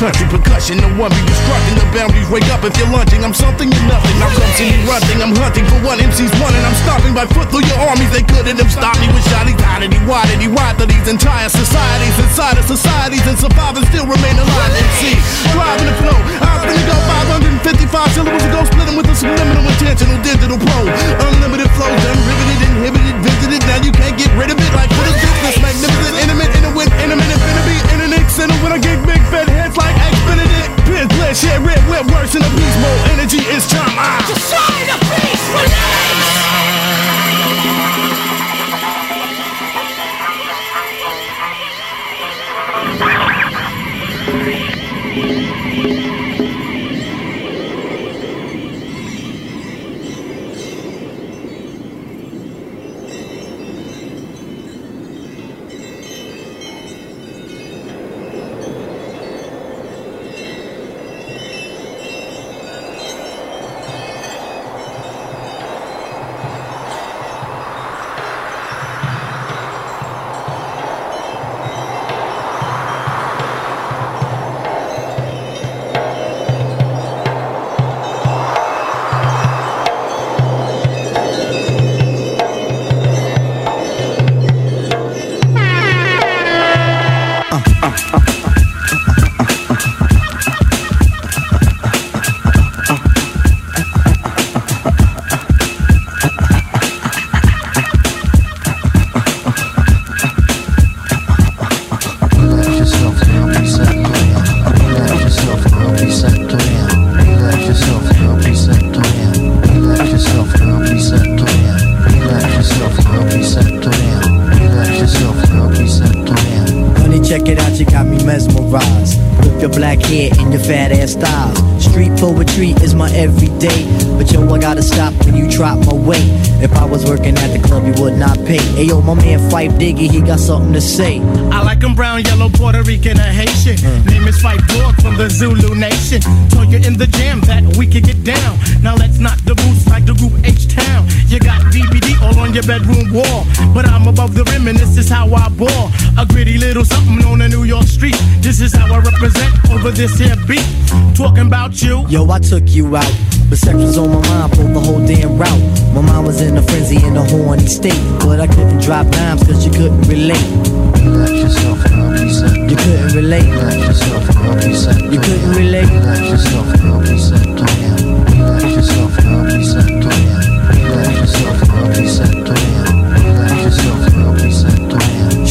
Country percussion. No one be destructing the boundaries. Wake up if you're lunching. I'm something you're nothing. I come see me running. I'm hunting for one MC's one, and I'm stopping by foot through your armies. They couldn't have stopped me with shotty, wide to these entire societies inside of societies and survive and still remain alive and see. Driving the flow. I've been to go 555 syllables ago, splitting with a subliminal intentional digital pro. Unlimited flows, unriveted, inhibited, visited. Now you can't get rid of it. Like what is this? Magnificent, intimate, intimate, intimate, center when I get big fat heads like X Benedict. Pins, blood, shit, red, wet, worse in a beast mode. Energy is time. Ah. Destroy the beast. Release. Got something to say. I like like 'em brown, yellow, Puerto Rican, or Haitian. Mm. Name is Phife Dawg from the Zulu Nation. Told you in the jam that we could get down. Now let's knock the boots like the group H Town. You got BBD all on your bedroom wall. But I'm above the rim and this is how I ball. A gritty little something on a New York street. This is how I represent over this here beat. Talking about you. Yo, I took you out. But sex was on my mind for the whole damn route. My mind was in a frenzy in a horny state. But I couldn't drop dimes cause you couldn't relate. Relax yourself, girl, be set You couldn't relate. Relax yourself, girl, be set You couldn't relate.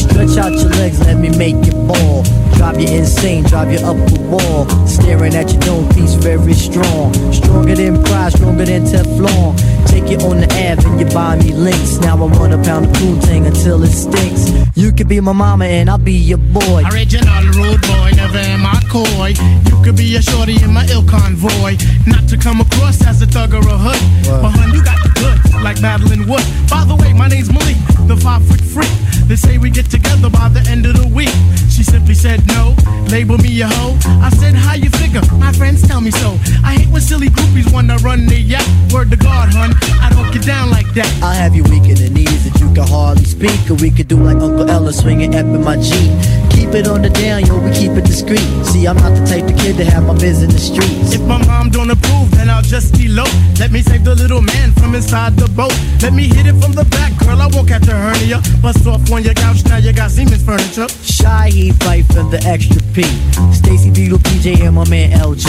Stretch out your legs, let me make it ball. Drive you insane, drive you up the wall. Staring at your dome piece, very strong. Stronger than pride, stronger than Teflon. Take you on the Ave and you buy me links. Now I want a pound of cool thing until it stinks. You could be my mama and I'll be your boy. Original rude boy, never am I coy. You could be a shorty in my ill convoy. Not to come across as a thug or a hood. But hun, you got the goods, like battling wood. By the way, my name's Malik, the five foot freak. They say we get together by the end of the week. She simply said no, label me a hoe. I said, how you figure? My friends tell me so. I hate when silly groupies wanna run the yacht. Word to God, hun, I don't get down like that. I'll have you weak in the knees that you can hardly speak. Or we could do like Uncle Ella swinging up in my Jeep. Keep keep it on the down, yo, we keep it discreet. See, I'm not the type of kid to have my biz in the streets. If my mom don't approve, then I'll just elope. Let me save the little man from inside the boat. Let me hit it from the back, girl. I won't catch a hernia. Bust off on your couch, now you got Siemens furniture. Shy he fight for the extra P. Stacy Beetle, PJ, and my man LG.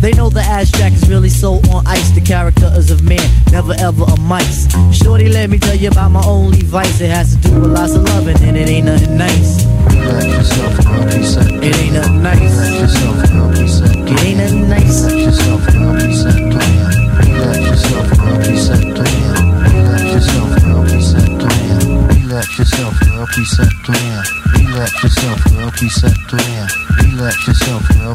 They know the ass jack is really so on ice. The character is of man, never ever a mice. Shorty, let me tell you about my only vice. It has to do with lots of loving, and it ain't nothing nice. Relax yourself, girl, be set. It ain't nothing nice. Relax yourself, girl,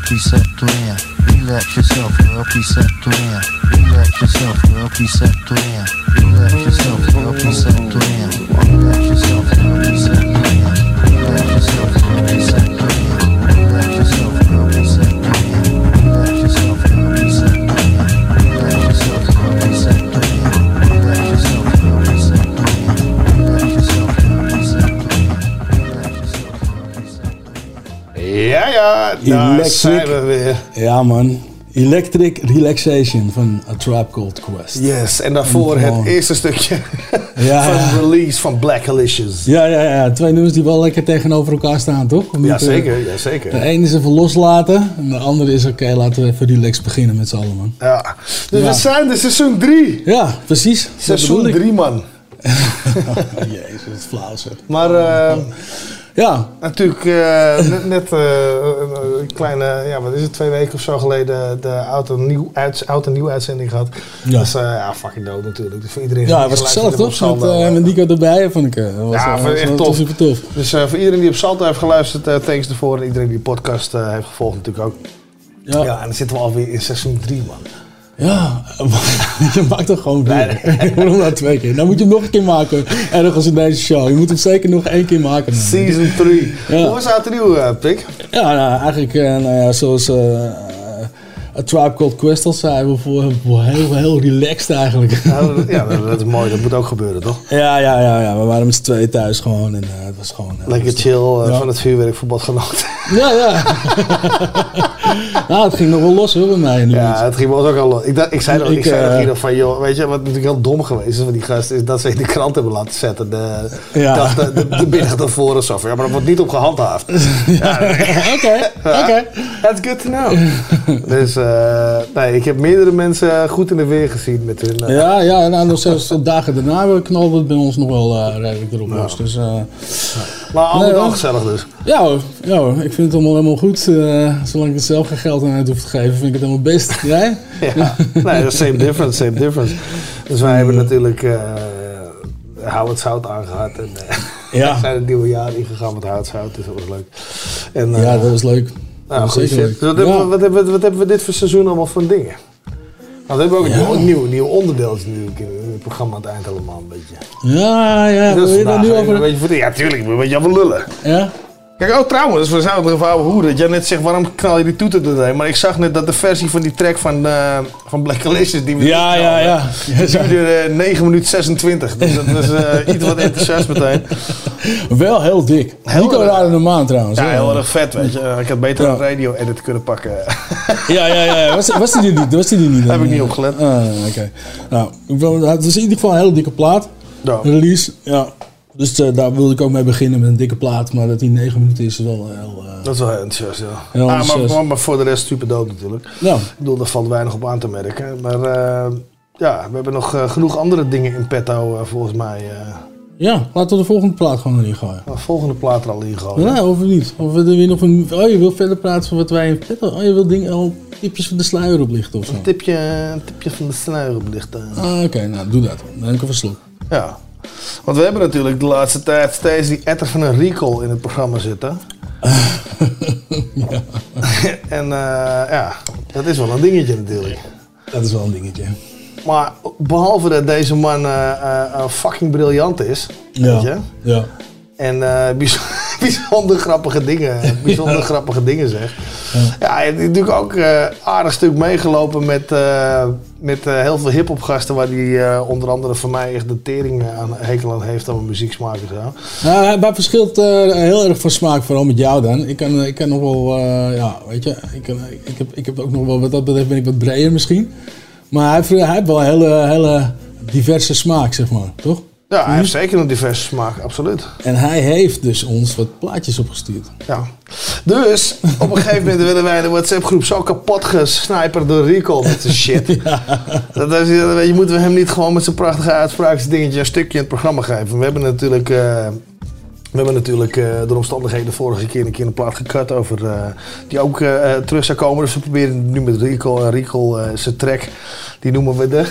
preceptor in. Relax yourself, girl, preceptor in. Relax yourself, girl, preceptor in. Daar Electric. zijn we weer. Ja man, Electric Relaxation van A Tribe Called Quest. Yes, en daarvoor het eerste stukje Ja. van de release van Black Alicious. Ja, ja, ja, twee nummers die wel lekker tegenover elkaar staan, toch? Ja, eh, zeker, ja, De zeker. ene is even loslaten en de andere is oké, laten we even relaxed beginnen met z'n allen, man. Ja. Dus Ja. we zijn de seizoen 3. Ja, precies. Seizoen bedoel ik. 3, man. Jezus, het flauw zeg. Maar eh, Ja, natuurlijk eh, net, net eh, een kleine, ja, wat is het, twee weken of zo geleden de oud en nieuw, uit, oud en nieuw uitzending gehad. Ja. Dat is eh, ja, fucking dood natuurlijk. Dus voor iedereen ja het was gezellig toch? Met, eh, eh, met Nico erbij, vond ik. eh, was, Ja, eh, echt was- tof. super tof. Dus eh, voor iedereen die op Salto heeft geluisterd, eh, thanks ervoor. En iedereen die de podcast eh, heeft gevolgd natuurlijk ook. Ja, Ja, en dan zitten we alweer in seizoen 3, man. Ja, je maakt toch gewoon weer. Waarom nou twee keer? Dan moet je hem nog een keer maken, ergens in deze show. Je moet hem zeker nog één keer maken. Season 3. Ja. Hoe was en nieuw, eh, Pik? Ja, nou, eigenlijk, eh, nou ja, zoals eh, A Tribe Called Quest al zei, we voor, heel, heel relaxed eigenlijk. Ja, dat- ja, dat, is mooi. Dat moet ook gebeuren, toch? Ja, ja, ja, ja. We waren met z'n tweeën thuis gewoon en eh, het was gewoon... eh, Lekker chill eh, van het vuurwerkverbod genoten. Ja, ja. nou, het ging nog wel los hoor bij mij nu. Ja, het ging ook al los. Ik, dacht, ik zei nog, ik, Ik, zei nog hier nog van, joh, weet je wat natuurlijk heel dom geweest is van die gasten, is dat ze in de krant hebben laten zetten. De, Ja. de, de, de middag daarvoor of zo. Ja, maar dat wordt niet op gehandhaafd. Oké, oké. That's good to know. dus nee, ik heb meerdere mensen goed in de weer gezien met hun. eh, Ja, ja, nou, nog zelfs de dagen daarna knalde het bij ons nog wel eh, redelijk erop los. Dus eh, Maar al Nee, met al hoor. gezellig dus. ja, hoor, ja hoor, ik vind het allemaal helemaal goed. eh, zolang ik er zelf geen geld aan uit hoef te geven, vind ik het helemaal best. Jij? Ja, nee, same difference, same difference. Dus wij hebben natuurlijk eh Howard Zout aangehad en eh, Ja. we zijn het nieuwe jaar ingegaan met Howard Zout, dus dat was leuk. En, eh, Ja, dat was leuk. Nou, Dat goed shit. wat, hebben we, wat, hebben we, wat hebben we dit voor seizoen allemaal voor dingen? Nou, we hebben ook een Ja. nieuw, nieuw, nieuw onderdeel natuurlijk in het programma aan het eind allemaal een beetje. Ja, ja, wil Dus je daar nu over... Een beetje voor, ja, tuurlijk, ik moet een beetje over lullen. Ja? Kijk, oh trouwens, we zouden er over hoeren. Dat jij net zegt, waarom knal je die toeter doorheen? Maar ik zag net dat de versie van die track van, eh van Black die we Ja, ja, ja. Ja, zo. duurde eh, 9 minuten 26. Dus dat was eh, iets wat enthousiast meteen. Wel heel dik. Heel Nico raadde een maand trouwens. Ja, heel erg vet, weet je. Ik had beter Ja. een radio-edit kunnen pakken. Ja, ja, ja. Was, was die er niet? Was die er niet? Heb ik niet opgelet. Ah, oké. Nou, het is in ieder geval een hele dikke plaat. Ja. Release, ja. Dus eh, daar wilde ik ook mee beginnen met een dikke plaat. Maar dat die 9 minuten is, is wel heel... eh, Dat is wel heel enthousiast, ja. Heel Ah, maar, enthousiast. maar, maar voor de rest super dood natuurlijk. ja. Ik bedoel, daar valt weinig op aan te merken. Maar eh, ja, we hebben nog eh, genoeg andere dingen in petto, eh, volgens mij. eh. ja, laten we de volgende plaat gewoon erin gooien. Nou, volgende plaat er al in gooien. Ja, of niet? Of we er weer nog een... Oh, je wil verder praten van wat wij in pet Oh, je wil dingen, al tipjes van de sluier oplichten of zo. Een tipje, een tipje van de sluier oplichten. Ah, oké. Nou, doe dat. Dan heb ik slok. Ja. Want we hebben natuurlijk de laatste tijd steeds die etter van een recall in het programma zitten. en eh, ja, dat is wel een dingetje natuurlijk. Dat is wel een dingetje. Maar behalve dat deze man eh, fucking briljant is, weet je, Ja. En eh, bijz- bijzonder grappige dingen, bijzonder grappige dingen zegt, Ja, hij heeft natuurlijk ook eh aardig stuk meegelopen met, eh, met heel veel hip-hop gasten. Waar hij eh, onder andere van mij echt de tering aan hekel aan heeft aan mijn muzieksmaak en zo. Nou, hij verschilt heel erg van smaak, vooral met jou dan. Ik kan, ik kan nog wel, ja, weet je, ik, kan, ik, heb, ik heb ook nog wel, wat dat betreft ben ik wat breder misschien. Maar hij, heeft- hij heeft wel een hele, hele diverse smaak, zeg maar, toch? Ja, hij heeft zeker een diverse smaak, absoluut. En hij heeft dus ons wat plaatjes opgestuurd. Ja. Dus op een gegeven moment willen wij de WhatsApp-groep zo kapot gesniperd door Rico met zijn shit. Dat is, weet je, moeten we hem niet gewoon met zijn prachtige uitspraaksdingetje een stukje in het programma geven. We hebben natuurlijk, eh, we hebben natuurlijk eh, door omstandigheden vorige keer een keer een plaat gecut over eh, die ook terug zou komen. Dus we proberen nu met Rico en Rico zijn track, die noemen we de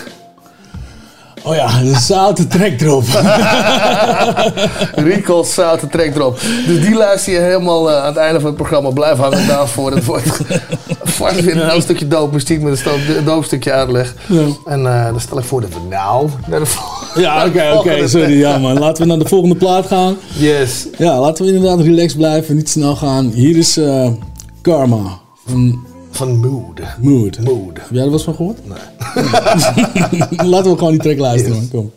Oh ja, de zoute trek erop. Rico's zoute track erop. Dus die luister je helemaal eh, aan het einde van het programma. Blijf hangen daarvoor. Het wordt vast weer een heel stukje doopmuziek met een doopstukje uitleg. Ja. En eh, dan stel ik voor dat we nou naar de vol- Ja, oké, oké, volgende sorry. Ja, man. Laten we naar de volgende plaat gaan. Yes. Ja, laten we inderdaad relaxed blijven, niet snel gaan. Hier is eh, Karma van Van Mood. Mood. Mood. Heb jij er wat van gehoord? Nee. laten we gewoon die track luisteren, man. Kom.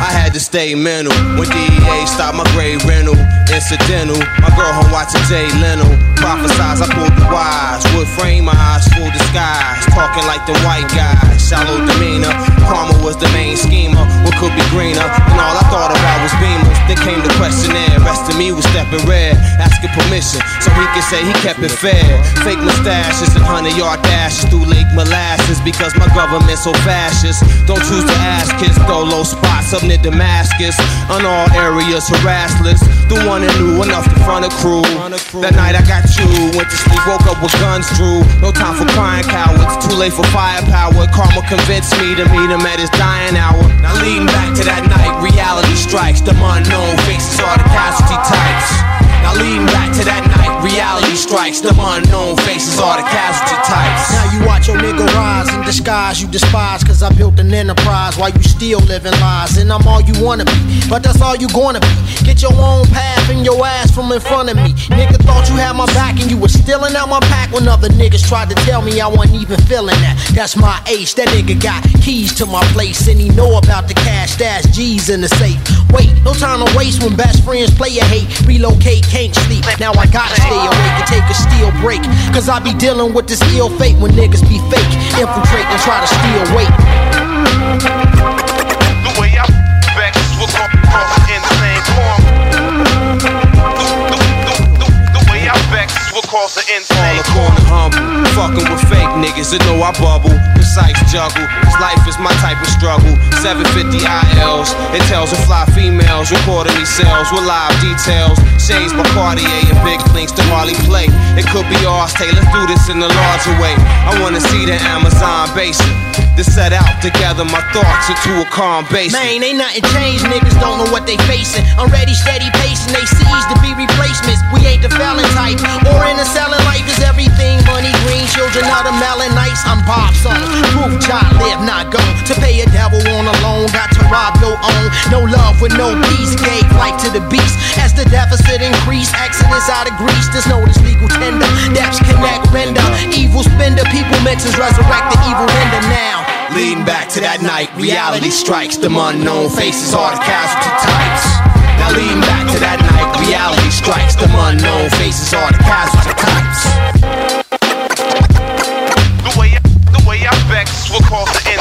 I had to stay mental when DEA stopped my grade rental. Incidental, my girl home watching Jay Leno. Prophesize, I pulled the wise. Wood frame my eyes, full disguise. Talking like the white guys. Shallow demeanor. Karma was the main schemer. What could be greener? And all I thought about was beamers. Then came the questionnaire. Rest of me was stepping red. Asking permission so he could say he kept it fair. Fake mustaches and hundred yard dashes through Lake Molasses because my government so fascist. Don't choose to ask kids, though low spots up near Damascus. On all areas harassless. The one that knew enough to front a crew. That night I got you. Went to sleep, woke up with guns drew. No time for crying cowards. Too late for firepower. Karma convinced me to meet him at his dying hour. Now leading back to that night, reality strikes. The unknown faces are the casualty types. Now leading back to that night, reality strikes. The unknown faces are the casualty types. Now you watch your nigga rise in disguise. You despise Cause I built an enterprise while you still living lies. And I'm all you wanna be, but that's all you gonna be. Get your own path and your ass from in front of me. Nigga thought you had my back and you was stealing out my pack. When other niggas tried to tell me I wasn't even feeling that. That's my ace, that nigga got keys to my place And he know about the cash, stash G's in the safe. Wait, no time to waste when best friends play a hate. Relocate, can't sleep, now I gotta stay awake and take a steel break. Cause I be dealing with this ill fate when niggas be fake. Infiltrate and try to steal weight. The way I vex will cause insane karma. The, the, the, the way I vex will cause an insane karma. humble, fucking with fake niggas that know I bubble. Precise juggle, cause life is my type of struggle. 750 ILs, it tells of fly females, these cells with live details. Shades by Cartier and big links to Harley play. It could be ours, Taylor, do this in a larger way. I wanna see the Amazon basin. To set out together my thoughts into a calm basin. Man, ain't nothing changed, niggas don't know what they facing. I'm ready, steady pacing, they seize to be replacements. We ain't the felon type, or in the selling life is everything. Money, green, children of the melon. I'm Bob Song, proof child, live, not go. To pay a devil on a loan, got to rob your own. No love with no peace, gave life to the beast. As the deficit increase, exodus out of Greece, there's no legal tender. Depths connect, render. Evil spender, people mentions resurrect the evil render now. Leading back to that night, reality strikes. The unknown faces are the casualty types. Now leading back to that night, reality strikes. The unknown faces are the casualty types. The way, the way I vex will cause an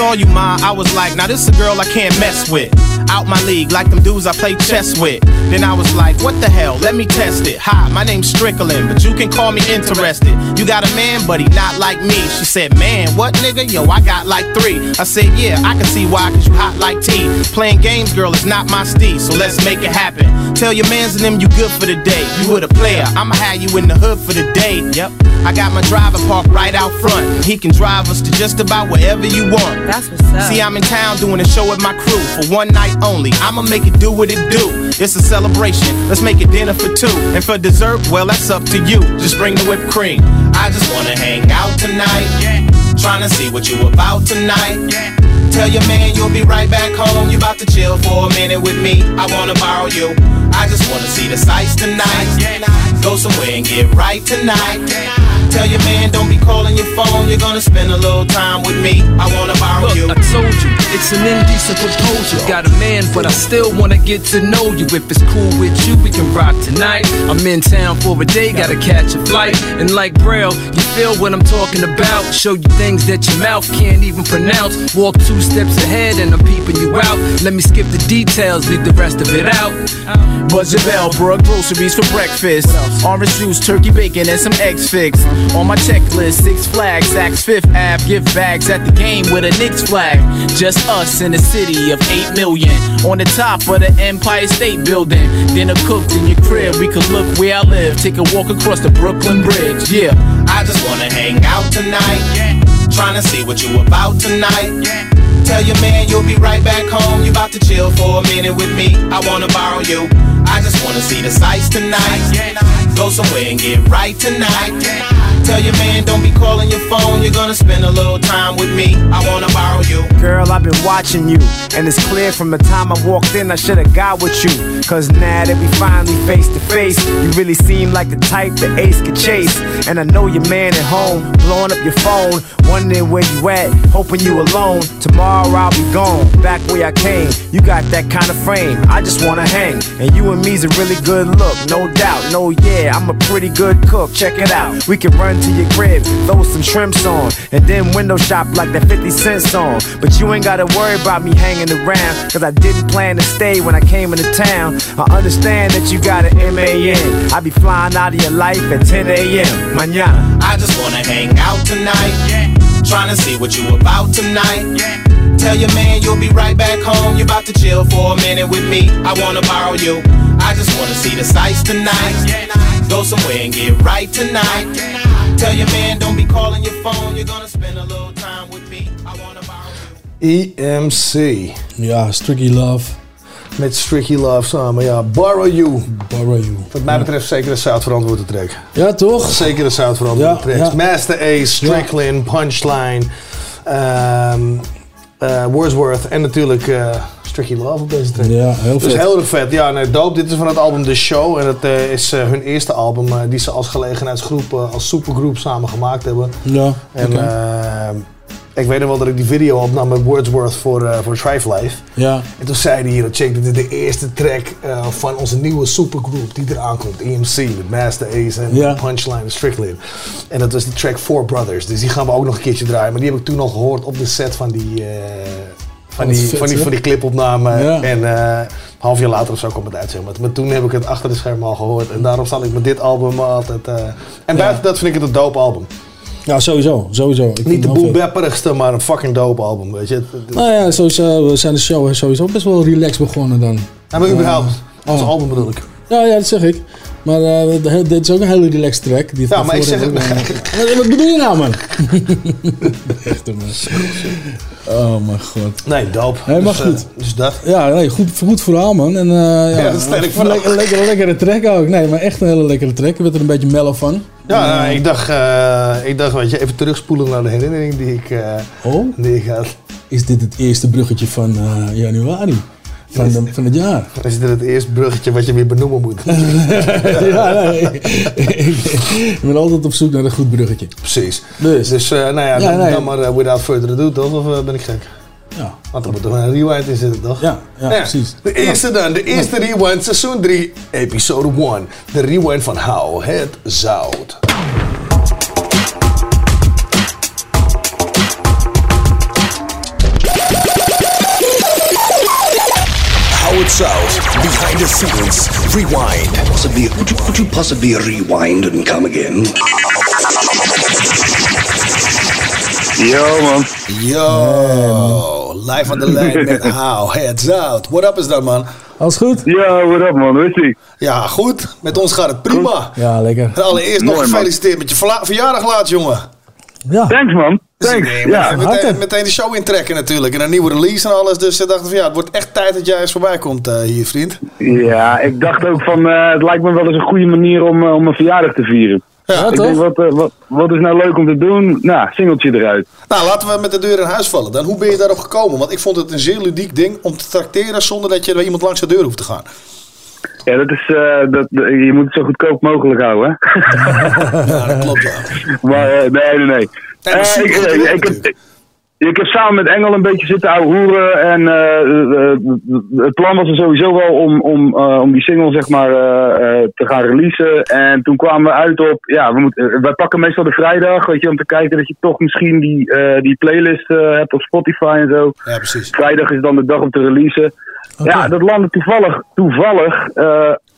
saw you, ma, I was like, now this is a girl I can't mess with. Out my league, like them dudes I play chess with. Then I was like, what the hell? Let me test it. Hi, my name's Strickland, but you can call me interested. You got a man, buddy, not like me. She said, man, what nigga? Yo, I got like three. I said, yeah, I can see why, cause you hot like tea. Playing games, girl, is not my steez, so let's make it happen. Tell your mans and them you good for the day. You with a player, I'ma have you in the hood for the day. Yep. I got my driver parked right out front. He can drive us to just about wherever you want. That's what's up. See, I'm in town doing a show with my crew for one night only. I'ma make it do what it do. It's a celebration. Let's make it dinner for two. And for dessert, well, that's up to you. Just bring the whipped cream. I just wanna hang out tonight. Yeah. Trying to see what you about tonight. Yeah. Tell your man you'll be right back home. You about to chill for a minute with me. I wanna borrow you. I just wanna see the sights tonight. Yeah. Go somewhere and get right tonight. Tell your man don't be calling your phone. You're gonna spend a little time with me. I wanna borrow Look, you. I told you, it's an indecent proposal. Got a man, but I still wanna get to know you. If it's cool with you, we can rock tonight. I'm in town for a day, gotta catch a flight. And like Braille, you feel what I'm talking about. Show you things that your mouth can't even pronounce. Walk two steps ahead and I'm peeping you out. Let me skip the details, leave the rest of it out. Buzz your bell, brought groceries for breakfast. Orange juice, turkey bacon, and some eggs fix. On my checklist, Six Flags, Saks Fifth Ave, gift bags at the game with a Knicks flag. Just us in a city of 8 million. On the top of the Empire State Building. Dinner cooked in your crib, we could look where I live. Take a walk across the Brooklyn Bridge, yeah. I just wanna hang out tonight. Yeah. Trying to see what you about tonight. Tell your man you'll be right back home. You about to chill for a minute with me. I wanna borrow you. I just wanna see the sights tonight. Yeah. Go somewhere and get right tonight. Tell your man don't be calling your phone. You're gonna spend a little time with me. I wanna borrow you. Girl, I've been watching you, and it's clear from the time I walked in, I should've got with you. Cause now that we finally face to face, you really seem like the type that Ace could chase. And I know your man at home, blowing up your phone, wondering where you at, hoping you alone. Tomorrow I'll be gone, back where I came. You got that kind of frame, I just wanna hang. And you and me's a really good look, no doubt. No, yeah, I'm a pretty good cook, check it out. We can run to your crib, throw some shrimps on, and then window shop like that 50 cent song. But you ain't gotta worry about me hanging around, cause I didn't plan to stay when I came into town. I understand that you got an MAN. I be flying out of your life at 10 a.m. Mañana. I just wanna hang out tonight. Trying to see what you about tonight. Tell your man you'll be right back home. You about to chill for a minute with me. I wanna borrow you. I just wanna see the sights tonight. Go somewhere and get right tonight. Tell your man don't be calling your phone. You're gonna spend a little time with me. I wanna borrow you. EMC. Ja, Stricky Love. Met Stricky Love samen. Ja, Borrow You. Borrow You. Wat mij betreft zeker een zout verantwoorde track. Ja, toch? Zeker een zout verantwoorde Ja, tracks. ja. Masta Ace, Strickland, Punchline, ehm, eh, Wordsworth en natuurlijk eh Stricky Love op deze track. Ja, heel Dus vet. heel erg vet. Ja, nee, dope. Dit is van het album The Show. En het eh, is hun eerste album die ze als gelegenheidsgroep, als supergroep samen gemaakt hebben. Ja, En oké. Ik weet nog wel dat ik die video opnam met Wordsworth voor, eh voor Thrive Life. Ja. En toen zei hij hier, check, dit is de eerste track eh, van onze nieuwe supergroep die eraan komt. EMC met Master Ace en Ja. Punchline en Strickland. En dat was de track Four Brothers. Dus die gaan we ook nog een keertje draaien. Maar die heb ik toen al gehoord op de set van die, eh, van die, vet, van die, van die clipopname. Ja. En een half jaar later of zo kwam het uit. Zeg maar. maar toen heb ik het achter de schermen al gehoord. En daarom zal ik met dit album altijd... eh, en buiten dat vind ik het een dope album. Ja, sowieso. sowieso. Ik Niet de boelbepperigste, maar een fucking dope album. Weet je. Nou ja, sowieso, we zijn de show sowieso best wel relaxed begonnen dan. Ja, maar überhaupt. Als oh. album bedoel ik. Ja, ja, dat zeg ik. Maar de- dit is ook een hele relaxed track. Die Ja, maar ik zeg wat, bedoel je nou, man? Echt, man. Oh, mijn god. Nee, dope. Nee, maar dus, eh, goed. dus dat. Ja, nee, goed, goed verhaal, man. En, eh, ja, dat een verhaal. lekker, lekkere, lekkere track ook. Nee, maar echt een hele lekkere track. Ik werd er een beetje mellow van. Ja, nou, ik dacht, ik dacht weet je, even terugspoelen naar de herinnering die ik, Oh, die ik had. is dit het eerste bruggetje van januari? Van, de- van het jaar? Dan is dit het eerste bruggetje wat je weer benoemen moet. ja, nee. ik ben altijd op zoek naar een goed bruggetje. Precies. Dus, Dus, eh, nou ja, Ja, dan, nee. dan maar eh, without further ado, toch? Of eh, ben ik gek? ja. Want er moet toch een rewind in zitten, toch? Ja, ja, precies. De eerste dan, de eerste rewind, seizoen 3, episode 1. De rewind van Hou het Zout. Rewind. Possibly, could you, could you possibly rewind and come again? Yo, man. Yo, live on the lijn met How Heads Out. What up is dat, man? Alles goed? Ja, what up, man? Hoe is ie? Ja, goed. Met ons gaat het prima. Ja, lekker. En allereerst nog Mooi, man. gefeliciteerd met je verjaardag laat, jongen. Ja. Thanks, man. Dus ja. meteen, meteen de show intrekken natuurlijk. En een nieuwe release en alles. Dus we dachten van ja, het wordt echt tijd dat jij eens voorbij komt eh, hier, vriend. Ja, ik dacht ook van, eh, het lijkt me wel eens een goede manier om, eh, om een verjaardag te vieren. Ja, ik toch? denk, wat, wat, wat is nou leuk om te doen? Nou, singeltje eruit. Nou, laten we met de deur in huis vallen. Dan, hoe ben je daarop gekomen? Want ik vond het een zeer ludiek ding om te trakteren zonder dat je bij iemand langs de deur hoeft te gaan. Ja, dat is, eh, dat, je moet het zo goedkoop mogelijk houden, hè? Ja, dat klopt ja. Maar nee, nee, nee. Eh, ik, heb, ik heb samen met Engel een beetje zitten ouwehoeren. En eh, eh, het plan was er sowieso wel om, om, om die single zeg maar, te gaan releasen. En toen kwamen we uit op, ja, we moeten, wij pakken meestal de vrijdag, weet je, om te kijken dat je toch misschien die, die playlist hebt op Spotify en zo. Ja, precies. Vrijdag is dan de dag om te releasen. Ja, dat landde toevallig, toevallig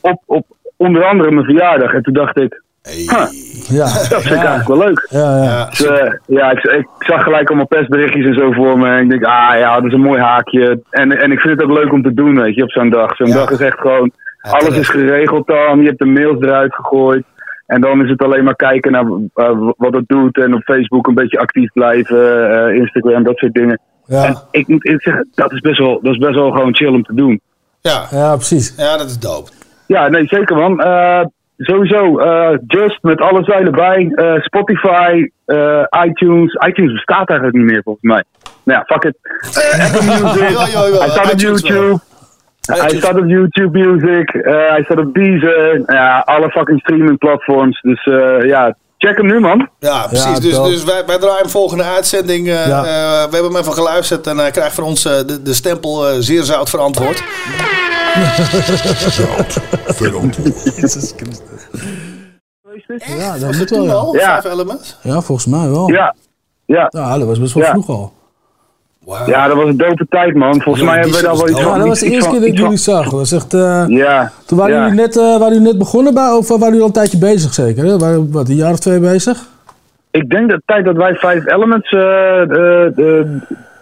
op, op onder andere mijn verjaardag. En toen dacht ik, huh, Ja. dat vind ik eigenlijk wel leuk. Ja, ja. Dus, eh, ja, ik, ik zag gelijk allemaal persberichtjes en zo voor me. En ik denk, ah ja, dat is een mooi haakje. En, en ik vind het ook leuk om te doen, weet je, op zo'n dag. Zo'n Ja. dag is echt gewoon, alles is geregeld dan. Je hebt de mails eruit gegooid. En dan is het alleen maar kijken naar eh, wat het doet. En op Facebook een beetje actief blijven. eh, Instagram, dat soort dingen. Ja. En ik moet eerlijk zeggen, dat is, best wel, dat is best wel gewoon chill om te doen. Ja, ja, precies. ja dat is dope. Ja, nee, zeker man. Sowieso, eh, Just met alles erbij. Eh, Spotify, eh, iTunes. iTunes bestaat eigenlijk niet meer volgens mij. Nou ja, fuck it. Eh, Apple Music. Hij staat op. YouTube. Hij staat op YouTube Music. eh, hij staat op Deezer. Ja, alle fucking streaming platforms. Dus eh, ja, check hem nu man. Ja, precies. Ja, dus dus wij, wij draaien volgende uitzending. Ja. we hebben hem even geluisterd en hij krijgt van ons de, de stempel eh, zeer zout verantwoord. Ja, dat moet wel, ja. Al, Ja. Vijf elements? Ja, volgens mij wel. Ja, ja. Ja, dat was best wel Ja. vroeg al. Ja, dat was een dope tijd man. Volgens Ja, mij hebben we daar wel iets van. Ja, dat was de eerste keer dat ik jullie zag. Dat was echt... eh, Ja. Toen waren, ja. jullie net, eh, waren jullie net begonnen bij, of waren jullie al een tijdje bezig zeker? Hè? Waren, wat, een jaar of twee bezig? Ik denk dat de tijd dat wij Five Elements, eh, eh,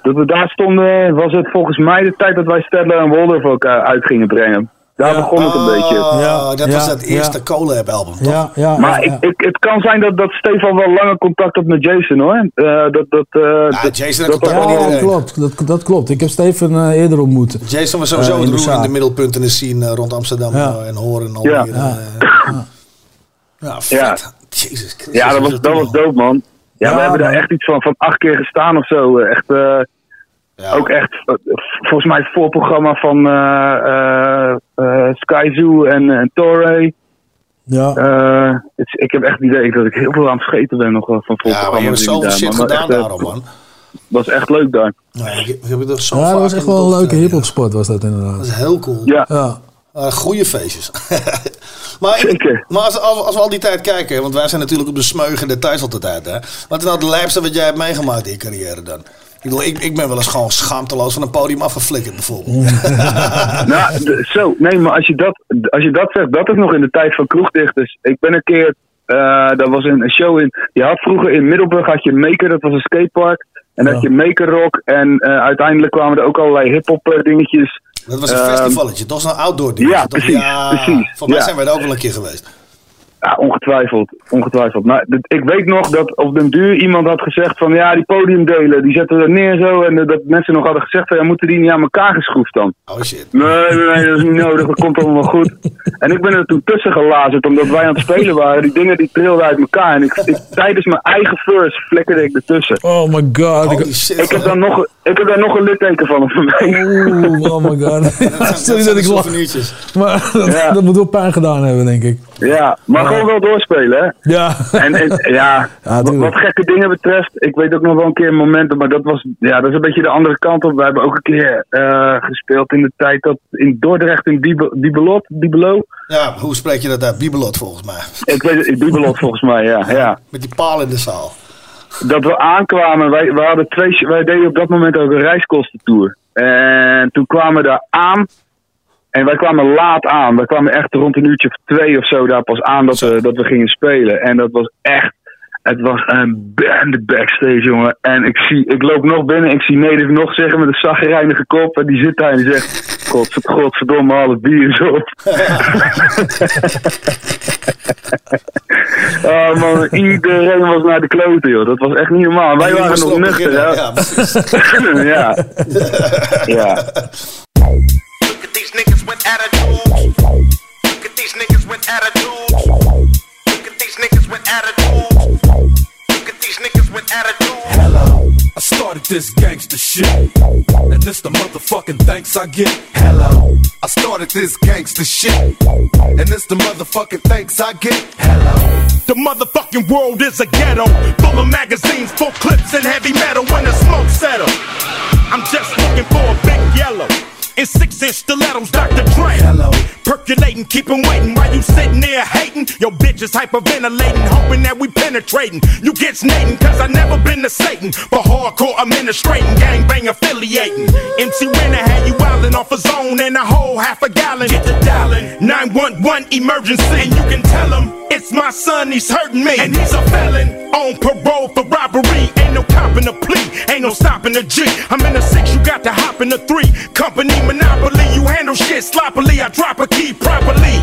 dat we daar stonden, was het volgens mij de tijd dat wij Stedler en Waldorf ook eh, uit gingen brengen. Daar begon het een beetje. Oh, Ja, dat ja, was dat eerste ja. Colab album, toch? Ja, ja. Maar ja, ik, ik, het kan zijn dat, dat Stefan wel langer contact had met Jason hoor. Eh, dat, dat, eh, Ja, dat- Jason dat- had contact met klopt. Dat, dat klopt. Ik heb Steven eh, eerder ontmoet. Jason was sowieso in het de roer in zaak. de middelpunt in de scene rond Amsterdam Ja. en Horen en al Ja. hier. Ja. ja, vet. Jezus Christus. ja, dat was, dat was dope man. Ja, Ja, we hebben daar echt iets van, van acht keer gestaan of zo. Echt, eh, Ja. Ook echt, eh, volgens mij het voorprogramma van eh eh eh, Sky Zoo en, en Torre. Ja. Eh, het ik heb echt het idee dat ik heel veel aan het vergeten ben nog van Ja, maar je voorprogramma's. hebt zoveel daar, shit gedaan echt, eh, daarom, man. was echt leuk daar. Nee, ik, ik heb het er zo ja, dat was echt wel een leuke opgetreden. hip-hop sport was dat Dat inderdaad. is heel cool. Ja, Ja. Uh, goede feestjes. maar Zeker. maar als, als, als we al die tijd kijken, want wij zijn natuurlijk op de smeugen de thuis altijd uit. Hè? Wat is nou het lijpste wat jij hebt meegemaakt in je carrière dan? Ik, bedoel, ik, ik ben wel eens gewoon schaamteloos van een podium afgeflikkerd bijvoorbeeld. nou, zo. Nee, maar als je, dat, als je dat zegt, dat is nog in de tijd van kroegdichters. Ik ben een keer, eh dat was een, een show in, je had vroeger in Middelburg had je Maker, dat was een skatepark. En dan had je Maker Rock en eh, uiteindelijk kwamen er ook allerlei hip-hop eh, dingetjes. Dat was een Ehm, festivalletje, toch? Zo'n outdoor ding. ja, precies, Ja, precies, Voor mij ja. zijn wij er ook wel een keer geweest. Ja, ongetwijfeld. Ongetwijfeld. Maar ik weet nog dat op den duur iemand had gezegd van ja, die podiumdelen, die zetten we er neer zo. En eh, dat mensen nog hadden gezegd van ja, moeten die niet aan elkaar geschroefd dan? Oh shit. Nee, nee, nee, dat is niet nodig, dat komt allemaal goed. En ik ben er toen tussen gelazerd, omdat wij aan het spelen waren. Die dingen die trilden uit elkaar. En ik, ik, tijdens mijn eigen verse flikkerde ik ertussen. Oh my god. Holy Ik, shit. Ik heb, daar nog, ik heb daar nog een litteken van op mij. Oeh, oh my god. Dat zijn, dat Sorry dat ik lach. Maar dat, Ja. dat moet wel pijn gedaan hebben, denk ik. Ja, maar gewoon wel doorspelen, hè. Ja. En, en ja, wat, gekke dingen betreft, ik weet ook nog wel een keer momenten, maar dat was, ja, dat is een beetje de andere kant op. We hebben ook een keer eh, gespeeld in de tijd dat in Dordrecht in Diebelot, Diebelo. Ja, hoe spreek je dat uit? Bibelot volgens mij. Ik weet het, in Diebelot volgens mij, ja, ja. Met die paal in de zaal. Dat we aankwamen, wij, we hadden twee, wij deden op dat moment ook een reiskostentour. En toen kwamen we daar aan En wij kwamen laat aan. We kwamen echt rond een uurtje of twee of zo daar pas aan dat, we, dat we gingen spelen. En dat was echt. Het was een bende backstage, jongen. En ik, zie, ik loop nog binnen. Ik zie Native nog zeggen met een zagrijnige kop. En die zit daar en die zegt: God, Godverdomme, alle bier is op. oh man, iedereen was naar de kloten, joh. Dat was echt niet normaal. Wij waren nog nuchter, hè? ja, ja. ja. These niggas with attitudes. Look at these niggas with attitudes. Look at these niggas with attitudes. Look at these niggas with attitudes. Hello. I started this gangster shit. And this the motherfucking thanks I get. Hello. I started this gangster shit. And this the motherfucking thanks I get. Hello. The motherfucking world is a ghetto Full of magazines, full clips and heavy metal when the smoke settle I'm just looking for a big yellow In six inch stilettos, Dr. Dre Hello. Percolating, keep 'em waiting while you sitting there hating Your bitch is hyperventilating, hoping that we penetrating You get snating, cause I never been to Satan But hardcore administrating, gangbang affiliating MC Renner had you wildin' off a zone and a whole half a gallon Get the dialing, 911 emergency And you can tell him it's my son, he's hurting me. And he's a felon on parole for robbery. Ain't no copping a plea, ain't no stopping a G. I'm in a six, you got to hop in a three. Company monopoly, you handle shit sloppily. I drop a key properly.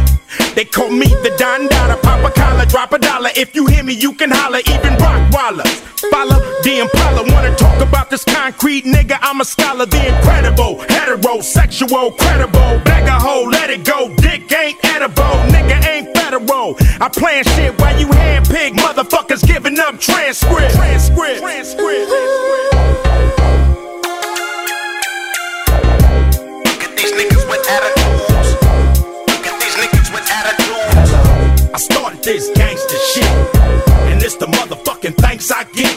They call me the Don Dada, pop a collar, drop a dollar. If you hear me, you can holler, even Rock Rockwallers. Follow the Impala, wanna talk about this concrete nigga? I'm a scholar, the incredible, heterosexual, credible. Bag a hole, let it go. Dick ain't edible, nigga ain't federal. I plan shit while you handpick motherfuckers giving up transcript. Transcript. Transcript. Look attitudes. Look at these niggas with attitudes. I started this gangster shit, and it's the motherfucking thanks I get.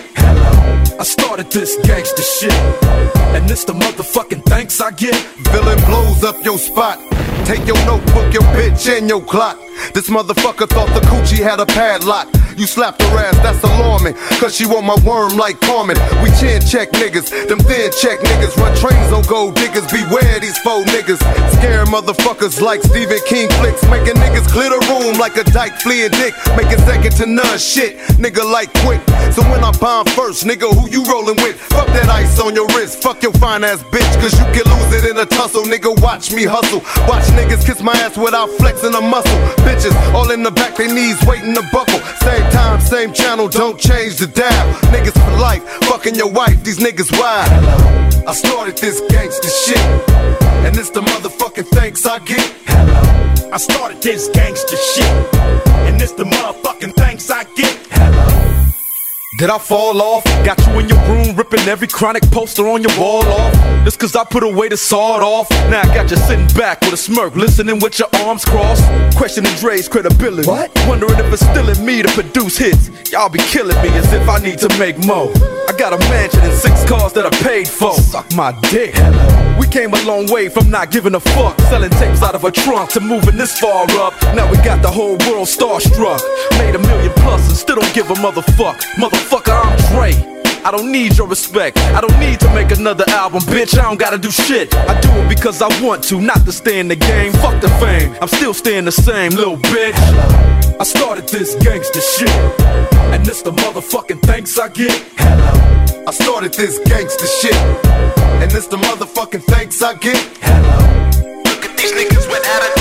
I started this gangster shit. This the motherfucking thanks I get. Villain blows up your spot. Take your notebook, your bitch, and your clock. This motherfucker thought the coochie had a padlock. You slapped her ass, that's alarming. Cause she want my worm like Carmen. We chin check niggas, them thin check niggas. Run trains on gold diggers, beware these faux niggas. Scare motherfuckers like Stephen King flicks. Making niggas clear the room like a dyke fleeing dick. Making second to none shit, nigga like quick. So when I bomb first, nigga, who you rolling with? Fuck that ice on your wrist, fuck your fine ass bitch. Cause you can lose it in a tussle, nigga. Watch me hustle. Watch niggas kiss my ass without flexing a muscle. Bitches all in the back, they knees waiting to buckle. Same time, same channel, don't change the dial. Niggas for life, fucking your wife, these niggas wild. I started this gangster shit, and it's the motherfucking thanks I get. Hello. I started this gangster shit, and it's the motherfucking thanks I get. Did I fall off? Got you in your room ripping every chronic poster on your wall off. Just cause I put away the sawed off. Now I got you sitting back with a smirk, listening with your arms crossed. Questioning Dre's credibility. What? Wondering if it's still in me to produce hits. Y'all be killing me as if I need to make more. I got a mansion and six cars that I paid for. Suck my dick. Hello. We came a long way from not giving a fuck. Selling tapes out of a trunk to moving this far up. Now we got the whole world starstruck. Made a million plus and still don't give a motherfuck. Motherfucker, I'm Dre. I don't need your respect. I don't need to make another album, bitch. I don't gotta do shit. I do it because I want to, not to stay in the game. Fuck the fame. I'm still staying the same, little bitch. I started this gangster shit, and this the motherfucking thanks I get. Hello. I started this gangster shit, and this the motherfucking thanks I get. Hello. Look at these niggas with attitudes.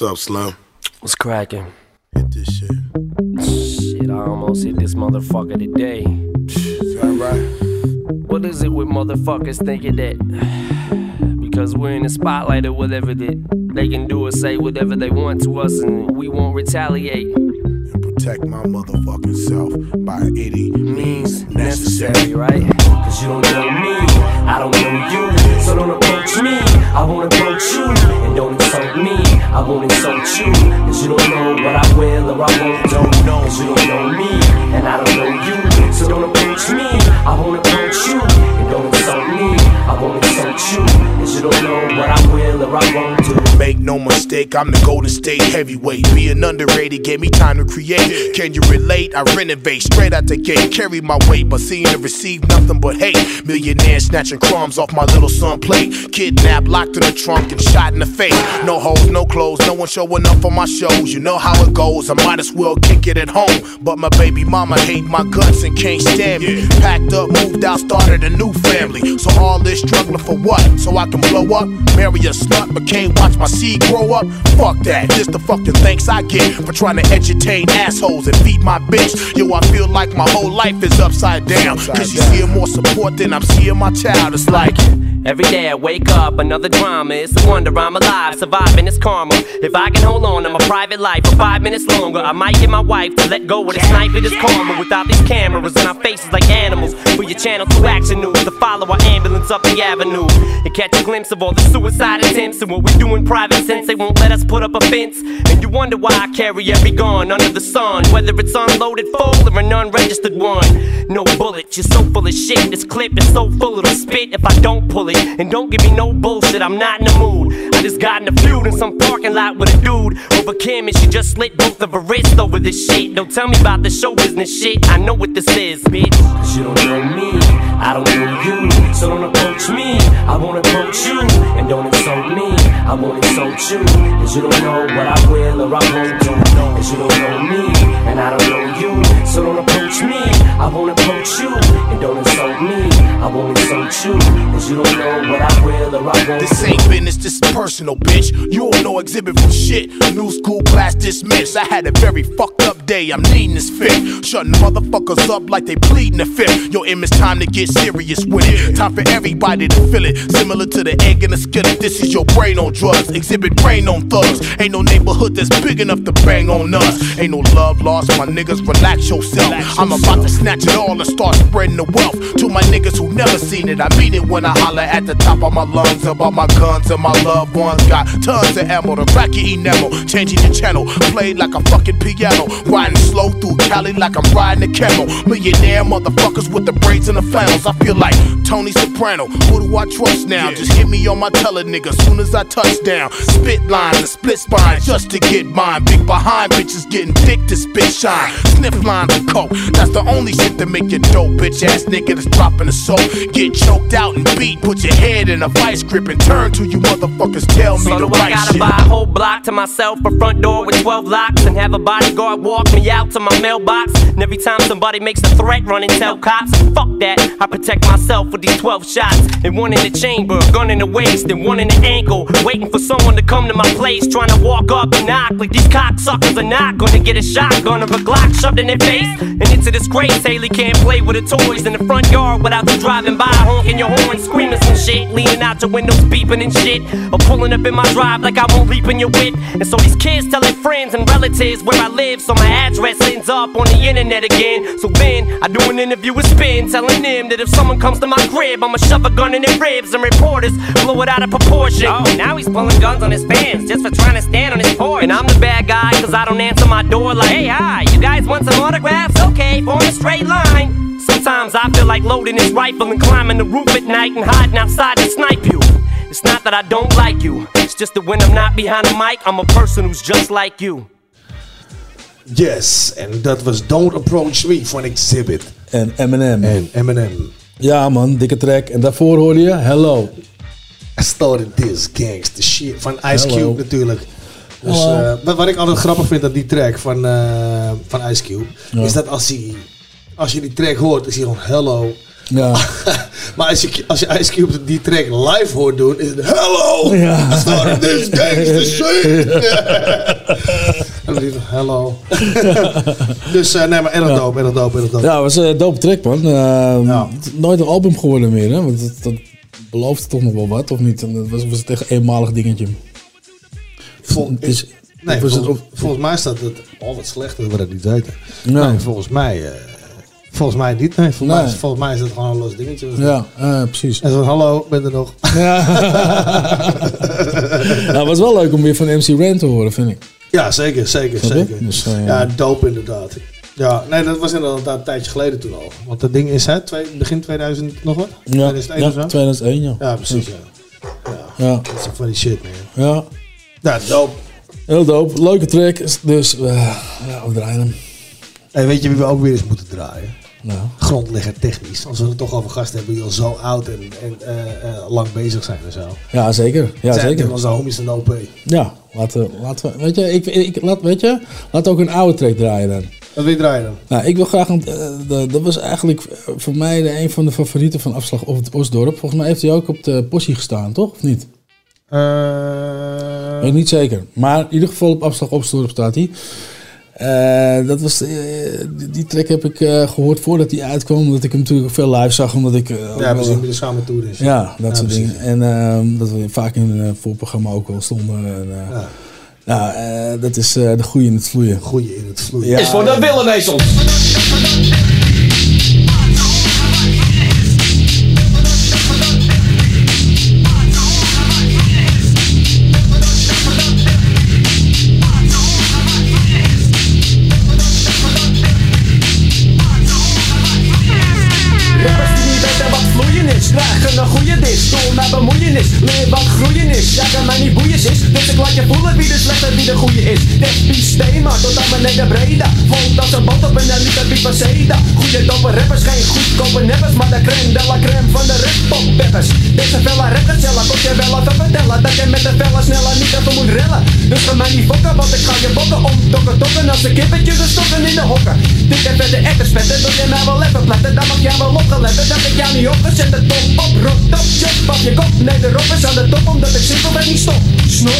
What's up, Slim? What's cracking? Hit this shit. Shit, I almost hit this motherfucker today. That right? What is it with motherfuckers thinking that because we're in the spotlight or whatever that they can do or say whatever they want to us and we won't retaliate? Protect my motherfucking self by any means necessary, right? Cause you don't know me, I don't know you. So don't approach me, I won't approach you. And don't insult me, I won't insult you. Cause you don't know what I will or I won't, don't know. Cause you don't know me, and I don't know you. So don't approach me, I won't approach you. And don't insult me, I won't approach you. Cause you don't know what I will or I won't do. Make no mistake, I'm the Golden State heavyweight. Being underrated gave me time to create. Can you relate? I renovate straight out the gate. Carry my weight, but seeing to receive nothing but hate. Millionaire snatching crumbs off my little son plate. Kidnapped, locked in the trunk, and shot in the face. No hoes, no clothes, no one showing up for my shows. You know how it goes. I might as well kick it at home. But my baby mama hate my guts and can't stand me. Packed up, moved out, started a new family. So all this struggling for what? So I can blow up, marry a slut, but can't watch my seed grow up? Fuck that. Just the fucking thanks I get for trying to entertain assholes and feed my bitch. Yo, I feel like my whole life is upside down. Cause you see more support than I'm seeing my child. It's like. Every day I wake up, another drama. It's a wonder I'm alive, surviving this karma. If I can hold on to my private life for five minutes longer, I might get my wife to let go of this knife of this karma. Without these cameras in our faces like animals. For your channel to action news, to follow our ambulance up the avenue. And catch a glimpse of all the suicide attempts and what we do in private since they won't let us put up a fence. And you wonder why I carry every gun under the sun, whether it's unloaded full or an unregistered one. No bullet, you're so full of shit. This clip is so full it'll spit if I don't pull it. And don't give me no bullshit, I'm not in the mood. I just got in a feud in some parking lot with a dude over Kim, and she just slit both of her wrists over this shit. Don't tell me about the show business shit, I know what this is, bitch. Cause you don't know me, I don't know you. So don't approach me, I won't approach you. And don't insult me, I won't insult you. Cause you don't know what I will or I won't do. Cause you don't know me, and I don't know you. So don't approach me, I won't approach you. And don't insult me, I won't insult you. Cause you don't know what I will or I won't This ain't business, this is personal, bitch. You don't know Xzibit from shit. New school class dismissed. I had a very fucked up day. I'm needing this fit. Shutting motherfuckers up like they pleading the fifth. Yo, it's time to get serious with it. Time for everybody to feel it. Similar to the egg in the skillet. This is your brain on drugs. Xzibit brain on thugs. Ain't no neighborhood that's big enough to bang on us. Ain't no love lost. My niggas, relax yourself. I'm about to snatch it all and start spreading the wealth. To my niggas who never seen it. I mean it when I holler at the top of my lungs about my guns and my loved ones. Got tons of ammo to rack your enamel. Changing the channel, played like a fucking piano. Riding slow through Cali like I'm riding a camel. Millionaire motherfuckers with the braids and the flannels. I feel like Tony Soprano. Who do I trust now? Just hit me on my teller, nigga, soon as I touch down. Spit lines and split spines just to get mine. Big behind bitches getting dick to spit I Sniff lines of coke. That's the only shit that make you dope, bitch ass nigga that's dropping the soap. Get choked out and beat. Put your head in a vice grip and turn to you motherfuckers. Tell me So the do I gotta shit. buy a whole block to myself, a front door with 12 locks, and have a bodyguard walk me out to my mailbox. And every time somebody makes a threat, run and tell cops. Fuck that, I protect myself with these 12 shots. And one in the chamber, gun in the waist, and one in the ankle. Waiting for someone to come to my place, trying to walk up and knock. Like these cocksuckers are not gonna get a shotgun or a Glock shoved in their face. And it's a disgrace, Haley can't play with her toys in the front yard without you driving by, honking your horn, screaming some shit, leaning out your windows, beeping and shit. Or pulling up in my drive like I won't leap in your whip. And so these kids tell their friends and relatives where I live, so my address ends up on the internet again. So then I do an interview with Spin, telling them that if someone comes to my crib, I'ma shove a gun in their ribs, and reporters blow it out of proportion. Oh, now he's pulling guns on his fans just for trying to stand on his porch. And I'm the bad guy, cause I don't answer my door like, hey, hi, you guys want some autographs? Okay, form a straight line. Sometimes I feel like loading this rifle and climbing the roof at night and hiding outside to snipe you. It's not that I don't like you, it's just that when I'm not behind the mic, I'm a person who's just like you. Yes, en dat was Don't Approach Me van Xzibit. En Eminem. En Eminem. Ja man, dikke track. En daarvoor hoorde je Hello. I started this gangster shit. Van Ice Hello. Cube natuurlijk. Dus, eh, wat, ik altijd grappig vind aan die track van, eh, van Ice Cube... Ja. is dat als, hij, als je die track hoort, is hij gewoon hello. Ja. maar als je, als je Ice Cube die track live hoort doen, is het hello! Ja. I started this gangster shit! en dan is het hello. dus eh, nee, maar erg dope, erg dope, erg dope. Ja, was een dope track man. Eh, Nooit een album geworden meer hè. Want dat, dat belooft toch nog wel wat of niet? En dat was, was het echt een eenmalig dingetje. Vol- is- Nee, het volgens, mij staat het al wat slechter dan wat ik niet weten. Ja. Nee, volgens mij, eh, volgens mij niet. Nee, volgens, Nee. Mij, is- volgens mij is het gewoon een los dingetje. Ja, eh, precies. En zo, hallo, ben er nog. Ja. nou, het was wel leuk om weer van MC Ren te horen, vind ik. Ja, zeker, zeker, Snap zeker. Dus, eh, ja, dope inderdaad. Ja, nee, dat was inderdaad een tijdje geleden toen al. Want dat ding is, hè, twee, begin 2000 nog wat? Ja, 2001 of zo? ja 2001, ja. Ja, precies, ja. Ja. Dat is van die shit, man. Ja. Ja, dope. Heel dope. Leuke track. Dus, eh, ja, we draaien hem. Hey, weet je wie we ook weer eens moeten draaien? Nou. Grondlegger technisch. Als we het toch over gasten hebben die al zo oud en, en eh, eh, lang bezig zijn en zo. Ja, zeker. Ja, Zijn zeker. Onze homies de OP. Ja, laten, laten we, weet je, ik, ik, laat, weet je, laat ook een oude track draaien dan. Wat wil je draaien dan? Nou, ik wil graag, een, dat was eigenlijk voor mij de, een van de favorieten van Afslag of het Osdorp. Volgens mij heeft hij ook op de possie gestaan, toch? Of niet? Eh, Weet ik niet zeker. Maar in ieder geval op Afslag Osdorp staat hij. Eh, dat was, eh, die, die track heb ik eh, gehoord voordat hij uitkwam. Omdat ik hem natuurlijk ook veel live zag. Omdat ik, eh, ja, we zien er samen toe is. Ja, dat Ja, soort precies. dingen. En ehm, dat we vaak in een voorprogramma ook wel stonden. En, eh, Ja. eh, dat is eh, de goeie in het vloeien. Goeie in het vloeien. Ja, is voor de Willenezels. Dat ik jou niet opgezet De je kop Nee, de is aan de top, omdat ik simpelweg niet stop Snop.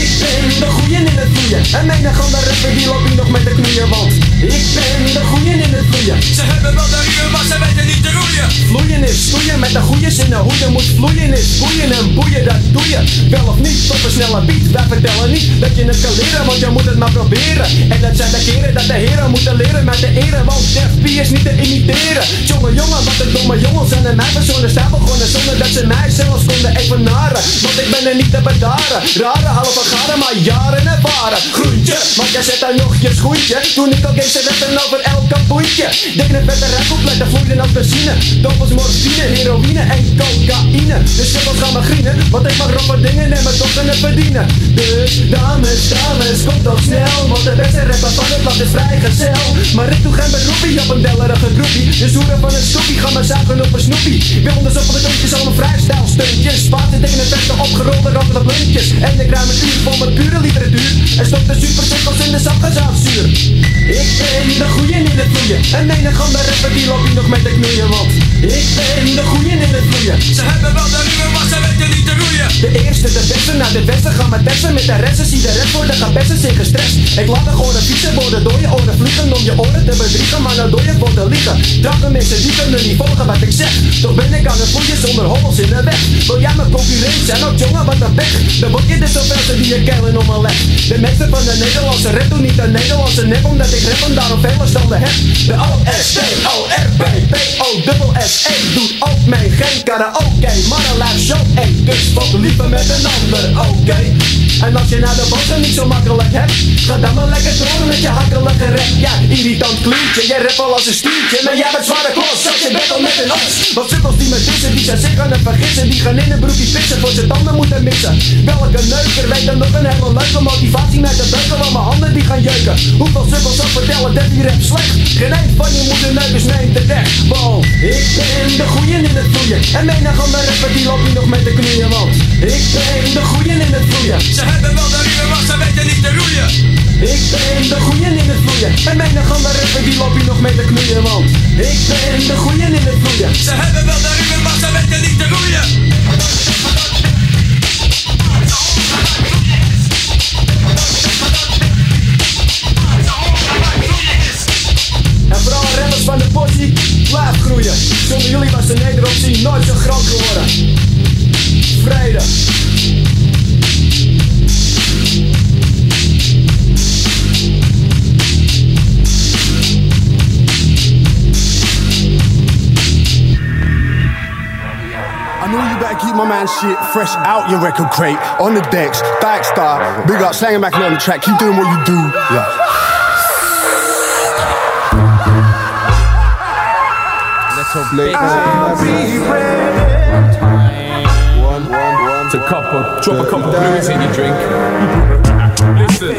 Ik ben de goeien in het vloeien. En menig andere rapper die loopt nog met de knoeien Want ik ben de goeien in het vloeien. Ze hebben wel de riemen, maar ze weten niet te roeien. Vloeien is stoeien met de goede zinnen. Hoe je moet vloeien is boeien en boeien Dat doe je. Wel of niet op een snelle beat. Wij vertellen niet dat je het kan leren Want je moet het maar proberen. En dat zijn de keren dat de heren moeten leren Met de ere want Def is niet te imiteren. Jongen jongen wat een domme jongens zijn En mijn persoon is daar begonnen Zonder dat ze mij zelfs konden evenaren Want ik ben er niet te bedaren. Rare halve garen maar jaren ervaren. Groentje, want jij zet daar nog je schoentje. Toen ik al gangster werd en over elk kapoentje. Dikke vette rapcoupletten vloeiden als benzine Dopels morfine, heroïne en cocaïne. De schippels gaan me grienen Want ik mag roppe dingen en mijn het verdienen. Dus dames, dames, kom toch snel. Want de beste rapper van het land is vrijgezel. Maar ik doe geen beroepie op een dellerige groepie. De zoeren van een snoepie gaan me zagen op een snoepie. Wil dus op de dunkjes al een vrijstijl steuntjes Spaten tegen de vette opgerolde rotte blundjes En ik ruim een uur vol met pure literatuur. En stop de supercirkels in de sapgezaagzuur Ik ben de goeien in het vloeien. En menig andere rapper die loopt nog met de knoeien Want ik ben de goeien in het vloeien. Ze hebben wel de riemen, maar ze weten niet. De eerste, de beste naar de westen gaan met testen Met de resten zie de rest worden gaan best zich gestrest. Ik laat de oren fietsen worden door je oren vliegen Om je oren te bedriegen, maar nou door je worden liegen Drakke mensen die kunnen niet volgen wat ik zeg. Toch ben ik aan het vloeien zonder hobbels in de weg. Wil jij mijn concurrent zijn? Ook jongen wat een weg Dan word je dus zoveel te die je keilen om mijn leg De meeste van de Nederlandse rap doen niet de Nederlandse nep Omdat ik rap en daarom standen heb. De O-S-T-O-R-P P-O-S-S-E doet ook mee Geen karaoke, maar een show. Ey, dus wat liever met een ander, oké. En als je naar de bossen niet zo makkelijk hebt Ga dan maar lekker door met je hakkelige rap Ja, irritant klinkje, jij rap al als een stuurtje. Maar jij bent zware klos, zat je bent al met een os. Want sukkels die me dissen, die zijn zich aan het vergissen Die gaan in een broekje vissen, voor ze tanden moeten missen. Welke neuker weet dan nog een hele leuke motivatie Met de beuken, want mijn handen die gaan jeuken. Hoeveel sukkels zal vertellen dat die rap slecht? Geen een van je moederneukers neemt het weg. Wow, ik ben de goeien in het vloeien. En menig andere rapper die loopt hier nog met de knoeien Want ik ben de goeien in het vloeien. Ze hebben wel de riemen, maar ze weten niet te roeien. ik ben de goeien in het vloeien. En menig andere rapper die loopt hier nog met de knoeien Want ik ben de goeien in het vloeien. Ze hebben wel de riemen, maar ze weten niet te roeien. En vooral renners van de possie, blijf groeien. Zonder jullie was de Nederlandse nooit zo groot geworden shit fresh out your record crate. On the decks, Backstar, big up, slanging back on the track. Keep doing what you do. Yeah. I'll be ready. One, one, one. Drop a cup of blues in your drink. Listen.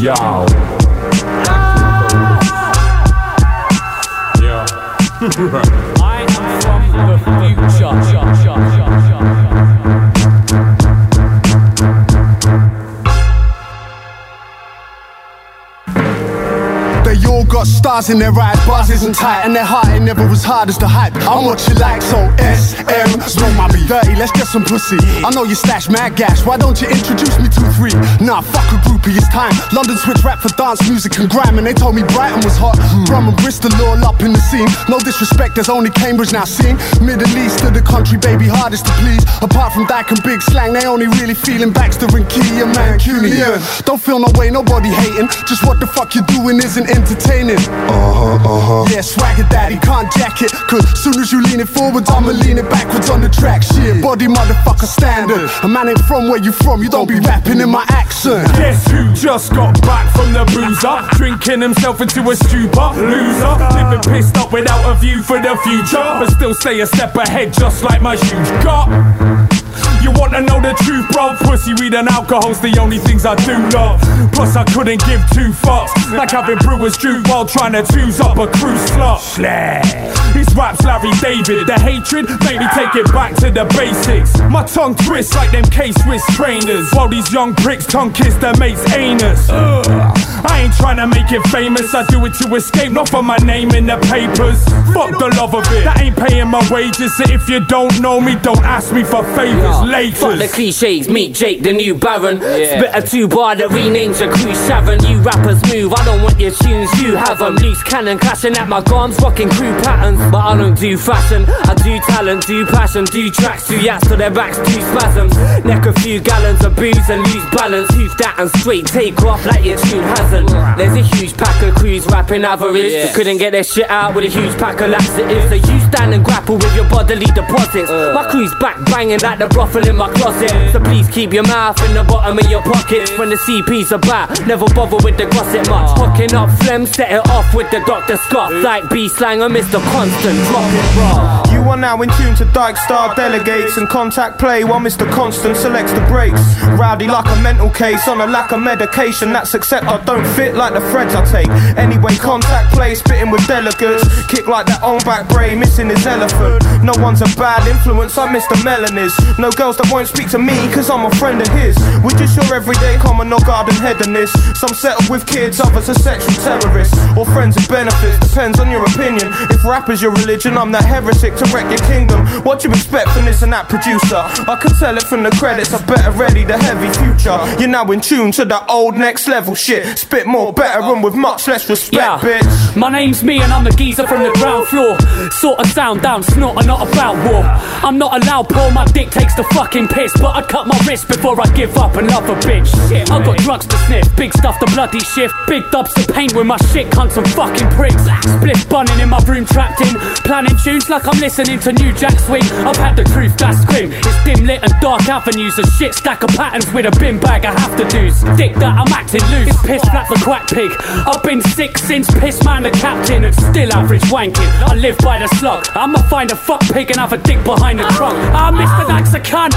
Yo. to her. Stars in their eyes, bars isn't tight, and their heart ain't never as hard as the hype. I'm what you like, so S M. Smoke my beat. Dirty, let's get some pussy. I know you stash mad gas, why don't you introduce me to three? Nah, fuck a groupie, it's time. London switch rap for dance music and grime, and they told me Brighton was hot. Brum and Bristol all up in the scene. No disrespect, there's only Cambridge now seen. Middle East to the country, baby, hardest to please. Apart from Dyke and Big Slang, they only really feeling Baxter and Key and Mancunian. Don't feel no way, nobody hating. Just what the fuck you doing isn't entertaining. Uh huh, uh huh. Yeah, swagger daddy, can't jack it. Cause soon as you lean it forwards, I'ma lean it backwards on the track. Shit, body motherfucker standard. A man ain't from where you from, you don't be rapping in my accent. Guess who just got back from the boozer? Drinking himself into a stupor. Loser. Living pissed up without a view for the future. But still stay a step ahead, just like my shoes got. You wanna know the truth, bro? Pussy, weed, and alcohol's the only things I do love. Plus, I couldn't give two fucks. Like having brewers drink while trying to choose up a crew slot. His rap's Larry David. The hatred made me take it back to the basics. My tongue twists like them K-Swiss trainers. While these young pricks tongue kiss their mate's anus. Ugh. I ain't trying to make it famous. I do it to escape, not for my name in the papers. Fuck the love of it. That ain't paying my wages. So if you don't know me, don't ask me for favors later. Fuck the cliches, meet Jake, the new Baron. Spit a two bar that renames your crew Sharon. You rappers move, I don't want your tunes, you have 'em. Loose cannon clashing at my gums, rocking crew patterns. But I don't do fashion, I do talent, do passion, do tracks, do yaks to their backs, do spasms. Neck a few gallons of booze and lose balance. Hoof that and straight take off like your tune hasn't. There's a huge pack of crews rapping average. They couldn't get their shit out with a huge pack of laxatives. So you stand and grapple with your bodily deposits. Uh. My crew's back banging like the brothel in my closet. So please keep your mouth in the bottom of your pockets when the CP's about. Never bother with the gossip much. Hooking up phlegm, set it off with the Dr. Scott. Like B slang or Mr. Constant, drop it raw. You are now in tune to Dyke Star delegates and contact play while Mr. Constant selects the breaks. Rowdy like a mental case on a lack of medication. That's except I don't fit like the threads I take. Anyway, contact play, spitting with delegates. Kick like that on back brain, missing his elephant. No one's a bad influence, I'm Mr. Melanis. No girls that won't speak to me, cause I'm a friend of his. We're just your everyday common or garden headedness. Some settle with kids, others are sexual terrorists. Or friends with benefits, depends on your opinion. If rap is your religion, I'm the heretic to wreck your kingdom. What you expect from this and that producer? I can tell it from the credits, I better ready the heavy future. You're now in tune to the old next level shit. Spit more better and with much less respect, bitch. My name's me and I'm the geezer from the ground floor. Sort of sound down, snort and not about war. I'm not allowed, Paul, my dick takes the fucking piss. But I'd cut my wrist before I give up and love a bitch. Shit, I got drugs to sniff, big stuff to bloody shift. Big dubs to paint with my shit, cunt some fucking pricks. Split bunning in my room, trapped in. Planning tunes like I'm listening to New Jack Swing. I've had the truth, that's grim. It's dim lit and dark avenues. A shit stack of patterns with a bin bag I have to do. Dick that I'm acting loose. It's piss flat the quack pig. I've been sick since piss man the captain and still average wanking. I live by the slug. I'ma find a fuck pig and have a dick behind the trunk. Ah, Mr. Dax,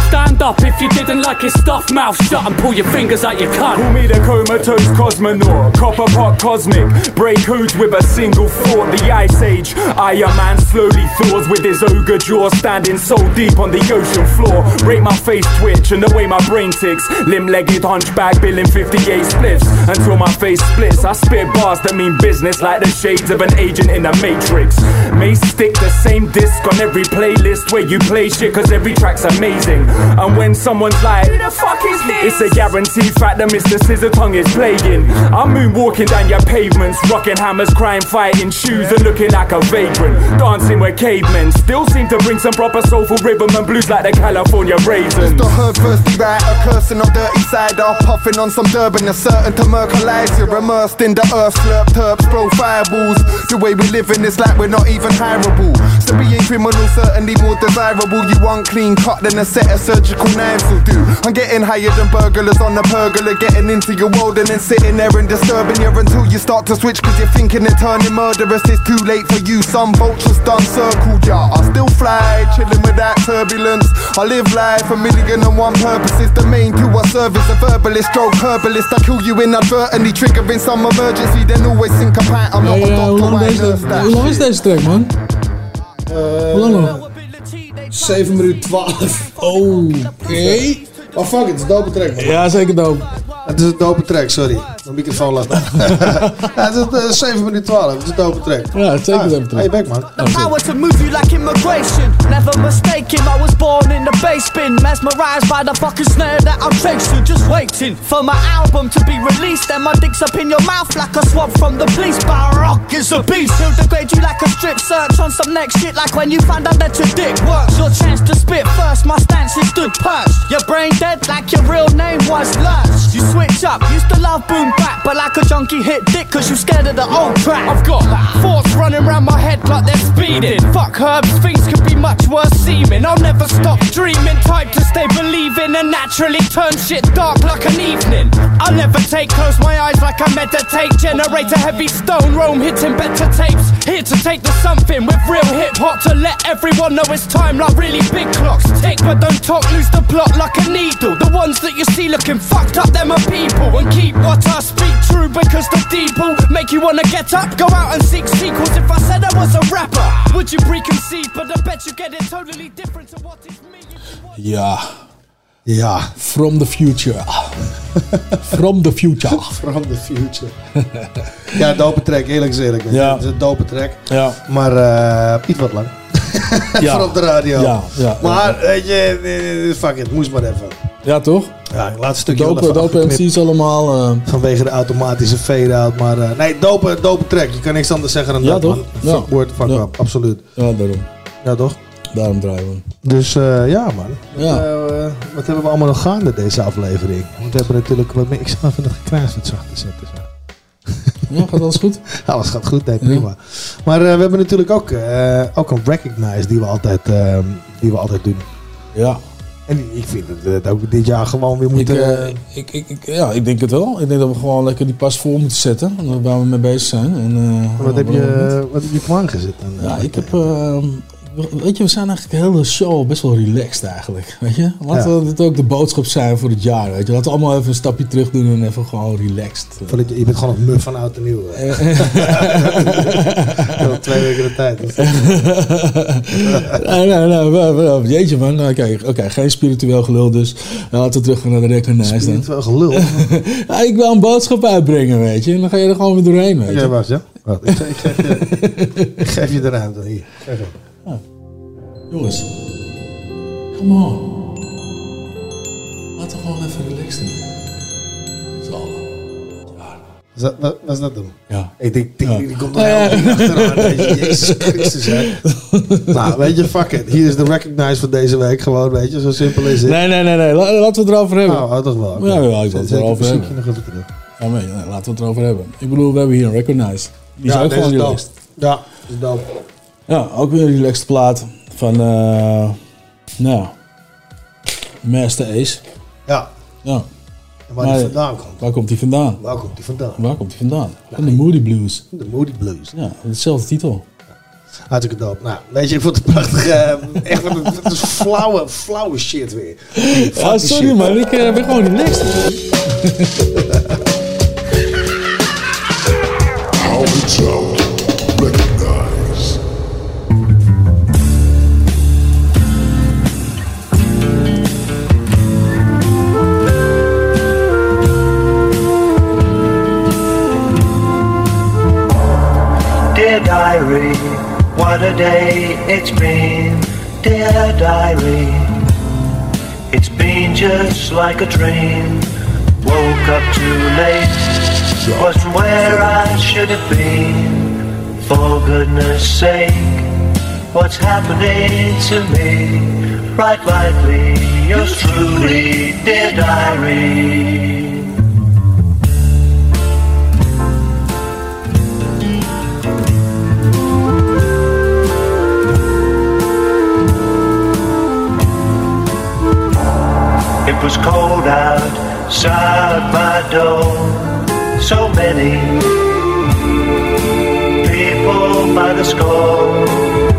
Stand up if you didn't like his stuff. Mouth shut and pull your fingers out your cunt. Call me the comatose cosmonaut, copper pot cosmic. Break hoods with a single thought. The ice age. Iron Man slowly thaws with his ogre jaw standing so deep on the ocean floor. Break my face twitch and the way my brain ticks. Limb legged hunchback billing 58 spliffs until my face splits. I spit bars that mean business like the shades of an agent in the matrix. May stick the same disc on every playlist where you play shit cause every track's amazing. And when someone's like, Who the fuck is this? It's a guaranteed fact that Mr. Scissor Tongue is playing. I'm moonwalking down your pavements, rocking hammers, crying, fighting shoes, and looking like a vagrant. Dancing with cavemen still seem to bring some proper soulful rhythm and blues like the California raisins. The Herb thirsty right, a cursing on dirty side, off puffing on some Durban, a certain to mercalize. You're immersed in the earth, slurp terps, bro fireballs. The way we live in is like we're not even hireable. So being criminal certainly more desirable. You unclean cut than a set of surgical knives will do. I'm getting higher than burglars on the pergola, getting into your world and then sitting there and disturbing you until you start to switch cause you're thinking they're turning murderous. It's too late for you. Some vultures done circled ya. I still fly, chilling with that turbulence. I live life a million and one purposes. The main two I serve is a verbalist, stroke herbalist. I kill you inadvertently, triggering some emergency. Then always think about I'm not Ja, a hoe, doctor, I nurse that hoe lang is deze track, man? Uh, hoe lang nog? 7 minuten 12. Oké. Maar fuck it, het is een dope track. man. Ja, zeker dope. Het is een dope track, sorry. Mijn microfoon laat ja, Het is eh, 7 minuten 12, het is een dope track. Ja, het is zeker een dope. Hey, back man. The Power to move you like immigration. Never mistaken, I was born in the bass bin. Mesmerized by the fucking snare that I'm chasing. Just waiting for my album to be released. And my dick's up in your mouth like a swab from the police. Baroque is a beast. He'll degrade you like a strip search on some next shit. Like when you find out that your dick works. Your chance to spit first, my stance is stood perched. Your brain dead like your real name was Lurch. You switch up, used to love boom bap. But like a junkie hit dick cause you scared of the old track. I've got thoughts running around my head like they're speeding. Fuck herbs, things could be much worse seeming. I'll never stop dreaming, type to stay believing and naturally turn shit dark like an evening. I'll never take, close my eyes like I meditate. Generate a heavy stone, roam hitting better tapes. Here to take the something with real hip hop to let everyone know it's time like really big clocks tick. But don't talk, lose the plot like a needle. The ones that you see looking fucked up, them are people. And keep what I speak true because the people make you wanna get up, go out and seek sequels. If I said I was a rapper, would you preconceive? But I bet you get it totally different to what is me. Ja. Ja. From the future. From the future. From the future. ja, dope track, eerlijk gezegd. Ja. Ja. Het is een dope track. Ja. Maar eh iets wat lang. Ja. Voor op de radio. Ja, ja, maar weet je, fuck it, moest maar even. Ja, toch? Ja, ik laat een stukje Dope, wel even dope afgeknipt. MC's allemaal. eh, Vanwege de automatische fade-out. Maar eh, nee, dope, dope track. Je kan niks anders zeggen dan Ja, dat. toch? man. Ja. Word, fuck Ja. up. Absoluut. ja, daarom. Ja, toch? Daarom draaien we. Dus eh, ja, man. Ja. Wat hebben we allemaal nog gaande deze aflevering? Want we hebben natuurlijk wat meer. Ik zal even nog gekruist wat zacht te zetten. Zo. Ja, gaat alles goed? Alles gaat goed, nee, prima. Maar we hebben natuurlijk ook, ook een recognize die we altijd, die we altijd doen. Ja. En ik vind dat we het ook dit jaar gewoon weer moeten. eh, ik, ik, ik, ja, ik denk het wel. Ik denk dat we gewoon lekker die pas vol moeten zetten. Waar we mee bezig zijn. En, eh, wat, heb waarom niet? je, wat heb je klaargezet dan? Ja, ik heb. ehm, weet je, we zijn eigenlijk de hele show best wel relaxed eigenlijk. Weet je? Laten Ja. we dit ook de boodschap zijn voor het jaar. Weet je? Laten we allemaal even een stapje terug doen en even gewoon relaxed. Van dat je, bent gewoon een muf van oud en nieuw. eh. Al twee weken de tijd. Dus- nee, nee, nee. Jeetje man. Oké, oké, geen spiritueel gelul dus. Laten we terug gaan naar de recognize dan. Spiritueel gelul? ja, ik wil een boodschap uitbrengen, weet je. En dan ga je er gewoon weer doorheen, weet je. wacht, ja. Wacht, ik, ik, geef je, ik geef je de ruimte. Hier. Geef. Jongens, come on. Laten we gewoon even doen. Z'n allen. Was dat, was dat hem? Ja. Ik denk, die, die komt er Ja, ja. heel diep achteraan. Jezus Christus, hè. nou, weet je, fuck it. Hier is de recognize van deze week gewoon, weet je. Zo simpel is het. Nee, nee, nee, nee. La- laten we het erover hebben. Nou, oh, toch wel. Ja, ja, ik wil het erover hebben. nog even terug. Ja, nee, nee, laten we het erover hebben. Ik bedoel, we hebben hier een Recognize. Die is Ja, ook gewoon is relaxed. Ja, is dope. Ja, ook weer een relaxed plaat van, eh nou, Master Ace. Ja. Ja. En waar die vandaan komt. Waar komt die vandaan? Waar komt die vandaan? Waar komt die vandaan? Van de Moody Blues. De Moody Blues. Ja, dezelfde titel. Hartstikke dope. Nou, weet je, ik vond het prachtig. eh, echt, wat een- het is flauwe, flauwe shit weer. Ja, sorry shit. man, ik eh, ben gewoon relaxed. How it's out. What a day it's been. Dear diary, it's been just like a dream. Woke up too late, wasn't where I should have been. For goodness sake, what's happening to me. Right lightly, yours truly, dear diary. It was cold outside my door. So many people by the score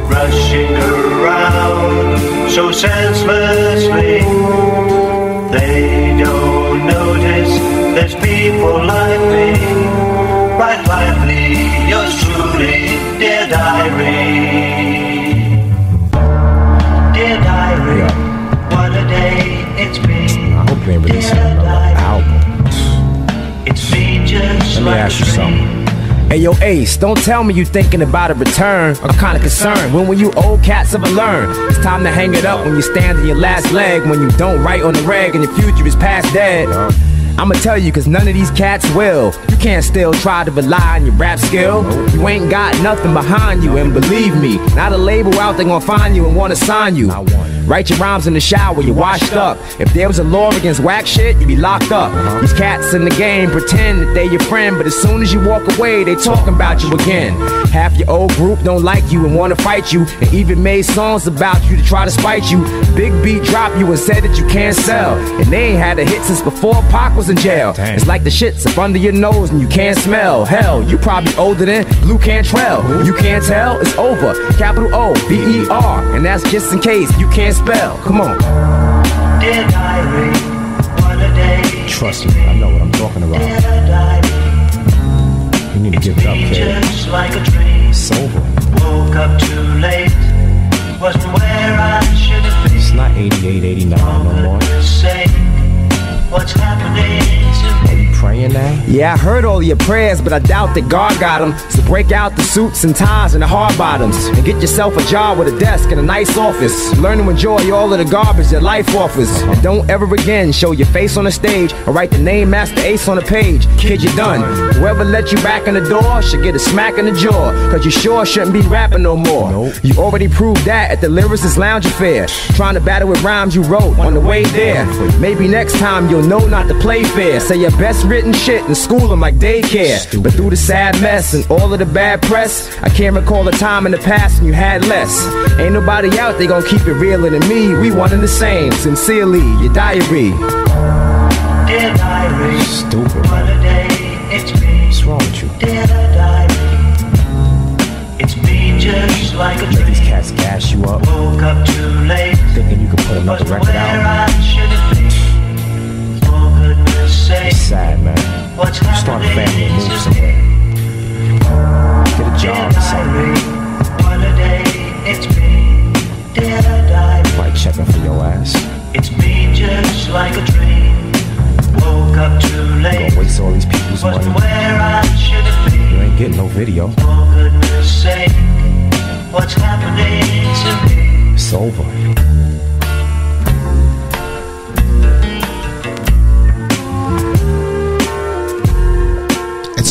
rushing around so senselessly. They don't notice there's people like me. Right lively, yours truly, dear diary. I hope they ain't releasing another album. It's just Let me like ask you something. Hey yo, Ace, don't tell me you thinking about a return. I'm kinda concerned. When will you old cats ever learn? It's time to hang it up when you stand on your last leg. When you don't write on the rag and your future is past dead. I'ma tell you, cause none of these cats will. You can't still try to rely on your rap skill. You ain't got nothing behind you, and believe me, not a label out there gonna find you and wanna sign you. Write your rhymes in the shower, you're washed up. If there was a law against whack shit, you'd be locked up. These cats in the game pretend that they your friend, but as soon as you walk away, they talking about you again. Half your old group don't like you and wanna fight you, and even made songs about you to try to spite you. Big beat drop you and said that you can't sell, and they ain't had a hit since before Pac was in jail. It's like the shit's up under your nose and you can't smell. Hell, you probably older than Blu Cantrell. You can't tell, it's over. Capital O V E R, and that's just in case you can't spell. Come on. Dear diary, what a day. Trust me, I know what I'm talking about. Dear diary, You need to give it up, kid. just like a dream. It's over. Woke up too late, wasn't where I should have been. It's not 88, 89 no more. What's happening praying now? Yeah, I heard all your prayers, but I doubt that God got them. So break out the suits and ties and the hard bottoms. And get yourself a job with a desk and a nice office. Learn to enjoy all of the garbage that life offers. And don't ever again show your face on the stage or write the name Masta Ace on the page. Kid, you're done. Whoever let you back in the door should get a smack in the jaw. Cause you sure shouldn't be rapping no more. You already proved that at the Lyricist Lounge Affair. Trying to battle with rhymes you wrote on the way there. Maybe next time you'll know not to play fair. Say your best written shit and school them like daycare. But through the sad mess and all of the bad press, I can't recall a time in the past when you had less. Ain't nobody out there gonna keep it realer than me. We one and the same. Sincerely, your diary. Dear diary, Stupid. what a day it's been. What's wrong with you? Dear diary, it's been just like a dream. These cats gas you up, Woke up too late, thinking you can put another wasn't record where out. Sake, man. what's Start a family move somewhere. Get a job or something. what a day it's been. Dear diary, Like checking for your ass. it's been just like a dream. Woke up too late, gonna waste all these people's money. where I should have been. You ain't getting no video. For goodness sake, what's happening to me? It's over.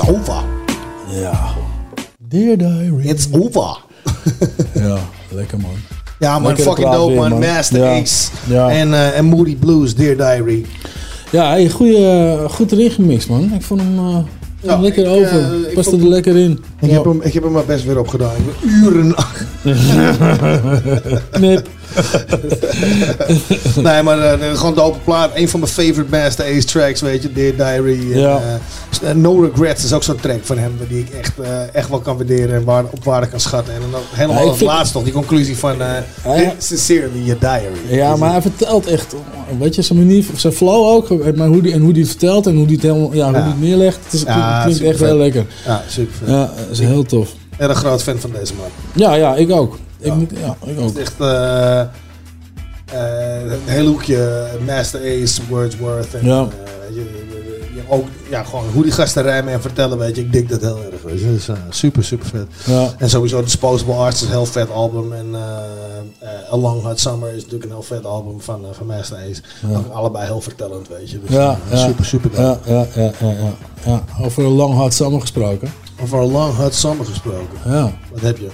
Over. Ja. Dear Diary. It's over. Ja, lekker man. Ja, man, fucking dope, weer, man. Master Ja. Ace. Ja. En, eh, en Moody Blues, Dear Diary. Ja, hey, goeie, goed erin gemixt man. Ik vond hem eh, Ja, lekker ik, over. eh, ik Paste vond- er lekker in. Ik, Ja. heb hem, ik heb hem er best weer op gedaan. Ik ben uren Nip. nee, maar eh, gewoon de open plaat. Een van mijn favorite Master Ace tracks, weet je. Dear Diary. En, Ja. eh, No Regrets is ook zo'n track van hem. Die ik echt, eh, echt wel kan waarderen en waar, op waarde kan schatten. En dan helemaal Ja, als vind- laatst nog. Die conclusie van Ja. Sincerely, Your Diary. Ja, maar hij vertelt echt, weet je, zijn manier, zijn flow ook, maar hoe die, en hoe hij het vertelt en hoe hij het, helemaal, ja, hoe die het neerlegt, het, is, het klinkt echt heel lekker. Ja, super vet. Ja, dat is heel tof. Erg groot fan van deze man. Ja, ja, ik ook. Ik moet, ja, ik ook. Het is echt eh, eh, een heel hoekje Master Ace, Wordsworth. En, Ja. eh, ook ja, gewoon hoe die gasten rijmen en vertellen, weet je. Ik dik dat heel erg. Weet je. Dus, eh, super, super vet. Ja. En sowieso Disposable Arts is een heel vet album. En eh eh, A Long Hot Summer is natuurlijk een heel vet album van, eh, van Master Ace. Allebei heel vertellend, weet je. Dus, Ja, eh, super, super ja, ja, ja, ja, ja, ja. Over een lang hard samen gesproken. Over A Long Hot Summer gesproken. Ja. Wat heb je?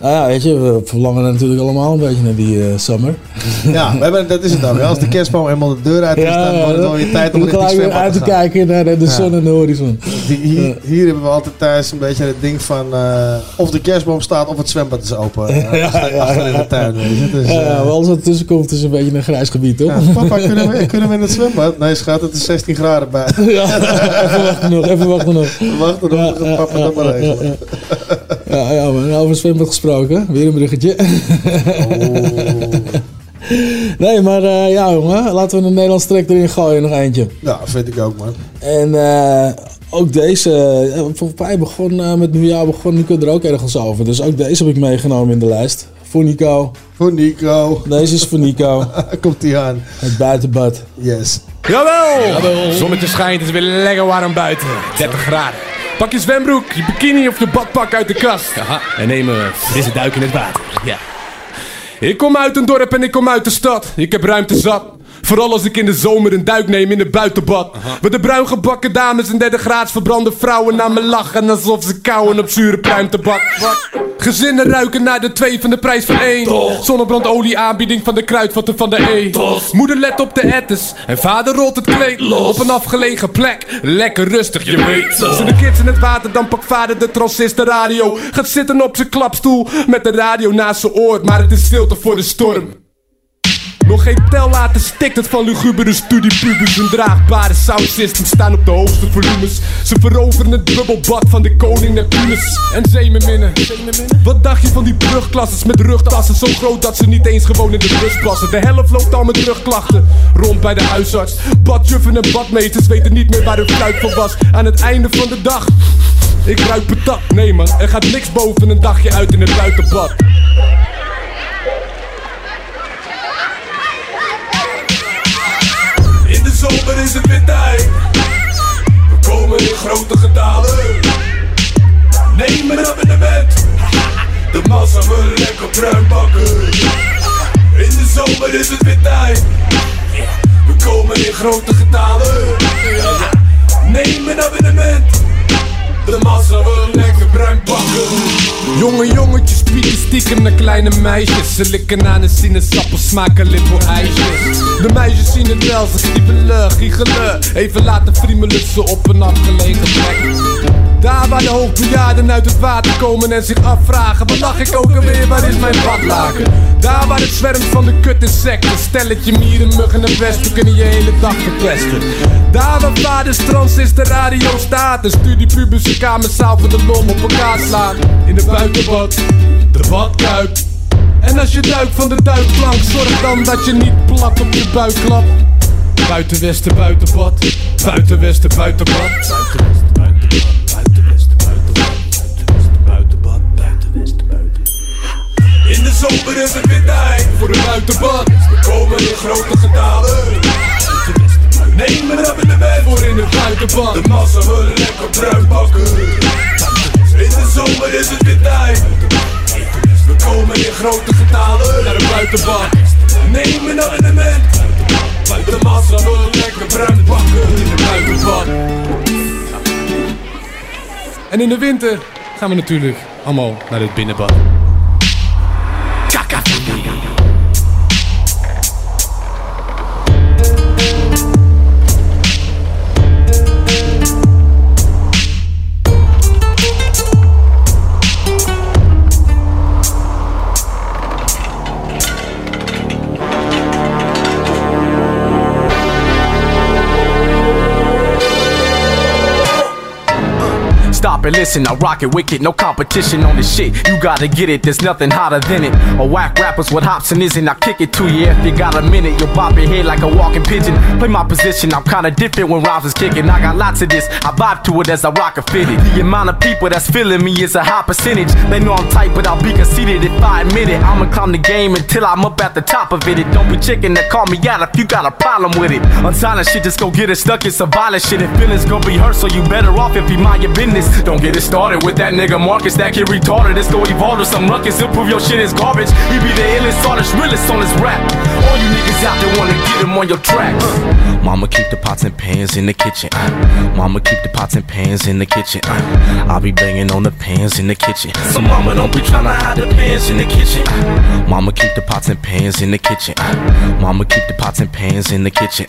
Nou ja, weet je, we verlangen natuurlijk allemaal een beetje naar die eh, summer. Ja, we hebben, dat is het ook. Als de kerstboom eenmaal de deur uit is, dan wordt het wel weer tijd om richting zwembad uit te kijken naar de, de Ja. zon en de horizon. Die, hier, hier hebben we altijd thuis een beetje het ding van eh, of de kerstboom staat of het zwembad is open. Eh, Ja, achter, in de tuin. Weet je. Dus, ja, eh, ja, maar alles wat ertussen komt is een beetje een grijs gebied, toch? papa, kunnen we, kunnen we in het zwembad? Nee, schat, het is 16 graden bij. Ja, even wachten nog, even wachten nog. Wachten nog, dan papa dat maar regelen. Ja, ja, maar over het zwembad gesproken. Weer een bruggetje. Nee, maar eh, ja, jongen. Laten we een Nederlands trek erin gooien. Nog eentje. Ja, vind ik ook, man. En eh, ook deze, eh, volgens mij begon eh, met nieuwjaar begon Nico er ook ergens over. Dus ook deze heb ik meegenomen in de lijst. Voor Nico. Voor Nico. Deze is voor Nico. Komt die aan. Het buitenbad. Yes. Jawel! Zonnetje schijnt, het is weer lekker warm buiten. 30 graden. Pak je zwembroek, je bikini of je badpak uit de kast. En neem een frisse duik in het water. Ja. Ik kom uit een dorp en ik kom uit de stad. Ik heb ruimte zat. Vooral als ik in de zomer een duik neem in het buitenbad. Waar de bruin gebakken dames en derde graads verbrande vrouwen naar me lachen. Alsof ze kauwen op zure pruimtebak. Gezinnen ruiken naar de twee van de prijs van één. Zonnebrandolie aanbieding van de kruidvatten van de E. Moeder let op de ettes en vader rolt het kleed. Op een afgelegen plek, lekker rustig, je weet. Zijn de kids in het water, dan pakt vader de transistorradio. Gaat zitten op zijn klapstoel met de radio naast zijn oor. Maar het is stilte voor de storm. Nog geen tel later stikt het van lugubere studiepubers. Hun draagbare soundsystems staan op de hoogste volumes. Ze veroveren het bubbelbad van de koning Neptunus. En zeemerminnen. Wat dacht je van die brugklasses met rugtassen? Zo groot dat ze niet eens gewoon in de bus passen. De helft loopt al met rugklachten. Rond bij de huisarts. Badjuffen en badmeters weten niet meer waar hun fluit voor was. Aan het einde van de dag. Ik ruik patat. Nee man, er gaat niks boven een dagje uit in het buitenbad. Zomer is het weer tijd. We komen in grote getalen. Neem een abonnement. De massa wil lekker bruin bakken. In de zomer is het weer tijd. We komen in grote getalen. Neem een abonnement. De massa wil lekker bruin bakken. Jonge jongetjes pieken stiekem naar kleine meisjes. Ze likken aan een sinaasappel, smaken little ijsjes. De meisjes zien het wel, ze kriebelen, giechelen. Even laten friemelen ze op een afgelegen plek. Daar waar de hoogbejaarden uit het water komen en zich afvragen Wat lach ik ook alweer, waar is mijn badlaken? Daar waar het zwermt van de kut insecten Stelletje mieren, muggen en pesten kunnen je hele dag verpesten. Daar waar vaders trans is de radio staat een kamerzaal voor de lom op elkaar slaan In de buitenbad, de badkuip. En als je duikt van de duikplank Zorg dan dat je niet plat op je buik klapt. Buitenwesten, buitenbad. Buitenwesten, buitenbad de zomer is het weer tijd voor een buitenbad. We komen in grote getalen. Neem een abonnement voor in het buitenbad. De massa wil lekker bruin bakken. In de zomer is het weer tijd. We komen in grote getalen naar een buitenbad. Neem een abonnement. De massa wil lekker bruin bakken in het buitenbad. En in de winter gaan we natuurlijk allemaal naar het binnenbad. Acá and listen, I rock it wicked, no competition on this shit. You gotta get it, there's nothing hotter than it. A whack rappers what hops and isn't, I kick it to you if you got a minute. You'll bop your head like a walking pigeon. Play my position, I'm kinda different when rhymes is kicking. I got lots of this, I vibe to it as I rock a fitted. The amount of people that's feeling me is a high percentage. They know I'm tight, but I'll be conceited if I admit it. I'ma climb the game until I'm up at the top of it. It don't be chicken that call me out if you got a problem with it. Unsilent shit, just go get it stuck. It's a violent shit. If feelings gon' be hurt, so you better off if you mind your business. Don't Get it started with that nigga Marcus, that kid retarded. It's go evolve to some ruckus, he'll prove your shit is garbage. He be the illest artist, realest on his rap. All you niggas out there wanna get him on your tracks. Mama keep the pots and pans in the kitchen. uh. Mama keep the pots and pans in the kitchen. uh. I'll be banging on the pans in the kitchen. So mama don't be tryna hide the pans in the kitchen. Mama keep the pots and pans in the kitchen. Mama keep the pots and pans in the kitchen.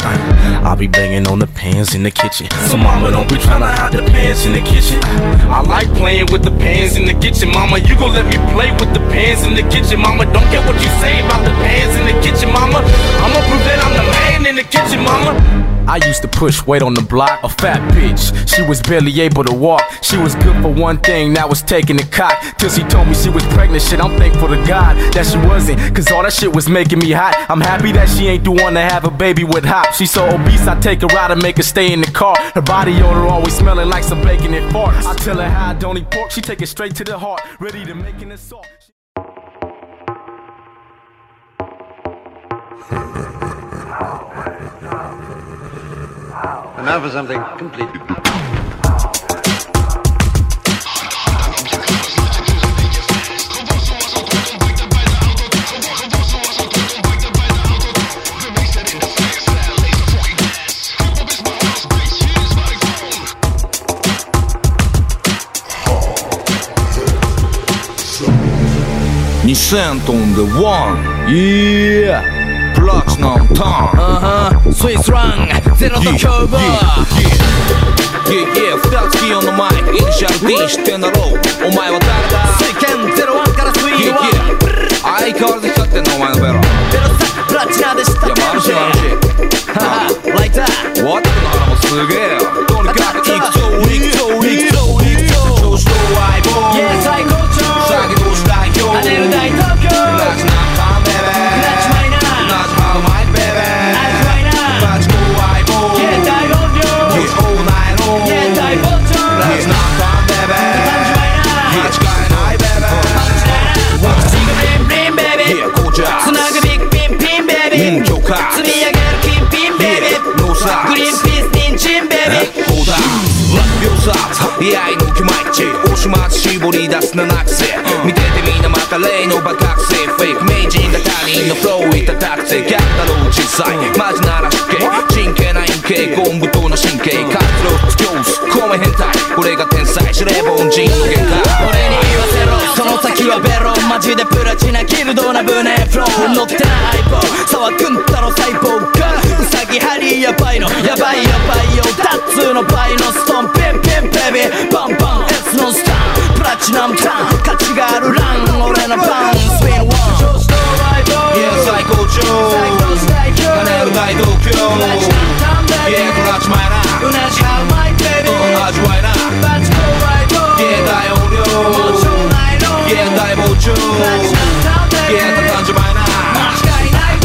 I'll be banging on the pans in the kitchen. So mama don't be tryna hide the pans in the kitchen. I like playing with the pans in the kitchen, mama. You gon' let me play with the pans in the kitchen, mama. Don't care what you say about the pans in the kitchen, mama. I'ma prove that I'm the man in the kitchen, mama. I used to push weight on the block, a fat bitch. She was barely able to walk. She was good for one thing, that was taking the cock. Till she told me she was pregnant, shit. I'm thankful to God that she wasn't, cause all that shit was making me hot. I'm happy that she ain't the one to have a baby with hop. She's so obese, I take her out and make her stay in the car. Her body odor always smelling like some bacon and farts. I tell her how I don't eat pork, she take it straight to the heart, ready to make an assault. And now for something completely. Cent on the one Yeah Uh-huh ゼロと今日は Yeah yeah 二つキーのマイクイニシャル D 知ってんだろうお前は誰だ水拳ゼロワンからスイー Yeah ワン yeah. 相変わらず光ってんのお前のベロベロさプラチナでしたいやマルシマルシははライターワットの腹もすげえイチ押し待ち絞り出す七癖。見ててみんなまた例のバカ癖フェイク名人が他人の。フローいただくぜギャッだろう実際。マジなら死刑真剣な陰形。ゴンブとの神経。活動スキョース米変態。俺が天才。司令凡人の限界。俺に言わせろ。その先はベロ。マジでプラチナギルドな船フロー乗ってない相棒沢くんたの細胞がウサギハリーやばいの。やばいやばいよ。ダッツーの倍のストン。ピンピンベビー。バンバンスのスタープラチナムターン価値があるラン俺のパンスピンワン最高潮跳ねう大東京ゲーやこちまなうなじはうまいベビー味わいな大音量いや大膨張ゲー畳んじまな間違いない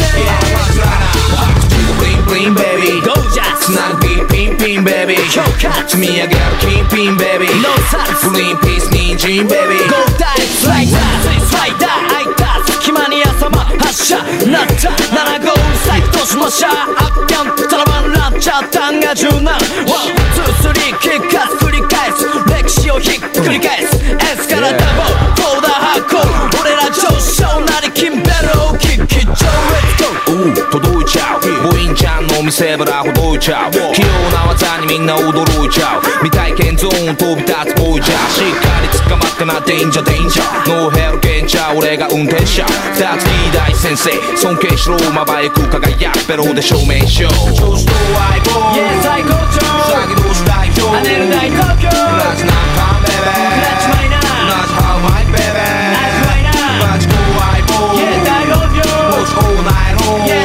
ベビージャスつなぐビーピンピンベビー強化積み上げるキンピンベビー No sense グリーンピース人参ベビーゴーダイスライダースライダー開いた隙間に朝間発射なった7号サイトしましゃアッキャンタラバンランチャータンが柔軟ワンツースリーキックアス繰り返す歴史をひっくり返す S からダボコーダーハーコー俺ら上昇なり金ベルをキッキ上 Let's go. 届いちゃうボインちゃんの店ぶらほどいちゃう。器用な技にみんな驚いちゃう。未体験ゾーン飛び立つボイジャー。しっかり捕まってなデンジャーデンジャー。ノーヘルゲンチャー俺が運転者。二つキー大先生。尊敬しろまばゆく輝くベロで証明しよう調子と相棒 Yeah 最高潮詐欺同士代表。跳ねる大東京。ラチナンカンベベ。クラッチマイナーナチハウマイベベアルファイナー。バチコ相棒 Yeah 大音量 Watch all night long Yeah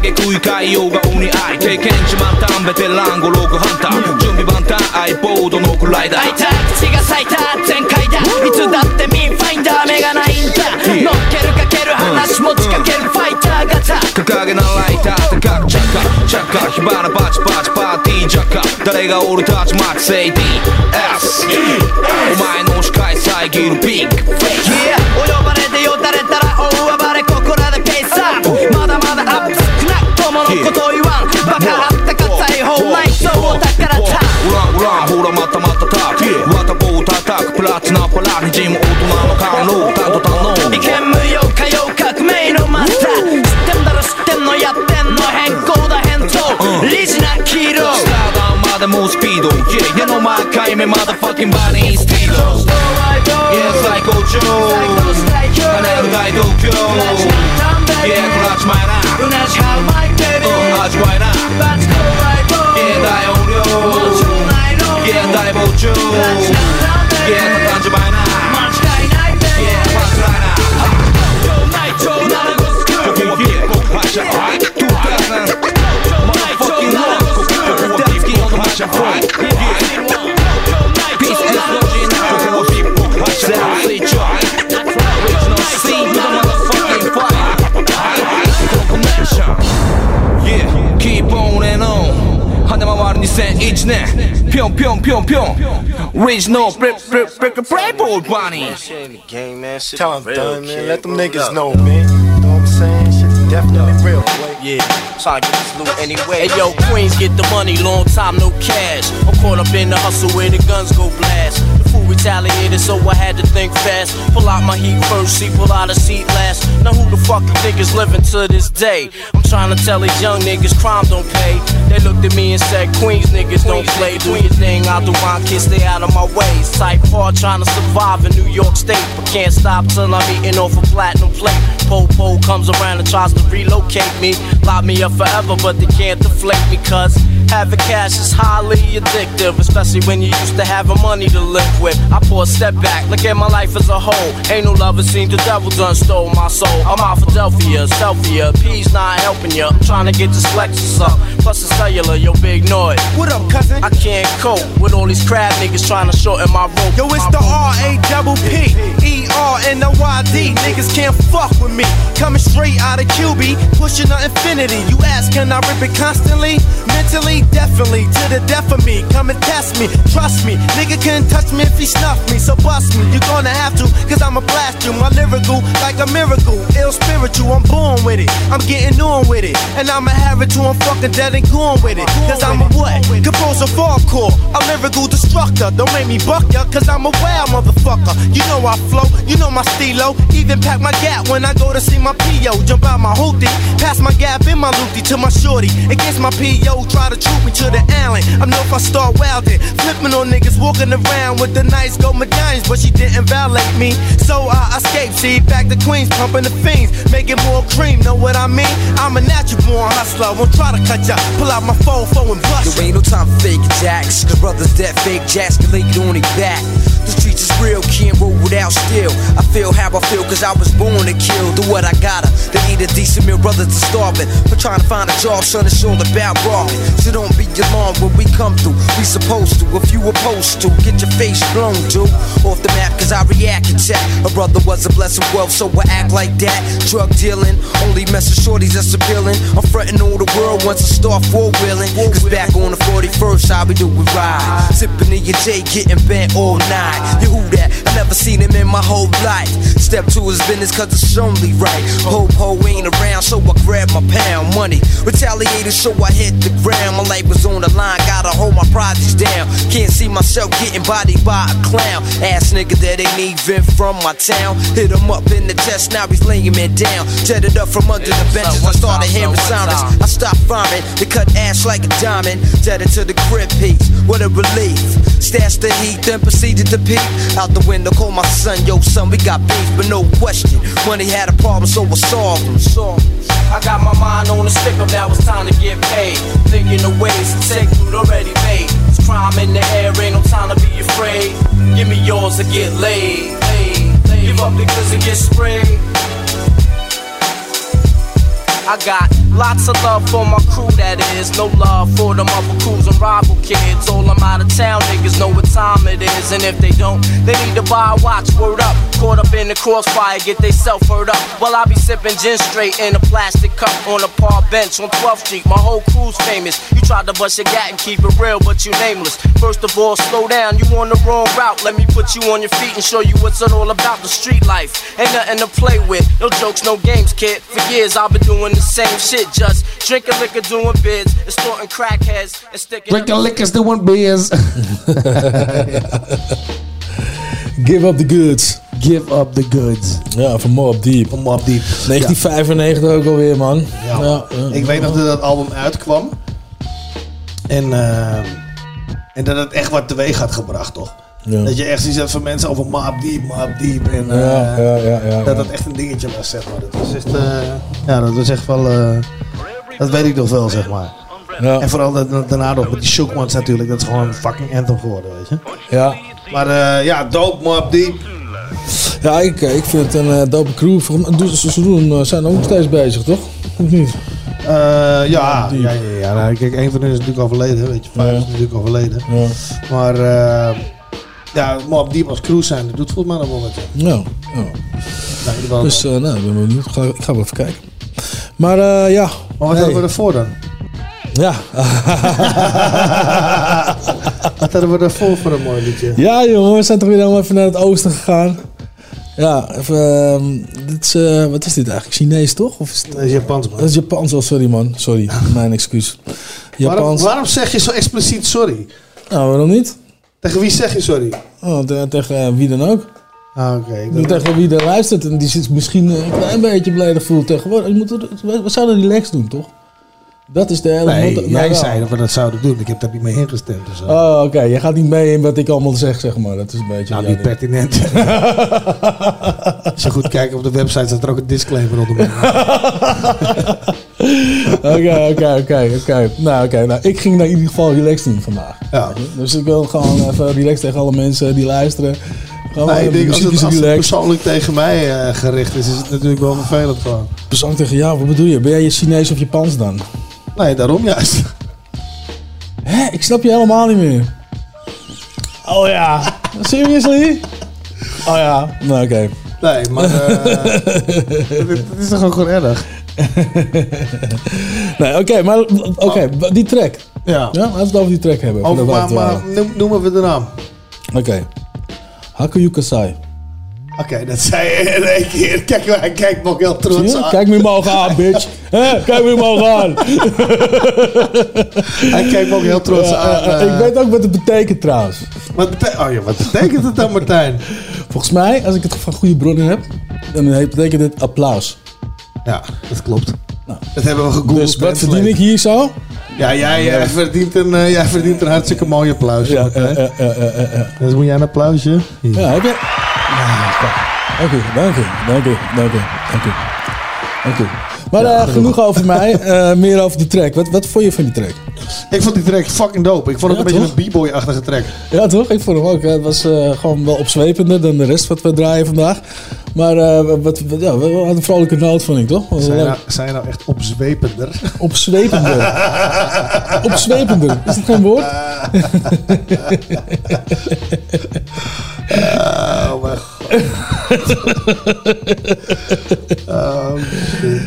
ピロット上げ食い替えようが鬼愛経験値満タンベテラン語録ハンター。準備万端 iPod のクライダー。開いた口が咲いた全開だ。いつだってミンファインダー目がないんだ。乗っけるかける話持ちかけるファイター型掲げなライター高くチャカチャカ火花バチバチパーティージャカ誰が俺たちマックス ADS お前の視界遮るビッグフェイス呼ばれでよだれたら大暴れここらでペーサーラップまだまだアップ少なくとものことを言わんバカあったか裁縫ないそうだからたウランウランほらまたまたタク綿棒を叩くプラチナパラにじむ大人の感動担当頼む意見無用歌謡革命のマスター知ってんだろ知ってんのやってんの変更だ返答理事な黄色スターダウンまでもうスピード家の真っ赤い目まだファッキンバディスピード最高潮離れる大東京 Yeah, 그러지 마라 그러지 마라 어, 하지 마라 Yeah, 나의 오류 Yeah, 나의 보조 Yeah, 던지 마라 Yeah, 파스 라라 Yo, night, yo, 나는 고스쿨 고와 비고 파샤 두다산 Motherfucking loco 고와 비고 파샤 Yeah 20cent each 네 평평평평 Original rip rip rip rip rip old bunny Tell them done man. let them niggas know man. You know what I'm saying? Shit's definitely real boy. Yeah. Try to get this loot anyway. Hey yo Queens get the money. Long time no cash. I'm caught up in the hustle where the guns go blast. Retaliated, so I had to think fast. Pull out my heat first, see, pull out a seat last. Now who the fuck you think is living to this day? I'm trying to tell these young niggas crime don't pay. They looked at me and said, Queens niggas don't play. Do your thing, I'll do mine, kids stay out of my ways. Type hard trying to survive in New York State, but can't stop till I'm eating off a platinum plate. Popo comes around and tries to relocate me. Lock me up forever, but they can't deflate me, cuz having cash is highly addictive, especially when you used to having money to live with. I pour a step back, look at my life as a whole. Ain't no love, it seems the devil done stole my soul. I'm out Philadelphia, Selfia, P's not helping ya. I'm trying to get this Lexus up, plus the cellular, yo, big noise. What up, cousin? I can't cope with all these crab niggas trying to shorten my rope. Yo, it's the R A double P E R N O Y D. Niggas can't fuck with me. Coming straight out of QB, pushing the infinity. You ask, can I rip it constantly? Mentally, definitely, to the death of me. Come and test me, trust me. Nigga couldn't touch me if he snuffed me, so bust me. You're gonna have to, cause I'ma blast you. My lyrical, like a miracle. Ill spiritual, I'm born with it. I'm getting on with it. And I'ma have it till I'm fucking dead and gone with it. Cause I'm a what? Composer hardcore, a lyrical destructor. Don't make me buck ya, cause I'm a wild motherfucker. You know I flow, you know my stilo. Even pack my gap when I go to see my PO. Jump out my hoopty, pass my gap in my loopty to my shorty. Against my PO, try to troop me to the alley. I know if I start wildin', flipping on niggas walking around with the nice gold medallions, but she didn't violate me. So I escaped, see, back to Queens, pumping the fiends, making more cream. Know what I mean? I'm a natural born hustler, won't try to cut ya. Pull out my phone, phone and bust. There ain't no time for fake jacks. Brothers that fake jacks can lay it on their back. The streets is real, can't roll without steel. I feel how I feel cause I was born to kill. Do what I gotta. They need a decent meal, brothers are starving. But trying to find a job, son, it's all about robbing. So don't be when we come through. We supposed to, if you opposed to, get your face blown, dude. Off the map cause I react and chat. A brother was a blessing wealth, so I act like that. Drug dealing, only messing shorties that's appealing. I'm fronting all the world once I start four wheeling. Cause back on the 41st, how we do we ride. Sipping in your J, getting bent all night. You who that? I never seen him in my whole life. Step to his business cause it's only right. Hope ho ain't around, so I grab my pound money. Retaliated, so I hit the ground. My life was on the line, gotta hold my projects down. Can't see myself getting bodied by a clown. Ass nigga that ain't even from my town. Hit him up in the chest, now he's laying me down. Jetted up from under the benches, I started hearing soundings. I stopped rhyming, they cut ass like a diamond. Jetted to the crib piece, what a relief. Stashed the heat, then proceeded to peek. Out the window, call my son, yo son, we got beef, but no question. Money had a problem, so I solved him. Solved him. I got my mind on the stick up, now it's time to get paid. Thinking of ways to take food already made. It's crime in the air, ain't no time to be afraid. Give me yours to get laid. laid, laid. Give up because it gets sprayed. I got Lots of love for my crew, that is. No love for them other crews and rival kids. All them out of town niggas know what time it is. And if they don't, they need to buy a watch. Word up. Caught up in the crossfire, get they self hurt up. While I be sipping gin straight in a plastic cup on a park bench on 12th Street. My whole crew's famous. You tried to bust your gat and keep it real, but you nameless. First of all, slow down, you on the wrong route. Let me put you on your feet and show you what's it all about. The street life ain't nothing to play with. No jokes, no games, kid. For years I've been doing the same shit. Just drinking liquor, doing bids, extorting crackheads, and sticking. Drinking liquors, doing beers. Give up the goods. Give up the goods. Ja, van Mob Deep. Van Mob Deep. 1995 ook alweer, man. Ja, Ja, ik weet nog dat dat album uitkwam. En, eh, en dat het echt wat teweeg had gebracht, toch? Ja. Dat je echt zoiets had van mensen over Mob Deep, Mob Deep. En eh, Ja, ja, dat dat echt een dingetje was, zeg maar. Dat was echt, eh, ja, dat was echt wel... eh, dat weet ik nog wel, zeg maar. Ja. En vooral dat- daarna nog met die Shook Ones natuurlijk. Dat is gewoon een fucking anthem geworden, weet je. Ja. Maar ja, Dope, Mob Deep. Ja, ik, ik vind het een dope crew. Ze, doen, zijn ook nog steeds bezig, toch? Of niet? Ja, ja, ja, ja, nou, kijk, een van hen is natuurlijk overleden, weet je. Vijf is natuurlijk overleden. Ja. Maar ja, Mob Deep als crew zijn, dat doet volgens mij nog wel wat. ja. Ja. ja. Nou, Dus, eh, nou, ik ben benieuwd. Ik ga, ik ga wel even kijken. Maar eh, ja. Maar wat Hey. hadden we ervoor dan? Ja. wat hadden we ervoor voor een mooi liedje? Ja, jongen, we zijn toch weer helemaal even naar het oosten gegaan. Ja, even, ehm, dit is, eh, wat is dit eigenlijk? Chinees toch? Of is het, Dat is Japans, man. Dat is Japans, oh sorry man. Sorry, mijn excuus. Waarom, Japans. waarom zeg je zo expliciet sorry? Nou, waarom niet? Tegen wie zeg je sorry? Oh, te- tegen eh, wie dan ook. Ah, oké. dacht- tegen wie er luistert en die zich misschien eh, een klein beetje beledigd voelt tegenwoordig. Moet, we, we zouden relaxed doen, toch? Dat is de hele Nee, jij nou, zei dat we dat zouden doen. Ik heb daar niet mee ingestemd of zo. Oh, oké. Je gaat niet mee in wat ik allemaal zeg, zeg maar. Dat is een beetje... Nou, niet pertinent. Als je goed kijkt op de website, staat er ook een disclaimer onder. Oké, oké, oké, oké. Nou, oké. Nou, ik ging naar in ieder geval relaxed doen vandaag. Ja. Dus ik wil gewoon even relaxed tegen alle mensen die luisteren. Gewoon Nee, ik denk, als het, als persoonlijk tegen mij eh, gericht is, is het natuurlijk wel vervelend gewoon. Persoonlijk tegen jou, wat bedoel je? Ben jij je Chinees of Japans dan? Nee, daarom juist. Hé, ik snap je helemaal niet meer. Oh ja. Seriously? Oh ja. Nou, oké. Nee, maar eh, het is toch ook gewoon erg? Nee, oké, maar oké, die track. Ja. Ja, laten we het over die track hebben. Over, maar, maar noem- noemen we de naam. Oké. Hakuyu Kasai. Oké, dat zei je in één keer. Kijk, hij kijkt me ook heel trots aan. Kijk me omhoog aan, bitch. Kijk me omhoog aan. Hij kijkt me ook heel trots aan. ik weet ook wat het betekent trouwens. Wat, bete- oh, ja, wat betekent het dan, Martijn? Volgens mij, als ik het van goede bronnen heb, dan betekent het applaus. Ja, dat klopt. Dat hebben we gegoogeld. Dus wat verdien ik hier zo? Ja, jij, eh, verdient een, eh, jij verdient een hartstikke mooi applausje. Ja, Martijn. ja, ja, ja, ja, ja. Dus moet jij een applausje? Hier. Ja, heb je? Dank u, dank u, dank u, dank u, dank u. Dank u. Maar Ja, genoeg. over mij, eh, meer over die track. Wat, wat vond je van die track? Ik vond die track fucking dope. Ik vond het Ja, een beetje een b-boy-achtige track. Ja, toch? Ik vond hem ook. Het was eh, gewoon wel opzwepender dan de rest wat we draaien vandaag. Maar eh, wat, wat- ja, we hadden een vrolijke noot, vond ik, toch? Zijn nou, zijn je nou echt opzwepender? Opzwepender. Opzwepender. Is dat geen woord? Oh mijn god. oh shit.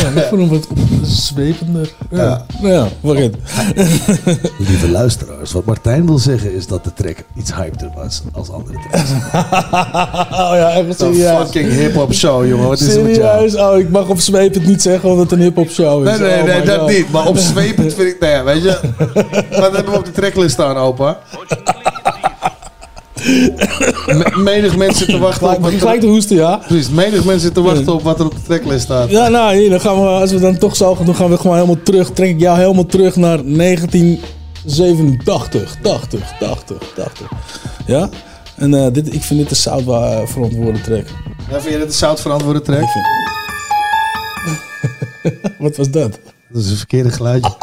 ja, ik vond hem wat opzwepender. Ja, Ja. nou ja, fuck Lieve luisteraars, wat Martijn wil zeggen is dat de track iets hypeder was als andere tracks. oh ja, echt Een serieus. fucking hip-hop show, jongen. Wat is er met jou? Serieus? Oh, ik mag opzwepend niet zeggen omdat het een hip-hop show is. Nee, nee, Oh nee, dat God. niet. Maar opzwepend vind ik... Nee, weet je. Wat hebben we op de tracklist staan, opa? Me- menig mensen te wachten op... Wat er- gelijk te hoesten, ja. Precies, menig mensen te wachten op wat er op de tracklist staat. Ja, nou, hier, dan gaan we, als we dan toch zo gaan doen, gaan we gewoon helemaal terug. Trek ik jou helemaal terug naar 1987. 80, 80, 80. Ja? En eh, dit, ik vind dit een zout uh, verantwoorde track. Ja, vind je dit een zout verantwoorde track? Ik vind... Wat was dat? Dat is een verkeerde geluidje.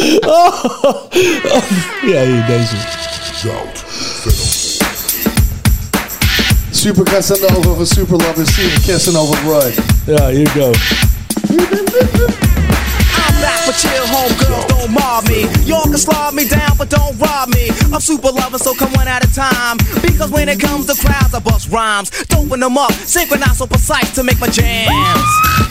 Oh, ja, hier, deze. Zout. Super Casanova van Super Lover Cee and Casanova Rud. Ja, here you go. I'm back for chill, homegirls, don't mob me. Y'all can slob me down, but don't rob me. I'm super loving, so come one at a time. Because when it comes to crowds, I bust rhymes. Doping them up, synchronize so precise to make my jams.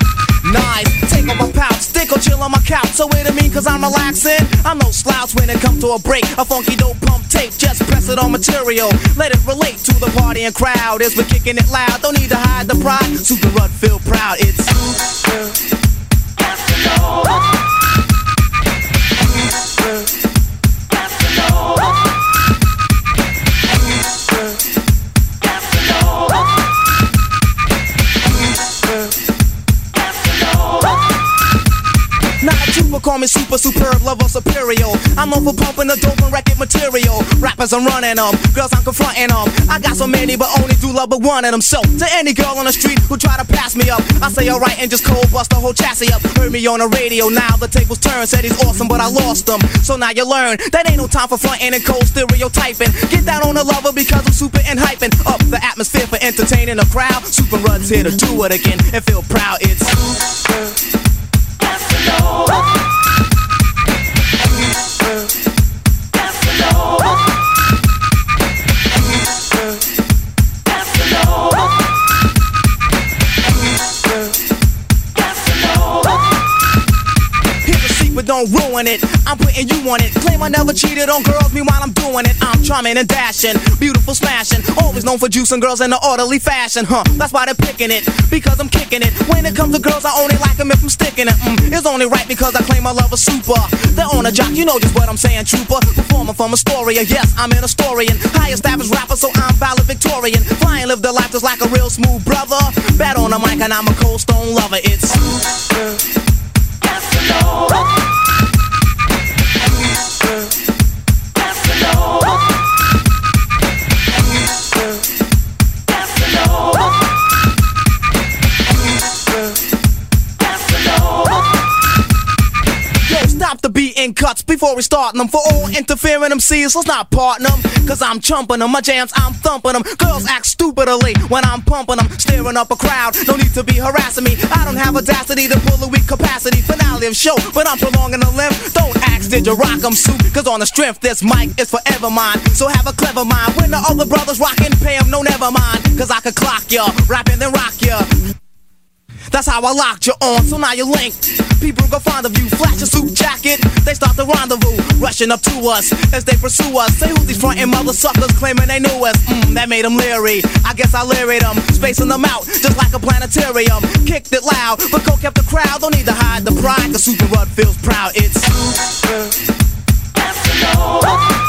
Nice, take off my pouch, stick or chill on my couch. So wait a mean, cause I'm relaxing. I'm no slouch when it comes to a break. A funky dope pump tape, just press it on material. Let it relate to the party and crowd. As we're kicking it loud, don't need to hide the pride. Super Rud, feel proud. It's super. Not trooper, super superb, lover superior. I'm for pumping the dope and record material. Rappers, I'm running them, girls, I'm confronting them. I got so many, but only do love but one of them. So, to any girl on the street who try to pass me up, I say alright and just cold bust the whole chassis up. Heard me on the radio, now the tables turn. Said he's awesome, but I lost him. So now you learn that ain't no time for fronting and cold stereotyping. Get down on the lover because I'm super and hyping up the atmosphere for entertaining the crowd. Super Rud's here to do it again and feel proud. It's super. Here's don't ruin it. I'm putting you on it. Claim I never cheated on girls, meanwhile I'm doing it. I'm charming and dashing, beautiful smashing. Always known for juicing girls in an orderly fashion, huh? That's why they're picking it, because I'm kicking it. When it comes to girls, I only like them if I'm sticking it. Mm, it's only right because I claim I love a super. They're on a jock, you know just what I'm saying, trooper. Performer from Astoria, yes, I'm an historian. High established rapper, so I'm valid Victorian. Flying, live the life just like a real smooth brother. Bad on the mic, and I'm a cold stone lover. It's super. Yo, stop the beating cuts before we start them. For all interfering MCs, let's not partner them. Cause I'm chumping them, my jams, I'm thumping them. Girls act stupidly when I'm pumping them. Staring up a crowd, no need to be harassing me. I don't have audacity to pull a weak capacity. Finale of show, but I'm prolonging the limb. Don't ask, did you rock 'em suit? Cause on the strength, this mic is forever mine. So have a clever mind. When the other brothers rockin', pay 'em no never mind. Cause I could clock ya, rapping then rock ya. That's how I locked you on, so now you're linked. People go fond of you, flash a suit jacket. They start the rendezvous, rushing up to us as they pursue us. Say who these frontin' mother suckers claiming they knew us. Mm, that made them leery. I guess I leered them, spacing them out just like a planetarium. Kicked it loud, but Coke kept the crowd. Don't need to hide the pride, cause Super Rud feels proud. It's Super. Nico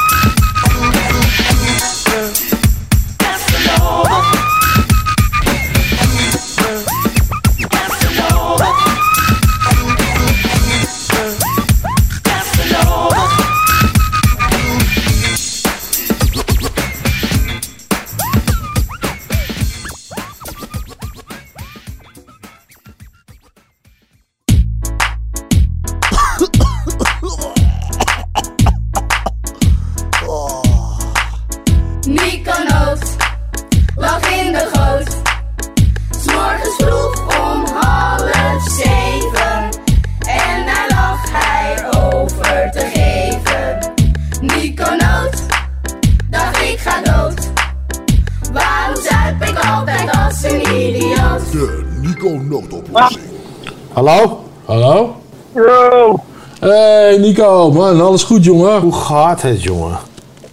Hallo? Hallo? Yo! Hey Nico, man, alles goed jongen? Hoe gaat het jongen?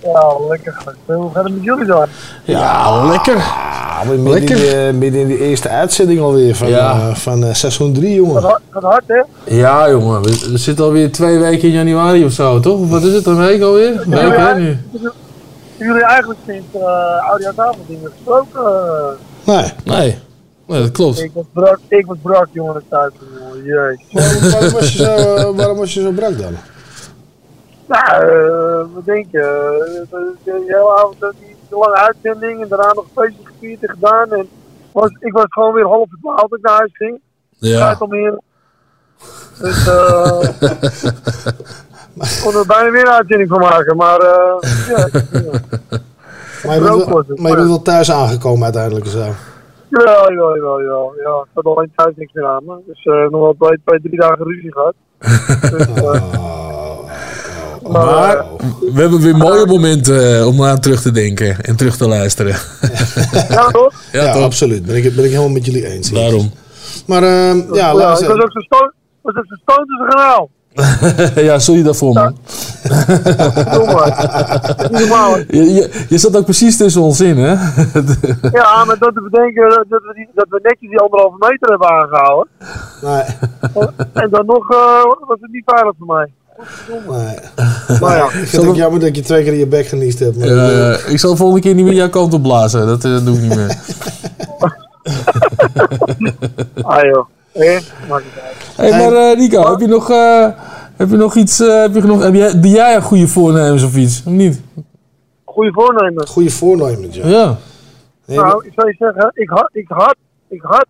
Ja, lekker. Hoe gaat het met jullie dan? Ja, lekker. Ah, we midden, Lekker. In de, midden in de eerste uitzending alweer van, Ja. eh, van eh, seizoen 3, jongen. Gaat hard, hè? Ja jongen, we, we zitten alweer twee weken in januari of zo, toch? Of wat is het, een week alweer? Een week hè nu? Hebben jullie eigenlijk sinds uh, audio tafel dingen gesproken? Nee. Nee. Nee, dat klopt. Ik was brak, ik was brak, jongen, de tijd. Waarom, waarom was je zo, eh, waarom was je zo brak dan? Nou, eh, wat denk je? Eh, de, de hele avond eh, die, lange uitzending en daarna nog feestjes gevierd en gedaan. En was, ik was gewoon weer half verdwaald als ik naar huis ging. Ja. Gaat om hier. Dus eh ik kon er bijna weer een uitzending van maken, maar eh ja. Maar je, bent wel, maar je bent wel thuis aangekomen uiteindelijk zo. Ja, ja, ja, ja. ja. Ik had alleen thuis niks meer aan me. Dus eh, nog wel twee, twee, drie dagen ruzie gehad. dus, eh, Maar we hebben weer mooie momenten eh, om aan terug te denken en terug te luisteren. ja, toch? Ja, Ja, toch? absoluut. Ben ik, ben ik helemaal met jullie eens. Daarom. Maar ehm, ja, ja, laten we was ook zo stoot, als een kanaal. ja, sorry daarvoor, man. normaal. Je, je, je zat ook precies tussen ons in, hè? Ja, maar dat te bedenken dat we, die, dat we netjes die anderhalve meter hebben aangehouden. Nee. En dan nog eh, was het niet veilig voor mij. Nee. Maar ja. Ik vind het ook jammer dat je twee keer in je bek geniest hebt. Maar ik zal de volgende keer niet meer jouw kant op blazen. Dat eh, doe ik niet meer. Ah joh. Eh, maakt niet uit. Hey, maar eh, Nico, heb je nog, eh, heb je nog iets? eh, heb je nog, heb jij, doe jij een goede voornemens of iets? Of niet? Goede voornemens. Goede voornemens, ja. Ja. Nou, ik zou je zeggen, ik had, ik had, ik had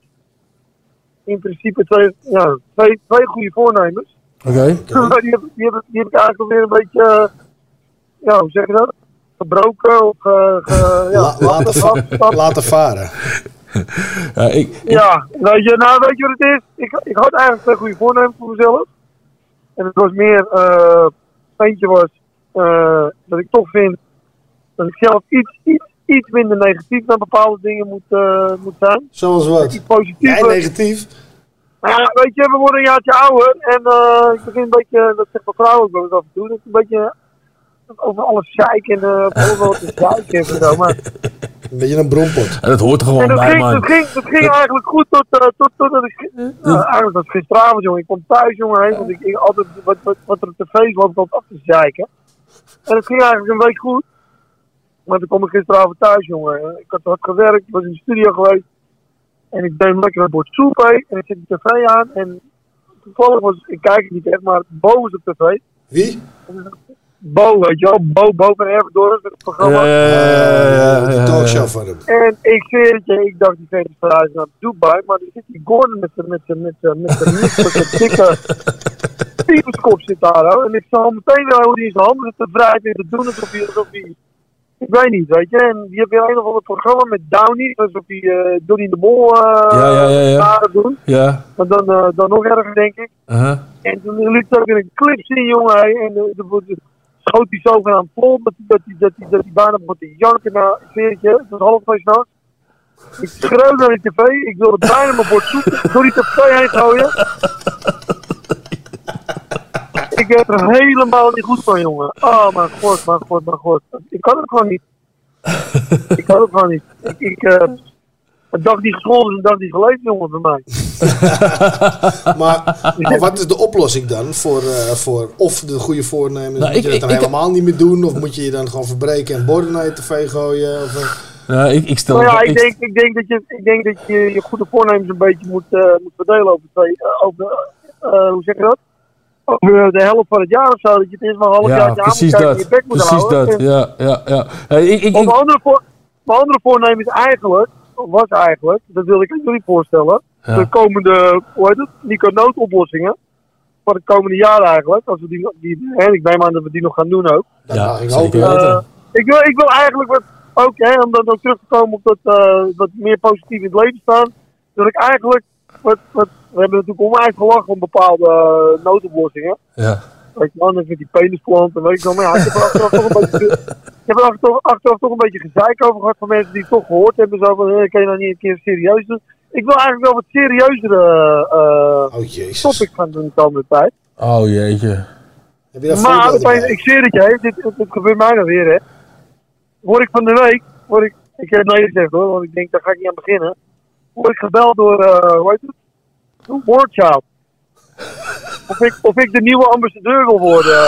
in principe twee, ja, twee, twee goede voornemens. Oké. Maar die, heb, die, heb, die heb ik eigenlijk alweer een beetje, ja, hoe zeg je dat? Gebroken of ge, ge, ja, La- laten, va- laten varen. Ja, ik, Ja, weet je, nou weet je wat het is? Ik, ik had eigenlijk twee goede voornemens voor mezelf. En het was meer, eh eentje was eh, dat ik toch vind dat ik zelf iets, iets, iets minder negatief naar bepaalde dingen moet, eh, moet zijn. Zoals wat? Iets positiever. Jij negatief? Nou ja, weet je, we worden een jaartje ouder en eh, ik begin een beetje, dat zegt mijn vrouw ook wel eens af en toe, dat ik een beetje over alles zeiken en uh, overal te zeiken en zo. Maar Een beetje een brompot. Ja, dat hoort er en gewoon dat bij, ging, man. dat, ging, dat ging eigenlijk goed tot, eh, tot, tot dat ik... nou, eigenlijk was het gisteravond, jongen. Ik kwam thuis, jongen, heen. Want ik, ik altijd, wat, wat, wat er op tv ik altijd af te zeiken. En dat ging eigenlijk een week goed. Maar toen kwam ik gisteravond thuis, jongen. Ik had hard gewerkt, ik was in de studio geweest. En ik neem lekker een bord soep heen. En ik zet de tv aan. En toevallig was, ik kijk het niet echt, maar Bo was op tv. Wie? Bo, weet je wel. Bo, Bo van Erfdorf, het programma. Eh, de talkshow van hem. En ik zweer het je, ik dacht die vent is verhuisd naar Dubai, maar er zit die Gordon met zijn met zijn met zijn met zijn dikke tyfuskop zit daar hoor. En ik zag al meteen wel hoe in zijn handen zit te wrijven en te doen alsof hij, alsof hij ik weet niet, weet je. En die heeft weer een of ander programma met Downey, alsof hij uh, Donnie de Mol uh, Ja, ja, ja, ja. doen. Ja. Maar dan, uh, dan nog erger, denk ik. Uh-huh. En toen liet hij ook in een clip zien, jongen. En uh, dan schoot hij zogenaamd vol dat hij, dat hij, dat hij, dat hij bijna begon te janken. Nou, ik zweer het was half twee s'nachts. Ik schreeuwde naar de tv, ik wilde bijna mijn bord soep door die tv heen gooien. Ik heb er helemaal niet goed van, jongen. Oh, mijn god, mijn god, mijn god. Ik kan het gewoon niet. Ik kan het gewoon niet. Ik, ik, uh, een dag die gescholden is een dag die geleefd, jongen, bij mij. maar, maar wat is de oplossing dan voor, uh, voor of de goede voornemens? Nou, moet ik- je dat dan ik- ik- helemaal niet meer doen? Of moet je je dan gewoon verbreken en borden naar je tv gooien? Of, uh, Ja, ik, ik stel... Nou ja, ik ik- denk, ik denk dat je, ik denk dat je je goede voornemens een beetje moet, uh, moet verdelen over twee, uh, over, uh, hoe zeg je dat? Over de helft van het jaar of zo, dat je het eerst maar een half jaar ja, aan moet precies dat. je bek moet Precies houden. dat, En- ja, ja, ja. Hey, ik, ik, Of ik, mijn andere, voor, mijn andere voornemen is eigenlijk, was eigenlijk, dat wil ik aan jullie voorstellen, Ja. de komende, hoe heet het, Nico noodoplossingen, voor het komende jaar eigenlijk, als we die, die hè, ik neem aan dat we die nog gaan doen ook. ja, ik zeker Eh, weten. ik, wil, ik wil eigenlijk wat, ook, hè, om dan ook terug te komen op dat eh, wat meer positief in het leven staan, wil ik eigenlijk, wat, wat, we hebben natuurlijk onwijs gelachen om bepaalde uh, noodoplossingen. Ja. Weet je wel, dan met die penisplant en weet ik wel. Maar ja, ik heb er achteraf toch een beetje, ik heb er achteraf, achteraf toch een beetje gezeik over gehad van mensen die het toch gehoord hebben. Zo van, kan je nou niet een keer serieus doen? Ik wil eigenlijk wel wat serieuzere uh, oh, gaan doen de komende tijd. Oh jeetje. Heb je Maar opeens, ik het je, hè, dit, dit, dit gebeurt mij nou weer, hè. Word ik van de week, word ik, ik heb het nee gezegd hoor, want ik denk daar ga ik niet aan beginnen. Word ik gebeld door, uh, hoe heet het? Door Wordchild. Of ik, of ik de nieuwe ambassadeur wil worden.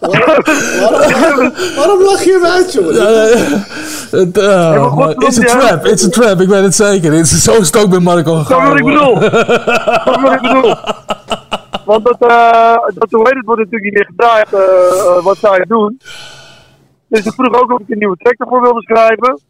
waarom, waarom lach je hem uit, jongen? Het, uh, it's a trap, it's a trap, ik weet het zeker. Het is zo stok bij Marco Dat is gegaan. wat ik bedoel. Dat is wat ik bedoel. Want dat, uh, dat hoe heet het, wordt natuurlijk niet meer gedraaid uh, uh, wat zij doen. Dus ik vroeg ook of ik een nieuwe track ervoor wilde schrijven.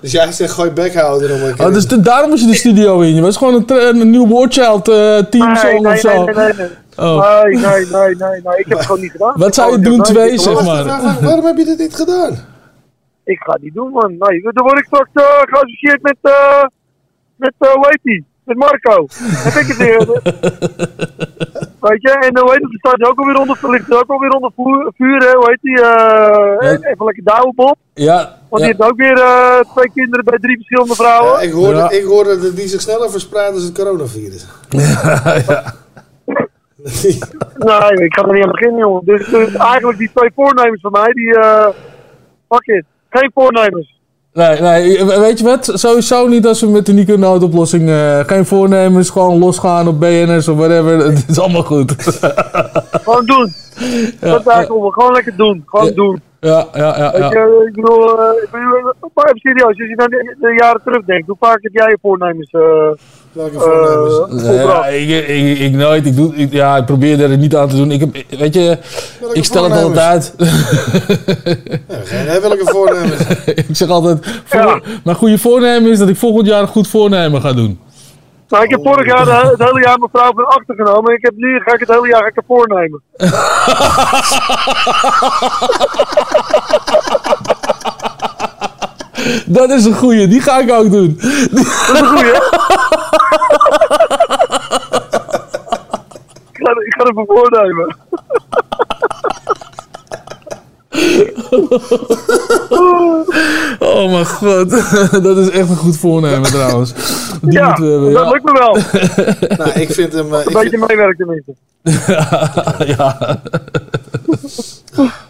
Dus jij zegt gooi bekhouder om een Oh, dus de- daarom was je de studio in. Je was gewoon een, een nieuw Wordchild eh team Nee, song nee, of zo. nee, nee, nee. Oh. Nee, nee, nee, nee, nee. Ik heb het gewoon niet gedaan. Wat zou je Ik doen, twee, zeg maar? Waarom, waarom heb je dit niet gedaan? Ik ga het niet doen, man. Nee, dan word ik straks eh, geassocieerd met, eh met, eh hoe heet die? Met Marco. Heb ik het weer. Weet je, en hoe heet het, staat hij ook alweer onder, ligt hij ook alweer onder vuur, vuur hè? hoe heet die? eh Even lekker douwen, Bob. Ja. Want ja. die heeft ook weer eh, twee kinderen bij drie verschillende vrouwen. Ja, ik, hoorde, Ja. ik hoorde dat die zich sneller verspreidt als het coronavirus. Nee, ik ga er niet aan beginnen, jongen. Dus, dus eigenlijk die twee voornemens van mij, die, eh fuck it. Geen voornemens. Nee, nee, weet je wat? Sowieso niet als we met de Nico noodoplossing eh geen voornemens, gewoon losgaan op BNS of whatever. Het is allemaal goed. Gewoon doen. dat is eigenlijk om. Gewoon lekker doen. Gewoon doen. Ja, ja, ja. Ja. je, ik bedoel, eh, ik bedoel, maar even serieus, als je naar de, de jaren terugdenkt, hoe vaak heb jij je voornemens? eh Welke voornemens? Ja, ik, ik, ik nooit. Ik, doe, ik, ja, ik probeer er niet aan te doen. Ik heb, weet je, ik stel het altijd uit. Ja, geen welke voornemens. ik zeg altijd, voor, mijn goede voornemen is dat ik volgend jaar een goed voornemen ga doen. Nou, ik heb vorig jaar het hele jaar mijn vrouw van achter genomen. Ik heb nu ga ik het hele jaar ga ik het voornemen. Dat is een goeie, die ga ik ook doen. Dat is een goeie, ik, ga, ik ga het even voornemen. Oh mijn god, dat is echt een goed voornemen trouwens. Die ja, moeten we hebben. dat Ja. lukt me wel. nou, ik vind hem... eh, Een ik beetje vind- meewerken tenminste. ja.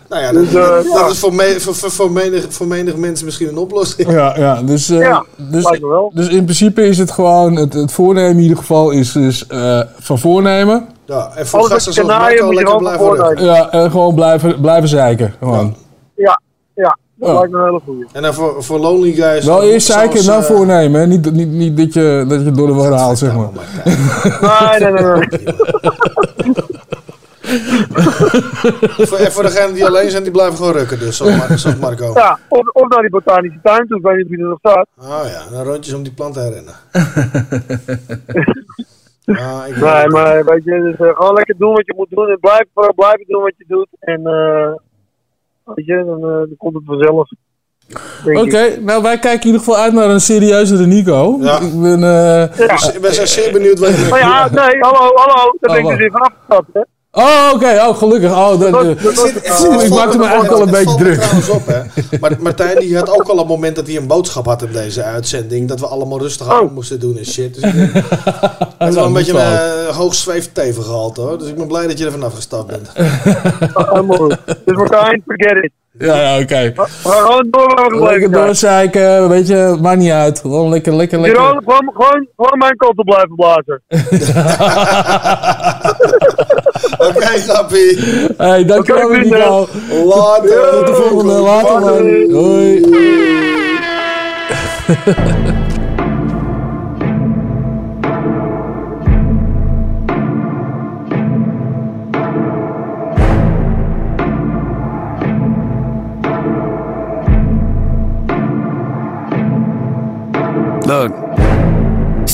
nou ja, dat, Dus, eh, dat- dat ja. is voor, me, voor, voor, voor, menig, voor menig mensen misschien een oplossing. Ja, ja, dus, eh, Ja, dus, lijkt me wel. dus in principe is het gewoon, het, het voornemen in ieder geval is dus eh, van voornemen. Ja, en voor gasten je kan zoals Marco je lekker gewoon blijven rukken. Ja, en gewoon blijven, blijven zeiken. Gewoon. Ja, ja, dat lijkt me een hele goeie. En dan voor, voor lonely guys... Wel eerst zeiken en dan eh, voornemen. Hè? Niet, niet, niet dat, je, dat je door de war haalt, zeg maar. Nee, nee, nee. nee. voor, en voor degenen die alleen zijn, die blijven gewoon rukken dus, zoals, Mar- zoals Marco. Ja, of, of naar die botanische tuin toe, ik weet niet wie er nog staat. Oh ja, dan rondjes om die plant te herinneren. Ah, ik Nee, maar weet je, dus, eh, gewoon lekker doen wat je moet doen en blijf vooral blijven doen wat je doet. En eh weet je, dan, eh, dan komt het vanzelf. Oké, nou wij kijken in ieder geval uit naar een serieuzere Nico. Ja. Ik ben, eh, Ja. Dus we zijn zeer benieuwd wat je Maar ja, nee, hallo, hallo, daar ben ik Oh, dus even afgestapt, hè. Oh, oké, oh gelukkig. Oh, dat, Dat- eh, dat- dat- Oeh, ik maakte me eigenlijk al een beetje druk. trouwens op, hè. Maar Martijn die had ook al een moment dat hij een boodschap had in deze uitzending. Dat we allemaal rustig aan moesten doen en shit. Dus ik het is wel een beetje een uh, hoog zweefteven gehaald hoor. Dus ik ben blij dat je er vanaf gestapt bent. Dus Martijn, forget it. Ja, ja, oké. Gewoon door Lekker doorzeiken, weet je, maakt niet uit. Gewoon lekker, lekker, lekker. Jeroen, gewoon, gewoon, gewoon mijn kant op blijven blazen. Oké, grappie. Hey, dankjewel weer, Nico. Later. Tot de volgende, later man. Hoi. Look.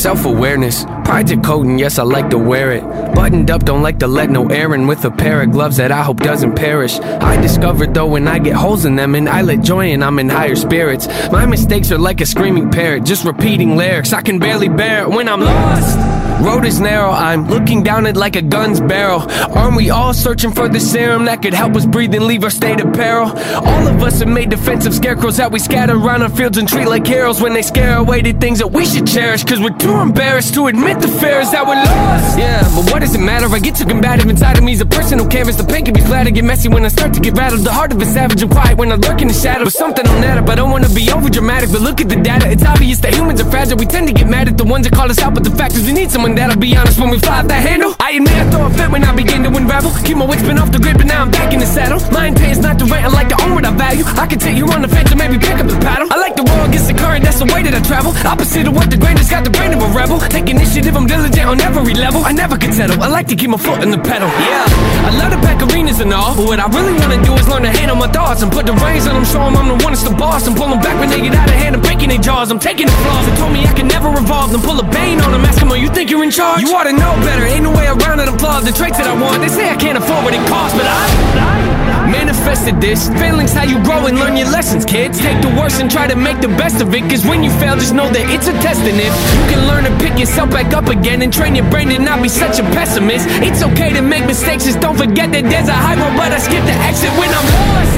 Self awareness, pride to coat, and yes, I like to wear it. Buttoned up, don't like to let no air in with a pair of gloves that I hope doesn't perish. I discovered though when I get holes in them, and I let joy in, I'm in higher spirits. My mistakes are like a screaming parrot, just repeating lyrics. I can barely bear it when I'm lost. Road is narrow, I'm looking down it like a gun's barrel. Aren't we all searching for the serum that could help us breathe and leave our state of peril? All of us have made defensive scarecrows that we scatter around our fields and treat like heroes when they scare away the things that we should cherish. Cause we're too embarrassed to admit the fears that we're lost. Yeah, but what does it matter? I get too combative inside of me. As a person who canvas, the pain can be flat. I get messy when I start to get rattled. The heart of a savage and quiet when I lurk in the shadow. But something on that up. I don't wanna be over dramatic, but look at the data. It's obvious that humans are fragile. We tend to get mad at the ones that call us out, but the fact is we need someone that'll be honest when we fly that handle. I admit I throw a fit when I begin to unravel. Keep my wits been off the grid, but now I'm back in the saddle. My intent is not to rant, I like to own what I value. I can take you on the fence and maybe pick up the paddle. I like the world against the current, that's the way that I travel. Opposite of what the has got the brain of a rebel. Take initiative, I'm diligent on every level. I never can settle, I like to keep my foot in the pedal. Yeah, I love to pack arenas and all, but what I really wanna do is learn to handle my thoughts and put the reins on them, show 'em I'm the one that's the boss, and pull them back when they get out of hand and breaking their jaws. I'm taking the flaws, they told me I can never evolve, then pull a bane on them, ask them, oh, you think you're in charge? You ought to know better, ain't no way around it, applaud the traits that I want. They say I can't afford what it costs, but I manifested this. Failing's how you grow and learn your lessons, kids. Take the worst and try to make the best of it, cause when you fail, just know that it's a test, and if you can learn to pick yourself back up again and train your brain to not be such a pessimist, it's okay to make mistakes, just don't forget that there's a high road, but I skip the exit when I'm lost.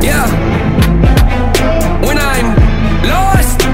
Yeah. When I'm lost.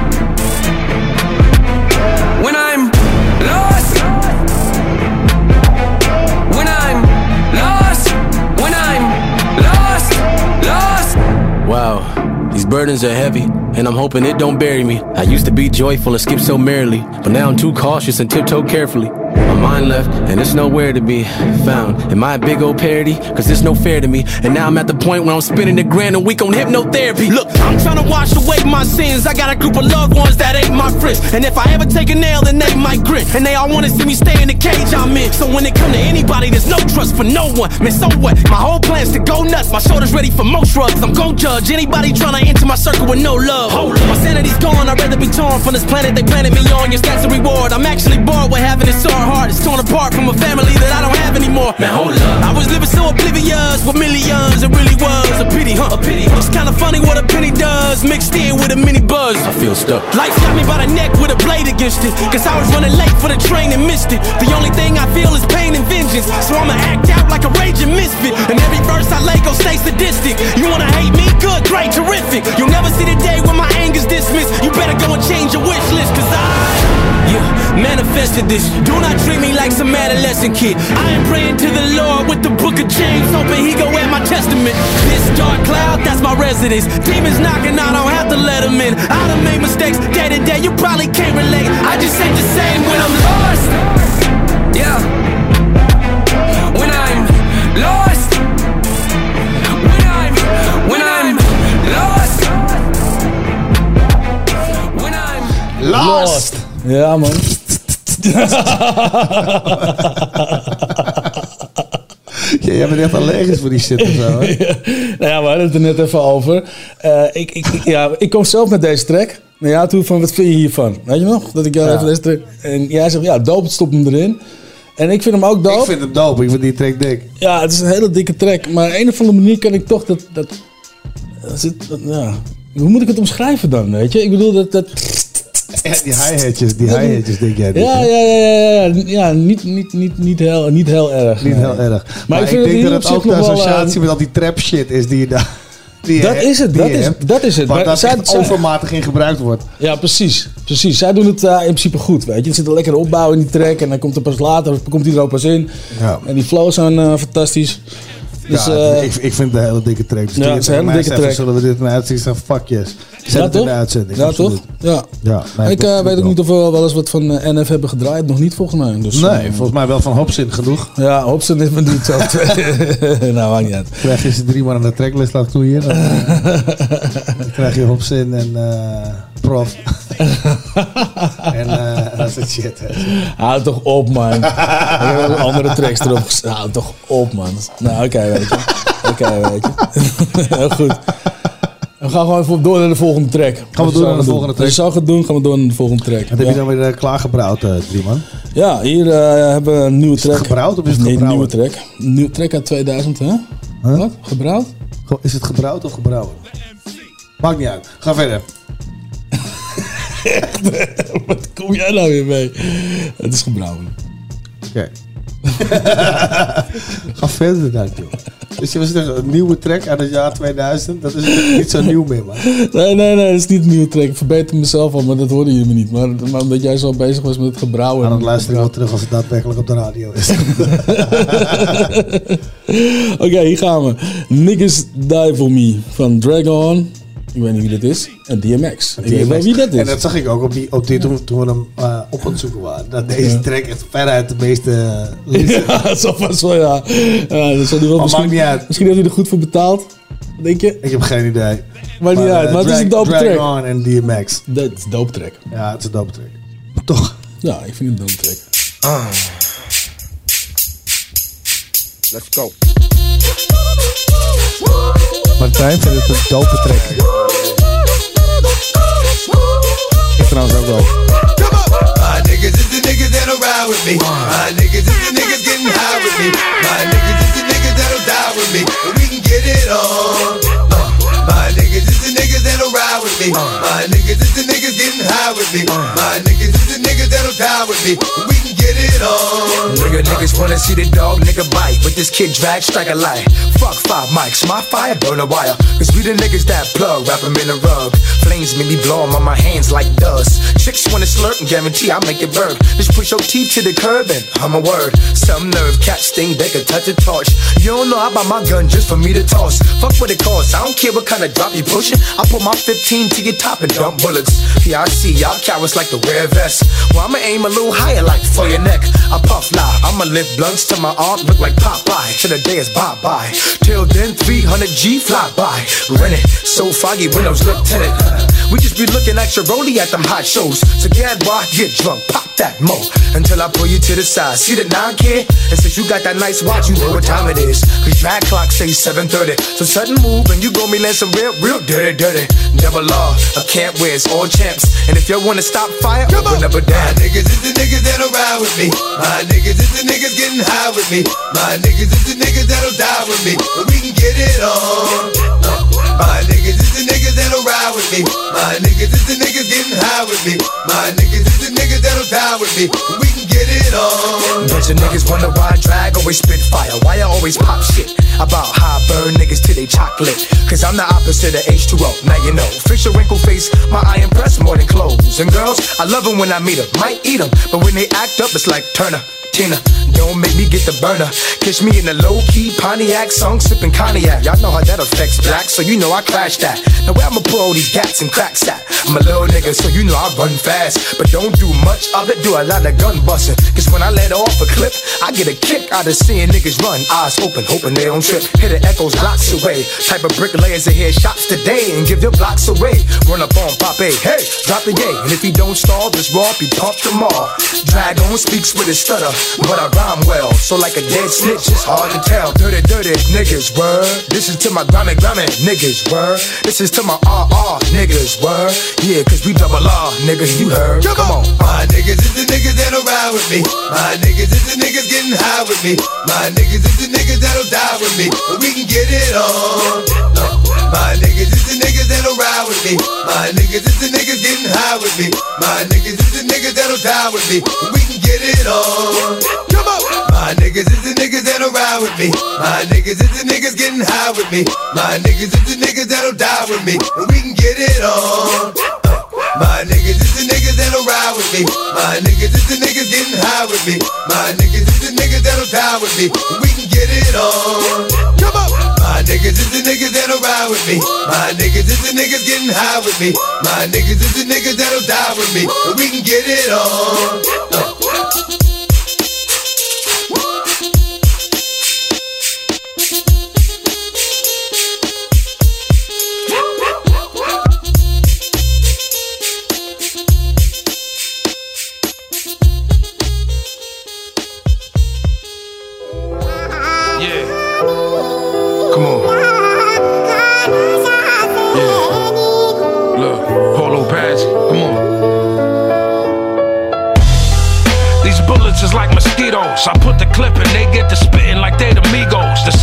Wow, these burdens are heavy, and I'm hoping it don't bury me. I used to be joyful and skip so merrily, but now I'm too cautious and tiptoe carefully. My mind left, and it's nowhere to be found. Am I a big old parody? Cause it's no fair to me. And now I'm at the point where I'm spending a grand a week on hypnotherapy. Look, I'm trying to wash away my sins. I got a group of loved ones that ain't my friends. And if I ever take a nail, then they might grit. And they all wanna see me stay in the cage I'm in. So when it come to anybody, there's no trust for no one. Man, so what? My whole plan's to go nuts. My shoulders ready for most drugs. I'm gon' judge anybody trying to enter my circle with no love. Hold up. My sanity's gone. I'd rather be torn from this planet they planted me on. Your stats a reward. I'm actually bored with having it so hard. It's torn apart from a family that I don't have anymore. Man, hold up. I was living so oblivious with millions. It really was a pity, huh? A pity. It's kinda funny what a penny does, mixed in with a mini buzz. I feel stuck. Life got me by the neck with a blade against it. Cause I was running late for the train and missed it. The only thing I feel is pain and vengeance. So I'ma act out like a raging misfit. And every verse I lay gon' stay sadistic. You wanna hate me? Good, great, terrific. You'll never see the day when my anger's dismissed. You better go and change your wish list. Cause I yeah, manifested this. Do not treat me like some adolescent kid. I am praying to the Lord with the book of James, hoping he go at my testament. This dark cloud, that's my residence. Demons knocking, I don't have to let them in. I done made mistakes day to day, you probably can't relate. I just ain't the same when I'm lost. Yeah. When I'm lost. When I'm when I'm lost. When I'm Lost. Ja, man. Ja, jij bent echt allergisch voor die shit of zo. hè? nou ja, we hadden het er net even over. Eh, ik, ik, ja, ik kom zelf met deze track. Naar jou toe van, wat vind je hiervan? Weet je nog? Dat ik jou Ja. even deze track... En jij zegt, ja, dope, stop hem erin. En ik vind hem ook dope. Ik vind hem dope. Ik vind die track dik. Ja, het is een hele dikke track. Maar op een of andere manier kan ik toch dat... dat, dat, zit, dat- ja. Hoe moet ik het omschrijven dan, weet je? Ik bedoel, dat... dat Ja, die hi-hatjes, die hi-hatjes denk jij. ja, ja, ja, ja, ja, niet, niet, niet, niet, heel, niet heel erg. Niet heel erg. Maar, ik vind denk dat het ook de associatie eh, met al die trap shit is die je daar... die Dat is het, die dat is- hebt, dat is het. Waar Maar dat zij- overmatig in gebruikt wordt. Ja, precies. precies. Zij doen het eh, in principe goed, weet je. Er zit een lekkere opbouw in die track en dan komt er pas later, komt hij er ook pas in. Ja. En die flows zijn eh, fantastisch. Dus, ja, eh, ik, ik vind het een hele dikke track. Dus Ja, het is een hele dikke track. Zullen we dit in de uitzending zeggen? Fuck yes. Zet ja, het in toch? de uitzending. Ja, absoluut. toch? Ja. Ja, nee, ik eh, weet ook niet of we wel eens wat van eh, NF hebben gedraaid. Nog niet volgens mij. Dus, Nee, volgens mij wel van Hopsin genoeg. Ja, Hobson is me niet zo. nou, maakt niet uit. Krijg je ze drie man aan de tracklist laten knoeien. Dan, dan krijg je Hopsin en Prof. en dat is het shit. hè. Houd toch op, man. Ik heb ook andere tracks erop gezet. Houd toch op, man. Nou, oké, weet je. Oké, weet je. Heel goed. We gaan gewoon even door naar de volgende track. Gaan we door naar de volgende track? Als je zo gaat doen, gaan we door naar de volgende track. Wat heb je dan weer eh, klaargebrouwd, eh, drie man? Ja, hier eh, hebben we een nieuwe track. gebrouwd of is het nee, een nieuwe track. Een nieuwe track uit 2000, hè? Wat? Gebrouwd? Is het gebrouwd of gebrouwen? Maakt niet uit. Ga verder. Wat kom jij nou weer mee? Het is gebrouwen. Oké. Ga verder dan, joh. Dus je was een nieuwe track uit het jaar 2000. Dat is niet zo nieuw meer, man. Nee, nee, nee, dat is niet een nieuwe track. Ik verbeter mezelf al, maar dat hoorde je me niet. Maar, maar omdat jij zo bezig was met het gebrouwen. Maar dan luister ik wel terug als het daadwerkelijk op de radio is. Oké, hier gaan we. Niggas Die For Me van Dragon. Ik weet niet wie dat is. En DMX. Ik weet wel wie dat is. En dat zag ik ook op die, op die, toen, toen we hem eh, op aan het zoeken waren. Dat deze Ja. track echt veruit de meeste uh, listen. Ja, zo vast wel, ja. ja dat zal hij wel Maar misschien, maakt niet uit. misschien heeft hij er goed voor betaald. Denk je? Ik heb geen idee. Maakt niet uit, eh, maar het is een dope Drag track. En DMX. Dat is een dope track. Ja, het is een dope track. Toch? Ja, ik vind het een dope track. Let's go. Martijn vindt het een dope track. Ik trouwens ook wel. My niggas is the niggas that'll ride with me. My niggas is the niggas getting high with me. My niggas is the niggas that'll die with me. We can get it on. Uh, my niggas is the niggas that'll ride with me. My niggas is the niggas getting high with me. My niggas is the niggas that'll die with me. We can get it on. Nigga, niggas wanna see the dog nigga bite. With this kid drag, strike a light. Fuck five mics, my fire burn a wire. Cause we the niggas that plug, wrap 'em in a rug. Flames make me blow 'em on my hands like dust. Chicks wanna slurp and guarantee I make it burn. Just push your teeth to the curb and I'm a word. Some nerve, cats think they can touch a torch. You don't know I buy my gun just for me to toss. Fuck what it costs, I don't care what kind of drop you I put my 15 to your top and dump bullets. Yeah, I see y'all cowards like the wear vest. Well, I'ma aim a little higher like for your neck. I puff lie, I'ma lift blunts till my arm look like Popeye. Till the day is bye bye. Till then, 300 G fly by. Rent it, so foggy, windows look tinted. We just be looking at your at them hot shows. So get boy, get drunk, pop that mo. Until I pull you to the side. See the nine kid? And since you got that nice watch, you know what time it is. Cause drag clock say 7.30. So sudden move and you gon' be land some real, real dirty, dirty. Double I can't wear all champs. And if you wanna stop fire, open up a My niggas is the niggas that'll ride with me. My niggas is the niggas getting high with me. My niggas is the niggas that'll die with me. And we can get it on. My niggas is the niggas that'll ride with me. My niggas is the niggas getting high with me. My niggas is the niggas that'll die with me. We get it on. Bunch of niggas wonder why I drag always spit fire. Why I always pop shit about how I burn niggas till they chocolate. Cause I'm the opposite of H2O. Now you know. Fish a wrinkle face, my eye impress more than clothes. And girls, I love them when I meet them. Might eat them, but when they act up, it's like Turner. Tina, don't make me get the burner. Catch me in a low key Pontiac song sipping cognac. Y'all know how that affects black, so you know I clash that. Now where I'ma pull all these gats and cracks at? I'm a little nigga, so you know I run fast. But don't do much of it, do a lot of gun busting. Cause when I let off a clip, I get a kick out of seeing niggas run. Eyes open, hoping they don't trip. Hear the echoes blocks away. Type of bricklayers that hear shots today and give your blocks away. Run up on Pop A, hey, drop the yay. And if he don't stall, this raw be pumped them all. Drag-On speaks with his stutter, but I rhyme well. So like a dead snitch, it's hard to tell. Dirty, dirty niggas, word. This is to my grimy, grimy niggas, word. This is to my RR niggas, word. Yeah, cause we double R, nigga, you heard. Come on. My niggas is the niggas that'll ride with me. My niggas is the niggas getting high with me. My niggas is the niggas that'll die with me. And we can get it on. My niggas is the niggas that'll ride with me. My niggas is the niggas getting high with me. My niggas is the niggas that'll die with me. We can get it on. Come on. My niggas is the niggas that'll ride with me. My niggas is the niggas getting high with me. My niggas is the niggas that'll die with me. And we can get it on. My niggas is the niggas that'll ride with me. My niggas is the niggas getting high with me. My niggas is the niggas that'll die with me. We can get it on. Come on. My niggas is the niggas that'll ride with me. My niggas is the niggas getting high with me. My niggas is the niggas that'll die with me. We can get it on. Yeah.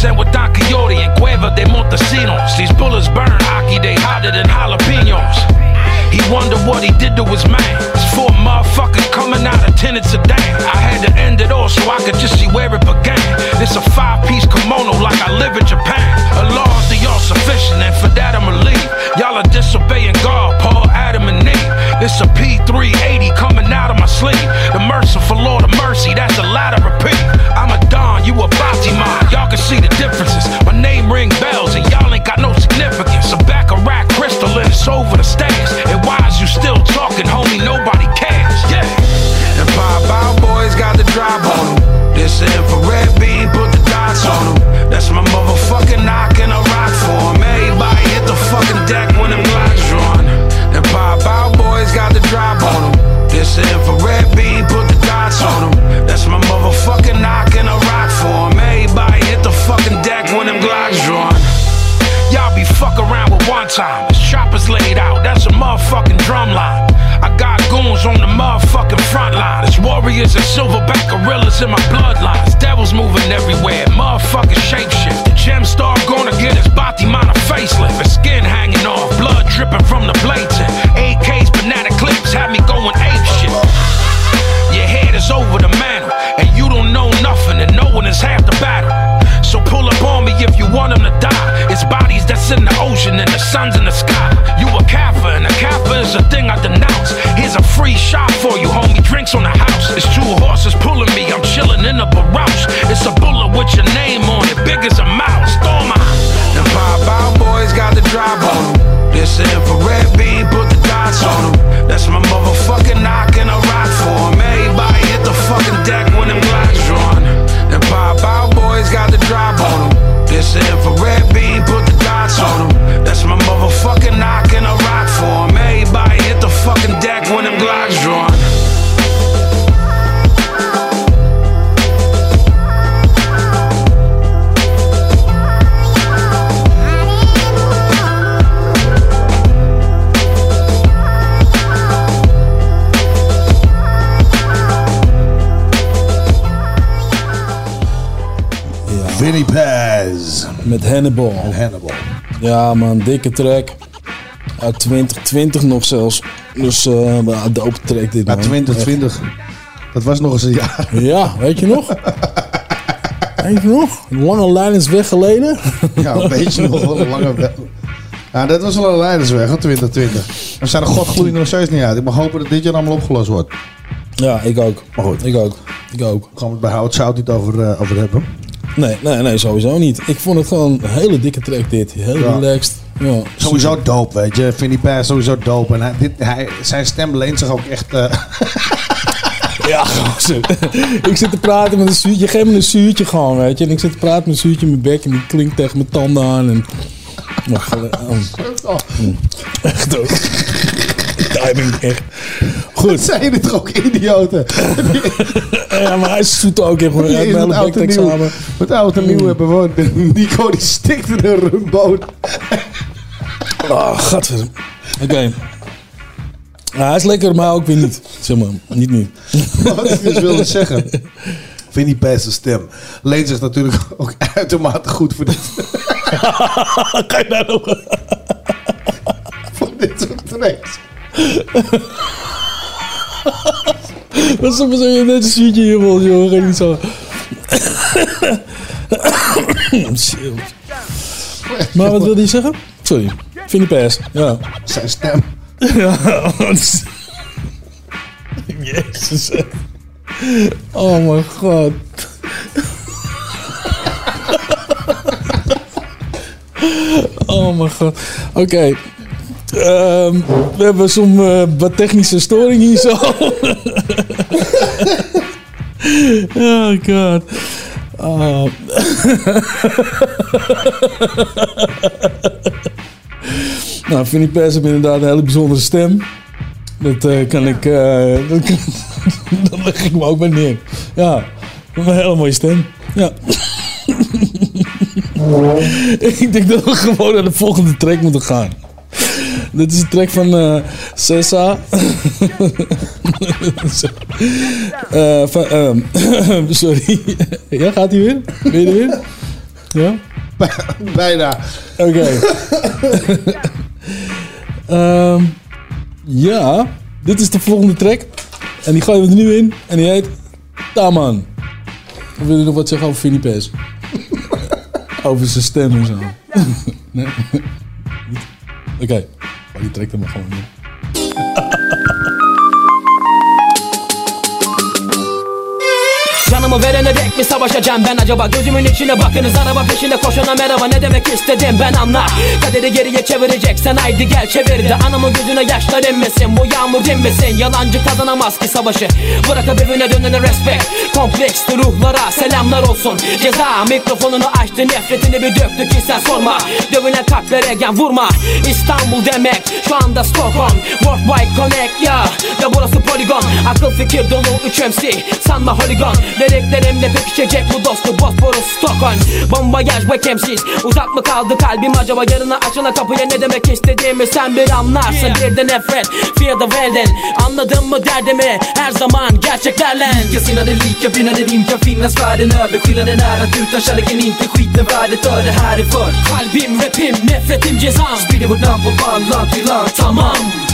Set with Don Quixote and Cueva de Montesinos. These bullets burn Aki, they hotter than jalapenos. He wonder what he did to his man. It's four motherfuckers coming out of tenants a day. I had to end it all so I could just see where it began. It's a five piece kimono like I live in Japan. Allah's the all sufficient, and for that I'ma leave. Y'all are disobeying God, Paul, Adam, and Eve. It's a P380 coming out of my sleeve. The merciful Lord of mercy, that's a lot of repeat. I'm a you a Fatima. Y'all can see the differences. My name ring bells and y'all ain't got no significance. I'm back of rack crystal and it's over the stairs. And why is you still talking, homie? Nobody cares. Yeah. And Bob Bow Boys got the drive on them. This infrared beam put the dots on them. That's my motherfucking knock and a rock for him. Everybody hit the fucking deck when them glocks drawn. And Bob Bow Boys got the drive on them. This infrared beam put the dots on them. That's my motherfucking knock time. His choppers laid out, that's a motherfucking drum line. I got goons on the motherfucking front line. There's warriors and silverback gorillas in my bloodlines. Devils moving everywhere, motherfucking shapeshift. The gem star gonna get his body mind a facelift. His skin hanging off, blood dripping from the blade tip. AKs, banana clips, had me going ape shit. Your head is over the mantle, and you don't know nothing, and no one is half the battle. So pull up on me if you want them to die. It's bodies that's in the ocean and the sun's in the sky. You a kappa, and a kappa is a thing I denounce. Here's a free shot for you, homie. Drinks on the house. It's two horses pulling me. I'm chilling in a barouche. It's a bullet with your name on it, big as a mouse. Storm out. Them pop out boys got the drop on them. This infrared beam, put the dots on them. That's my motherfucking knock and a rock for 'em. Everybody hit the fucking deck when them glocks drawn. Them pop out boys got the drop on them. This infrared beam, put the dots on them. That's my motherfucking knock and a rock for 'em. Everybody hit the fucking deck when them glocks drawn. Vinnie Paz. Met Hannibal. Hannibal. Ja man, dikke track. Uit 2020 nog zelfs. Dus eh een dope track dit man. 2020, dat was nog eens een jaar. Ja, weet je nog? weet je nog? Een lange lijn is weg geleden. Ja, een beetje nog wel een lange weg. Ja, dat was wel een leidersweg, hoor, 2020. We zijn er godgloeiend nog steeds niet uit. Ik mag hopen dat dit jaar allemaal opgelost wordt. Ja, ik ook. Maar goed. Ik ook. Ik ook. Gaan we het bij Hout Zout niet over, eh, over hebben. Nee, nee, nee, sowieso niet. Ik vond het gewoon een hele dikke track dit. Heel Ja. relaxed. Ja, Sowieso dope, weet je. Vinnie Paz sowieso dope. En hij, dit, hij, zijn stem leent zich ook echt... eh, Ja, gozer. ik zit te praten met een zuurtje. Geef me een zuurtje gewoon, weet je. En ik zit te praten met een zuurtje in mijn bek. En die klinkt tegen mijn tanden aan. En... Oh. Mm. Echt ook. Timing, echt. Goed. zijn dit toch ook idioten? Ja, maar hij zoet ook echt. Hij heeft mijn hele nieuw, examen. met oud en nieuw hebben we Nico die stikt in een rumboot. Oh, gadver. Oké. Ja, hij is lekker, maar ook weer niet. Zeg maar, niet nu. Wat ik dus wilde zeggen. Vinnie Paz's stem leent zich natuurlijk ook uitermate goed voor dit, Ga je daar nog... voor dit soort tracks. Dat is toch zo net een zuurtje hier, man, joh. Ga niet zo... Maar wat wilde je zeggen? Sorry. Vinnie Pass. Ja. Zijn stem. Ja. want- Jezus. Oh mijn god. Oh mijn god. Oké. We hebben zo'n eh, wat technische storing hier zo. oh god. Oh. nou, Vinnie Pers heeft inderdaad een hele bijzondere stem. Dat eh, kan ik... eh dat, kan, dat leg ik me ook bij neer. Ja, een hele mooie stem. Ja. ik denk dat we gewoon naar de volgende track moeten gaan. Dit is een track van eh Cessa. Eh, van, ehm, sorry. ja, gaat hij weer? Ben je er weer? Ja? Bijna. Oké. Ehm, ja, dit is de volgende track. En die gooien we er nu in. En die heet Taman. Of wil je nog wat zeggen over Vinnie Pes? over zijn stem en zo. nee? Oké. Oh, die trekt hem maar gewoon in. Canımı verene dek mi savaşacağım ben? Acaba Gözümün içine bakınız araba peşinde koşana merhaba. Ne demek istedim ben anla. Kaderi geriye çevireceksen haydi gel çevir de. Anamın gözüne yaşlar inmesin bu yağmur dinmesin. Yalancı kazanamaz ki savaşı. Bırakıp evine dönene respect. Kompleksli ruhlara selamlar olsun. Ceza mikrofonunu açtı nefretini bir döktü ki sen sorma. Dövülen kalplere gen vurma. İstanbul demek şu anda Stockholm. Worldwide Connect ya Ya burası poligon Akıl fikir dolu 3 MC Sanma holigon. Nereye Beklerimle pekişecek bu dostluk Bosporus Stockholm Bombajaj bekemsiz Uzak mı kaldı kalbim acaba? Yarına açına kapıya ne demek istediğimi sen bir anlarsın. Bir de nefret. Fear the välden Anladın mı derdimi? Her zaman gerçeklerle. Lika sinnade lika brinnande rim kan finnas världen över Skillnaden är att utan kärleken inte skiten värdet för det här är för Kalbim rapim nefretim cezam. Sprider vårt namn på band, land till land Tamam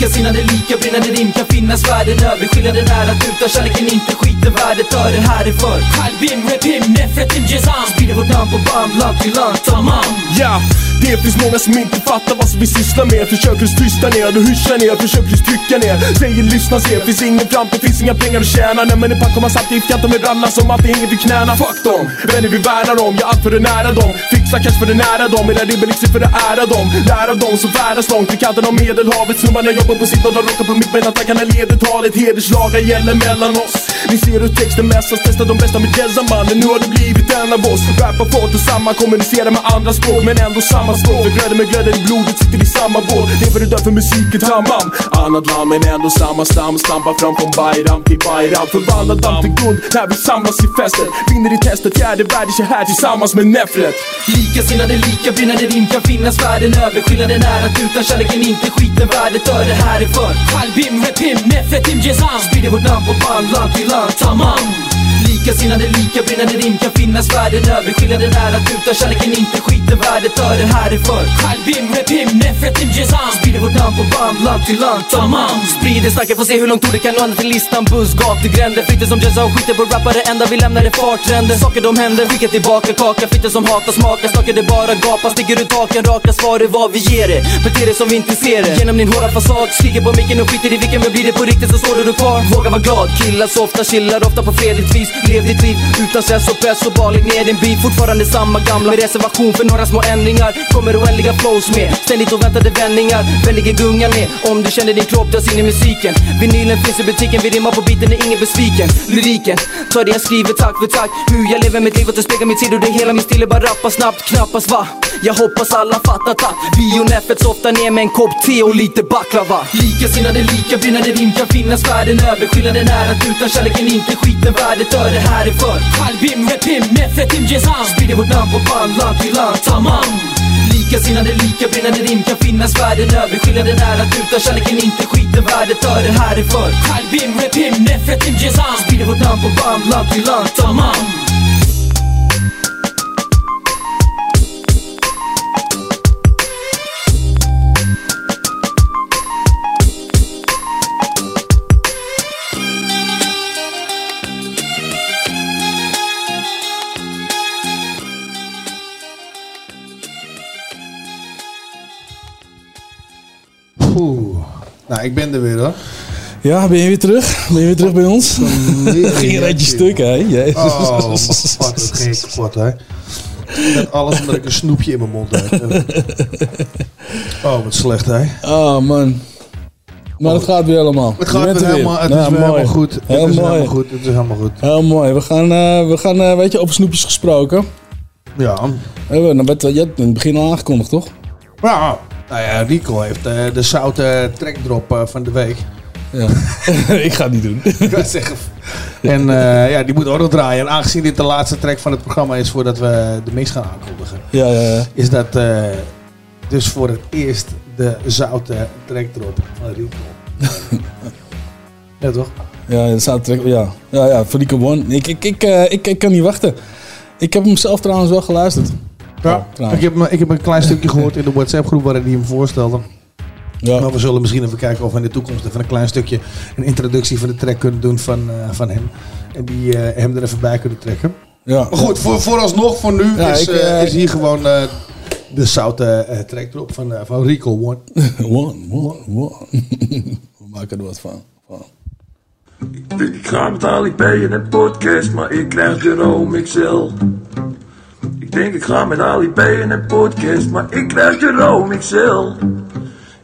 Likasinnade lika brinnande rim kan finnas världen över. Skillnaden är att utan kärleken inte skiten värdet för det här är för Kalbim repim, nefretim cezam Sprider vårt namn på band, land till land Tamam Ja, det finns många som inte fattar vad som vi sysslar med. Försöker oss tysta ner, du hyschar ner, försöker trycka ner. Säger lyssna, se, finns ingen framtid, finns inga pengar att tjäna. Nej men i pack har man satt giftkanter med brallorna som alltid hänger vid knäna. Fuck dem, vänner vi värnar om, jag allt för att nära dem. Fixa cash för att nära dem, era ribbelixer liksom för att ära dem. Lära dem som färdas långt vid kanten av medelhavet. Snubbarna jobbar på sitt och de rockar på mitt men attackarna leder talet Hederslagar gäller mellan oss. Ni ser hur texten mässas, testar de bästa med jazzamannen Nu har det blivit en av oss. Rappar fort och samma, kommunicerar med andra språk. Men ändå samma språk Vi glöden med glöden i blodet sitter i samma båt. Lever och dör för musiken, tamam. Annat land men ändå samma stam. Stampar fram från Bayram till Bayram. Förvandlar damm till guld när vi samlas i festen Vinner i testet, fjärde världen kör här tillsammans med Nefret. Likasinnade lika brinnande rim kan finnas världen över. Skillnaden är att utan kärleken inte skiten värdet dör. det här är för. Kalbim Repim, nefretim cezam Sprider vårt namn på band, land till land Tamam. Likasinnade lika brinnande rim kan finnas världen över. Skillnaden är att utan kärleken inte skiten värdet för det här är för Kalbim repim, nefretim cezam Sprider vårt namn på band, land till land Tamam Sprider snacket, får se hur långt ordet kan nå ända till listan. Buss, gatugränder, flyter som jazza och skiter på rappare Enda vi lämnar är fartränder. Saker de händer, skicka tillbaka kaka. Flyter som hatar smakar, snackar det bara gapar Sticker ut taken, raka svar är vad vi ger det. Beter dig som vi inte ser det. Genom din hårda fasad, skriker på micken och skiter i vilken. Men blir det på riktigt så står du kvar. Våga vara glad, killar så ofta chillar Ofta på fredligt vis, lev ditt liv Utan stress och press och bara lägg ner din bil. Fortfarande samma gamla med reservation för några små ändringar. Kommer oändliga flows med Ständigt oväntade vändningar. Vänligen gunga med Om du känner din kropp dras in i musiken. Vinylen finns i butiken, vi rimmar på biten är ingen besviken. Lyriken, tar det jag skriver tack för tack. Hur jag lever mitt liv och det speglar tid och Det hela min stil är bara rappa snabbt, knappast va? Jag hoppas alla fattat att bion F1 softar ner med en kopp te och lite baklava. Likasinnade lika brinnande rim kan finnas världen över. Skillnaden är att utan kärleken inte skiten värdet öre det här är för Kalbim repim, nefretim cezam Sprider vårt namn på band, land till land Tamam Likasinnade lika brinnande rim kan finnas världen över Skillnaden är att utan kärleken inte skiten värdet. För det här är för Kalbim repim, nefretim cezam Sprider vårt namn på band, land till land Tamam Nou, ik ben er weer hoor. Ja, ben je weer terug? Ben je weer terug bij ons? Ging een stuk, hè? Jezus. Oh, wat dat ging kapot, hè. Met alles omdat ik een snoepje in mijn mond heb. Oh, wat slecht, hè. Oh, man. Maar het gaat weer helemaal. Het gaat weer er helemaal, het Nou, is weer helemaal goed. Het Heel is mooi. helemaal goed. Het is helemaal goed. Heel mooi. We gaan, eh, we gaan eh, weet je, over snoepjes gesproken. Ja. Hebben we, nou, je hebt in het begin al aangekondigd, toch? Ja. Nou ja, Rico heeft eh, de zoute trekdrop eh, van de week. Ja. ik ga het niet doen. Ik wou zeggen. En eh, ja, die moet ook nog draaien. En aangezien dit de laatste track van het programma is voordat we de mix gaan aankondigen. Ja, ja, ja. Is dat dus voor het eerst de zoute trekdrop van Rico. ja, toch? Ja, dat staat er- ja. Ja, ja, voor die One. Ik, ik, ik, ik, ik kan niet wachten. Ik heb hem zelf trouwens wel geluisterd. Ja, trouwens. ik, heb, ik heb een klein stukje gehoord in de WhatsApp groep waarin hij hem voorstelde. Ja. Maar we zullen misschien even kijken of we in de toekomst even een klein stukje een introductie van de track kunnen doen van, eh, van hem. En die eh, hem er even bij kunnen trekken. Ja. Maar goed, voor, vooralsnog, voor nu, Ja, is, ik, eh, is hier gewoon eh, de zoute eh track erop van, van Rico One. one, one, one. We maken er wat van. van. Ik ga met Ali P in een podcast, maar ik krijg Jerome XL. Ik denk ik ga met Ali P in een podcast, maar ik krijg Jerome XL.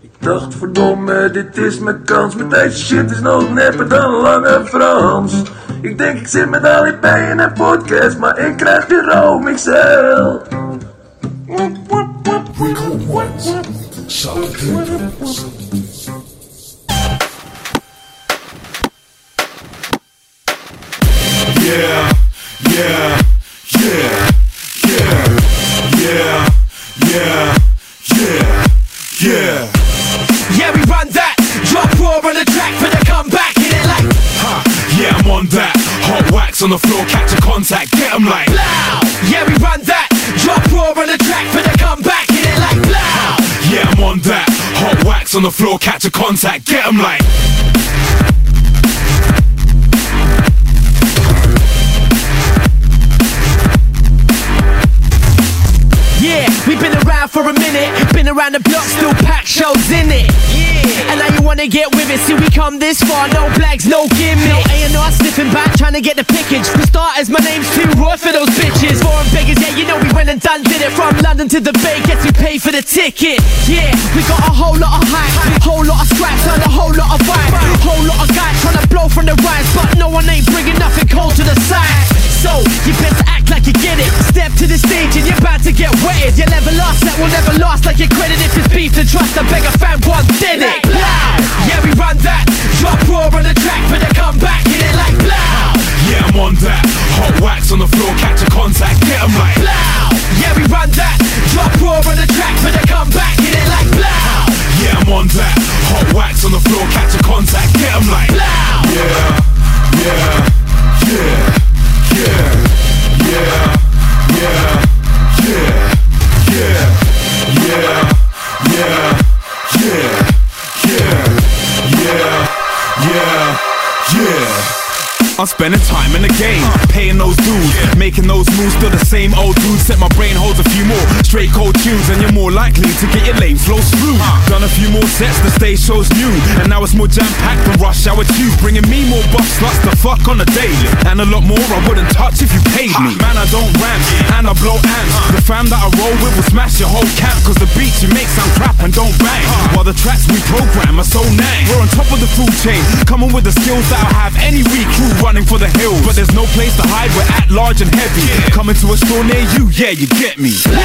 Ik dacht verdomme, dit is mijn kans, met deze shit is nog nepper dan Lange Frans. Ik denk ik zit met Ali P in een podcast, maar ik krijg Jerome XL. Yeah, yeah, Hot on the floor, catch a contact, get 'em like. blow. Yeah, we run that. Drop raw on the track for the comeback. Hit it like blow. Yeah, I'm on that. Hot wax on the floor, catch a contact, get 'em like. Yeah, we've been around for a minute. Been around the block, still pack shows in it. Yeah. And now you wanna get with it. See, we come this far, no flags, no gimmick. No A&R sniffing back, trying to get the pickage. For starters, my name's too for those bitches. Foreign beggars, yeah, you know we went and done did it. From London to the Bay, guess we paid for the ticket. Yeah, we got a whole lot of hype, whole lot of scraps, and a whole lot of vibe. Whole lot of guys trying to blow from the rise, but no one ain't bringing nothing cold to the side. So, you best act like you get it. Step to the stage and you're about to get wetted. You'll never last, that will never last like your credit. If it's beef, then trust, I beg a fan one did it. Blow! Yeah, we run that. Drop raw on the track for the comeback. Hit it like blow! Yeah, I'm on that. Hot wax on the floor, catch a contact, get 'em like. Blow! Yeah, we run that. Drop raw on the track for the comeback. Hit it like blow! Yeah, I'm on that. Hot wax on the floor, catch a contact, get 'em like. Blow! Yeah, yeah, yeah, yeah, yeah, yeah, I'm spending time in the game, paying those dues, making those moves. Still the same old dude. Set my brain holds a few more straight cold tunes, and you're more likely to get your lane flows through. Done a few more sets, the stage show's new, and now it's more jam packed than rush hour two, bringing me more buff sluts to fuck on the daily, and a lot more I wouldn't touch if you paid me. Man, I don't rant, and I blow ants. The fam that I roll with will smash your whole camp, cause the beats you make sound crap and don't bang. While the tracks we program are so nang. We're on top of the food chain, coming with the skills that'll have any crew running for the hills. But there's no place to hide, we're at large and heavy. Coming to a store near you, yeah, you get me. Blow!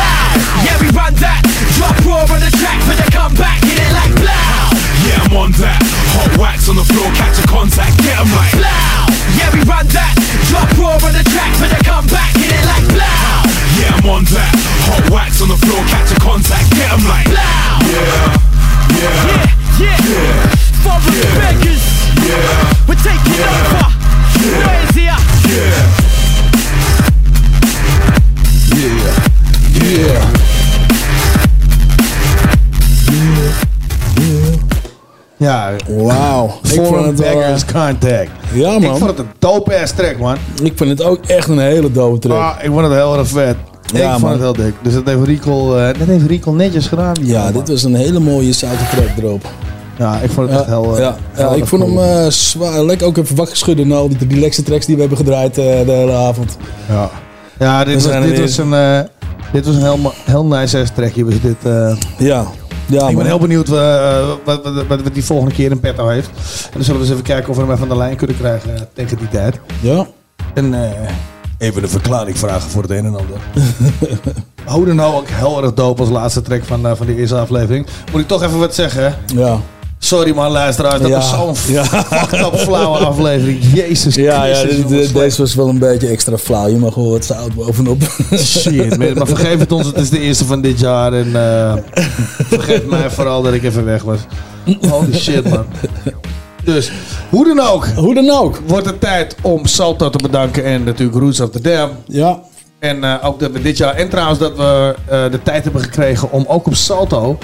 Yeah, we run that. Drop raw on the track for the comeback. Hit it like blow! Yeah, I'm on that. Hot wax on the floor, catch a contact, get 'em like. Blow! Yeah, we run that. Drop raw on the track for the comeback. Hit it like blow! Yeah, I'm on that. Hot wax on the floor, catch a contact, get 'em like. Blow! Yeah, yeah, Yeah, yeah. Foreign beggars. yeah, We're taking over. Where's here? yeah. Yeah, yeah. Ja, Wauw. Ik vond het Beggars eh, Contact. Ja, Ik man. vond het een dope ass track, man. Ik vind het ook echt een hele dope track. Ah, ik vond het heel erg vet. Ja, ik vond het heel dik. Dus dat heeft Rico, eh dat heeft Rico netjes gedaan. ja, dit was een hele mooie zoute track erop. Ja, ik vond het echt heel... eh, ja, ja, heel ik vond cool. hem eh, zwaar. Lekker ook even wakker schudden na al die relaxe tracks die we hebben gedraaid eh, de hele avond. Ja, ja dit, was, dit, was een, eh, dit was een heel, heel nice trackje. Was dit, eh. Ja, ja ik ben heel benieuwd eh, wat, wat, wat, wat die volgende keer in petto heeft. En dan zullen we eens even kijken of we hem even aan de lijn kunnen krijgen eh, tegen die tijd. Ja. En eh, even een verklaring vragen voor het een en ander. Hoe dan nou ook heel erg dope als laatste track van, eh, van die eerste aflevering. Moet ik toch even wat zeggen? Ja. Sorry man, luisteraars. Dat Ja. was zo'n Ja. fucked up flauwe aflevering. Jezus Ja, ja Christus, dit- dit- deze was wel een beetje extra flauw. Je mag wel wat zout bovenop. Shit, maar maar vergeef het ons, het is de eerste van dit jaar. En eh, vergeef mij vooral dat ik even weg was. Holy shit, man. Dus, hoe dan ook. Hoe dan ook. Wordt het tijd om Salto te bedanken en natuurlijk Roots of the Dam. Ja. En eh, ook dat we dit jaar, en trouwens dat we eh, de tijd hebben gekregen om ook op Salto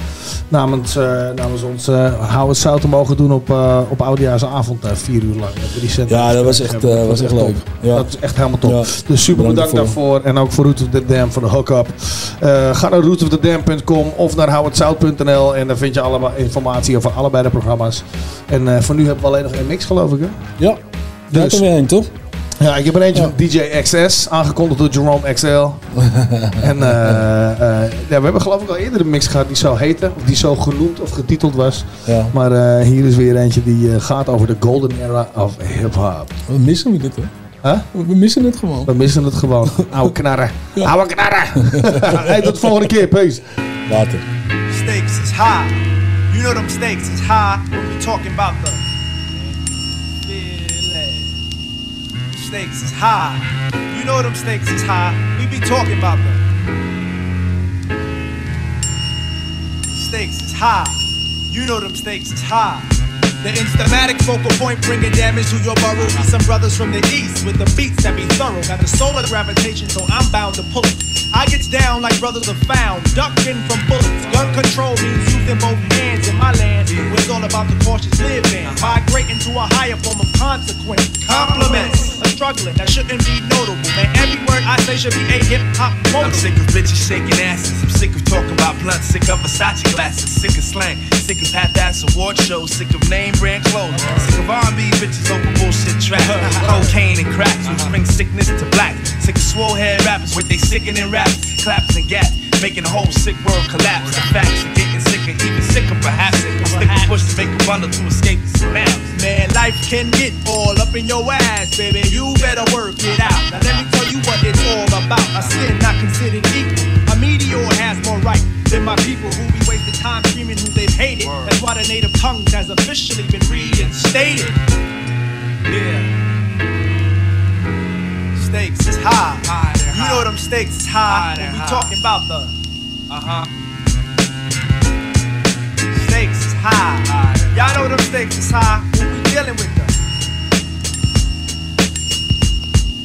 namens, eh, namens ons Hou het Zout te mogen doen op, op Oudejaarsavond, vier uur lang. Dat we die centen Ja, dat was echt, Dat was echt leuk. Ja. Dat is echt helemaal top. Ja. Dus super Bedankt daarvoor. En ook voor Root of the Dam voor de hook-up. Ga naar rootofthedam.com of naar houhetzout.nl en daar vind je allemaal informatie over allebei de programma's. En voor nu hebben we alleen nog mix geloof ik hè? Ja. Daar Dus- weer heen, toch? Ja, ik heb er eentje van DJ XS, aangekondigd door Jerome XL. en eh, eh, ja, we hebben geloof ik al eerder een mix gehad die zo heette, of die zo genoemd of getiteld was. Ja. Maar eh, hier is weer eentje die eh, gaat over de golden era of hip-hop. We missen we dit, hè? Huh? We missen het gewoon. We missen het gewoon. Oude knarren. Oude knarren. hey, tot de volgende keer. Peace. Later. Stakes is high. You know them stakes is high when we talking about the stakes is high. You know them stakes is high. We be talking about them. Stakes is high. You know them stakes is high. The instamatic focal point bringing damage to your burrow. Be some brothers from the east with the beats that be thorough. Got the solar gravitation, so I'm bound to pull it. I gets down like brothers are found, ducking from bullets. Gun control means using both hands in my land. It's all about the cautious living. Migrating to a higher form of consequence. Compliments. A struggling that shouldn't be notable. Man, every word I say should be a hip hop I'm sick of bitches shaking asses. I'm sick of talking about blunts. Sick of Versace glasses. Sick of slang. Sick of half-ass award shows. Sick of name brand clothes. Sick of R&B bitches over bullshit tracks. Cocaine and cracks. which bring sickness to black. Sick of swole head rappers with they sickening raps, claps and gaps, making the whole sick world collapse. The facts are getting sicker, even sicker perhaps. Stick a push to make a bundle to escape the surrounds. Man, life can get all up in your ass, baby. You better work it out. Now let me tell you what it's all about. A sin not considered equal. A meteor has more right than my people who be wasting time screaming who hated. That's why the native tongues has officially been reinstated. Yeah. Stakes is high. you know them stakes is high. when we talking about the uh huh. Stakes is high. Y'all know them stakes is high. When we dealing with them.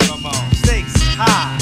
Come on. Stakes is high.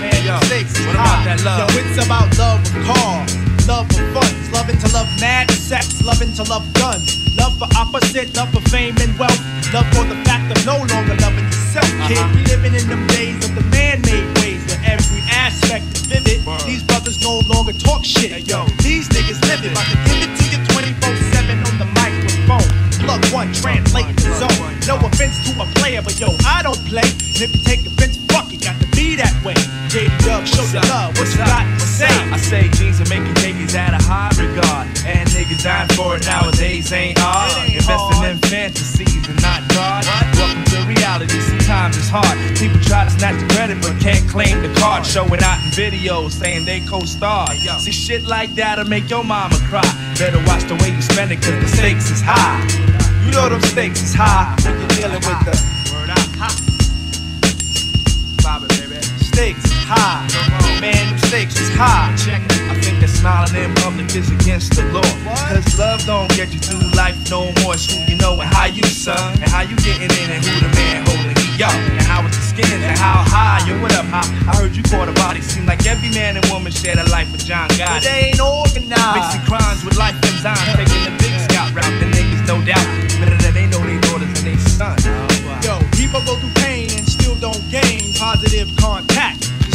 Man, yo, stakes is what high. about that love? Yo, it's about love of cars, love of funds, loving to love mad sex, loving to love guns, love for opposite, love for fame and wealth, love for the fact of no longer loving yourself, kid. Uh-huh. We living in them days of the man-made ways where every aspect is vivid. These brothers no longer talk shit, yo. These niggas live it, about to give it to you 24/7 on the microphone. Plug one, translate the zone. No offense to a player, but yo, I don't play. And if you take offense, fuck it, got to be that way. JD Dub, show your love. What you got to say? I say jeans are making niggas out of high regard. And niggas dying for it nowadays ain't hard. Investing in fantasies and not God. Welcome to reality. Sometimes it's hard. People try to snatch the credit but can't claim the card. Showing out in videos saying they co-star. See shit like that'll make your mama cry. Better watch the way you spend it cause the stakes is high. You know them stakes is high when you're dealing with the Stakes is high. Man, them stakes is high. Check it. I think that smiling in public is against the law. Cause love don't get you through life no more. It's who you know and how you son. And how you getting in and who the man holding you up. And how it's the skin and how high. Yo, what up, how? I heard you caught a body. Seem like every man and woman shared a life with John God. But they ain't organized. Mixing crimes with life enzymes. Taking the big scout route. The niggas, no doubt. Better than they know they daughters and they sons. Oh, Yo, people go through pain and still don't gain positive contact.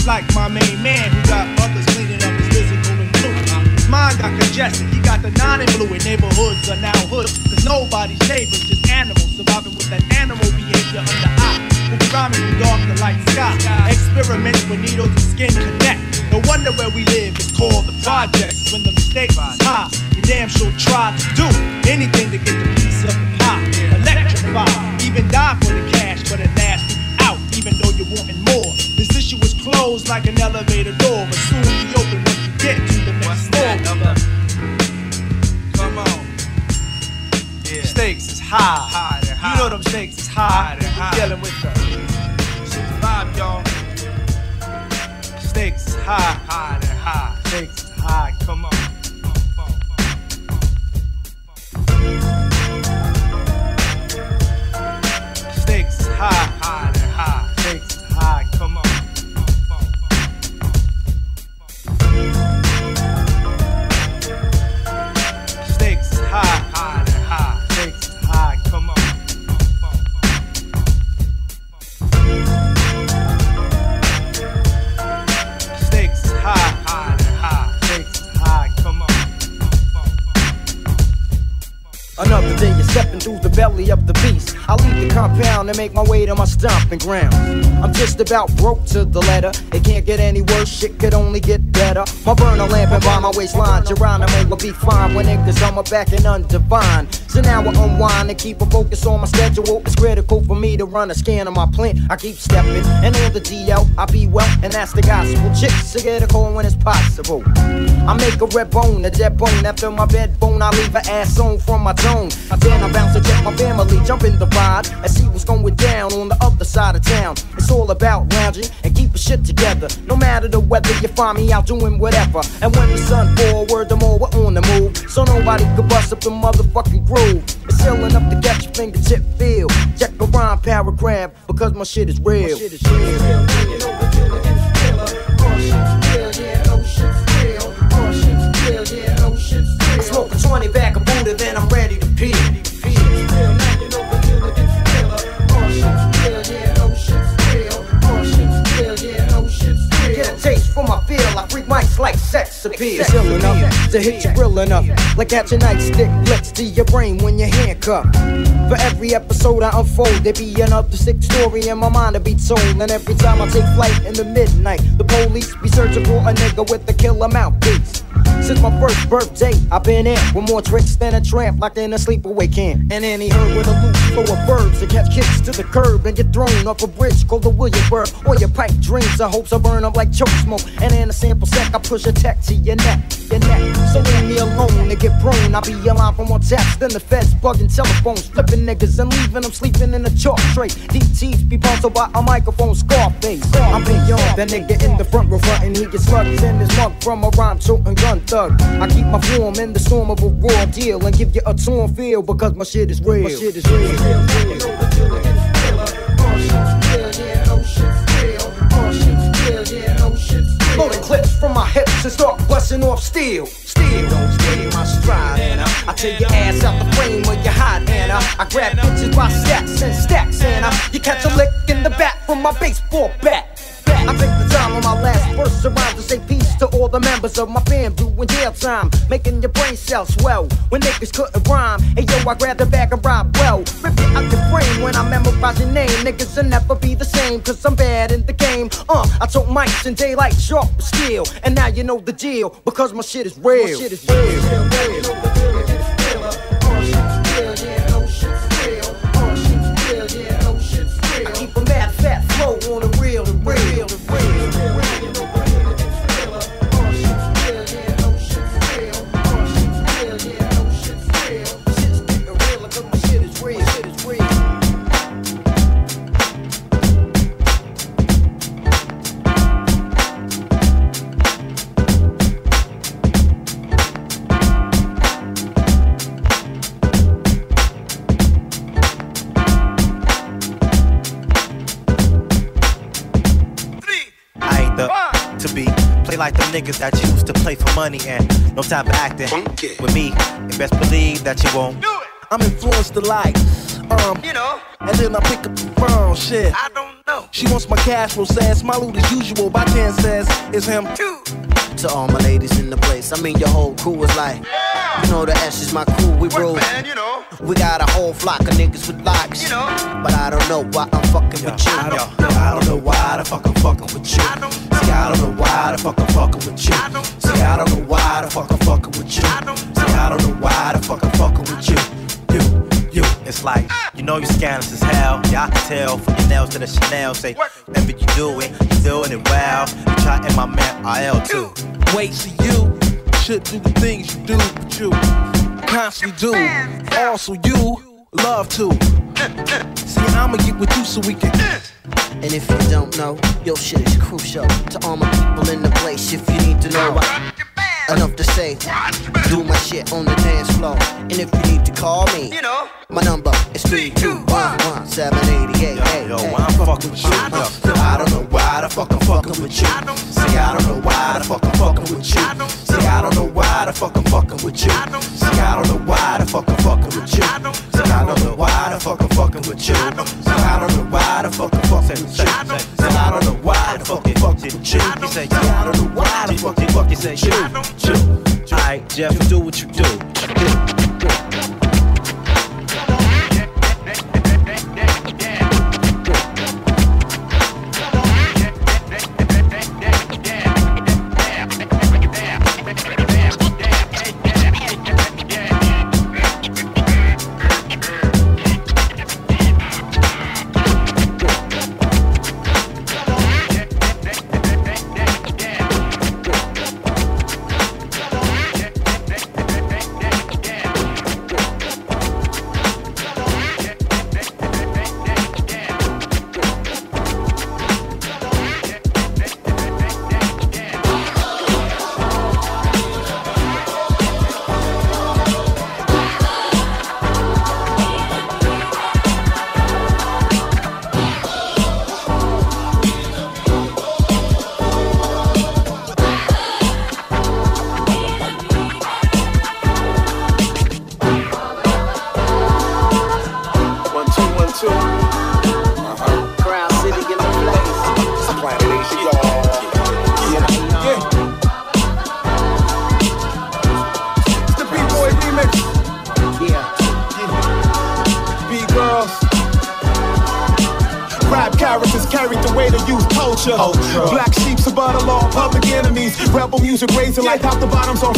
Like my main man who got others cleaning up his physical and fluid. His mind got congested. He got the non influent neighborhoods are now hoods. Cause nobody's neighbors, just animals surviving with that animal behavior under eye. Who be rhyming from dark to light sky. Experiments with needles and skin connect. No wonder where we live is called the projects. When the mistakes is high, you damn sure try to do anything to get the piece of the pie. Electrify, even die for the like an elevator door, but soon be open when you get to the next floor. Come on. Stakes is high. You know them stakes is high. We're dealing with the vibe, y'all. Stakes is high. High, they're high. Stakes is high. Come on. Stakes Another day you're stepping through the belly of the beast. I leave the compound and make my way to my stomping ground. I'm just about broke to the letter. It can't get any worse, shit could only get better. My burner lamp and by my waistline, Geronimo will be fine when niggas on my back and undivine. So now I unwind and keep a focus on my schedule. It's critical for me to run a scan of my plant. I keep stepping, and on the DL, I be well, and that's the gospel. Chicks to get a call when it's possible. I make a red bone, a dead bone after my bed bone. I leave her ass on from my zone. Then I bounce to check my family, jump in the ride and see what's going down on the other side of town. It's all about lounging and keeping shit together. No matter the weather, you find me out doing whatever. And when the sun forward, the more we're on the move. So nobody could bust up the motherfucking groove. It's still enough to get your fingertip feel. Check a rhyme paragraph because my shit is real. I smoke a 20 back of Buddha, then I'm ready to feel, I freak mics like sex appeal. It's ill enough to hit you real enough, like at your nightstick blitz to your brain when you're handcuffed. For every episode I unfold, there be another sick story in my mind to be told. And every time I take flight in the midnight, the police be searching for a nigga with the killer mouthpiece. Since my first birthday, I've been in with more tricks than a tramp, locked in a sleepaway camp. And any herd with a loop full of verbs that catch kicks to the curb and get thrown off a bridge called the Williamsburg. Or your pipe dreams, I hopes I burn up like choke smoke. And in a sample sack, I push a tech to your neck, your neck. So leave me alone and get prone. I'll be alive from more taps than the feds bugging telephones, flipping niggas and leaving them sleeping in a chalk tray. Teeth be bounced by a microphone Scarface. I'm beyond that nigga in the front row frontin'. He gets slugs in his mug from a rhyme toting gun thug. I keep my form in the storm of a raw deal and give you a torn feel because my shit is real. My shit is real. Loading clips from my hips and start busting off steel. Steel, stay my stride, Anna. I take your ass out the frame where you hide, Anna. I grab bitches by stacks and stacks, Anna. You catch a lick in the back from my baseball bat. I take the time on my last verse around to say peace to all the members of my fam doing jail time, making your brain cells swell. When niggas couldn't rhyme, hey yo, I grab the bag and rob well. Rip it out the frame when I memorize your name. Niggas will never be the same, cause I'm bad in the game. Uh, I told mics in daylight sharp steel. And now you know the deal, because my shit is real. My shit is real. I like them niggas that you used to play for money and no time for acting. With me, you best believe that you won't. I'm influenced a lot. Um, you know. And then I pick up the phone, shit. I don't know. She wants my cash flow, says my loot as usual. By chance says it's him too. To all my ladies in the place, I mean your whole crew is like, you know the S is my crew, we roll. We got a whole flock of niggas with locks, you know. But I don't know why I'm fucking with you. I don't, I don't know why the fuck I'm fucking with you. See, I don't know why the fuck I'm fucking with you. See, I don't know why the fuck I'm fucking with you. See, I don't know why the fuck I'm fucking with you. You, you. It's like, you know you scandalous as hell. Yeah, I can tell from your nails to the Chanel. Say, whatever you doing, you doing it well. You try and my man RL too. Wait, see you should do the things you do, but you constantly do. Also, you love to. See, I'ma get with you so we can. And if you don't know, your shit is crucial to all my people in the place. If you need to know, I, enough to say, do my shit on the dance floor. And if you need to call me, you know, my number is three two one one seven eighty eight. Yo, yo, why I'm fucking with you? Yo, I don't know why the fuck I'm fucking with you. See, I don't know why the fuck I'm fucking with you. See, I don't know why the fuck I'm fucking with you. See, I don't know why the fuck I'm fucking with you. See, I don't know why the fuck I'm fucking with you. See, I don't know why the fuck I'm fucking with you. See, I don't know why the fuck I'm fucking with you. See, I don't know why the fuck I'm fucking with you. Alright, Jeff, do what you do. buried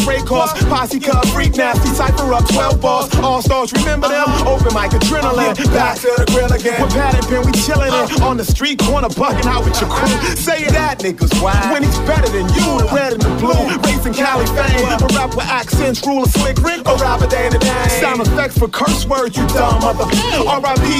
spray calls. Posse cut, freak nasty, cipher up 12 bars. All stars, remember them? Uh-huh. Open mic adrenaline. Back to the grill again. With pad and pen, we chillin' it. Uh-huh. On the street corner, bugging out with your crew. Say it that nigga's wild. When he's better than you, the red and the blue. Racing Cali fame. A rap with accents, rule of slick Rick. A rapper day to day. Sound effects for curse words, you dumb mother. R.I.P.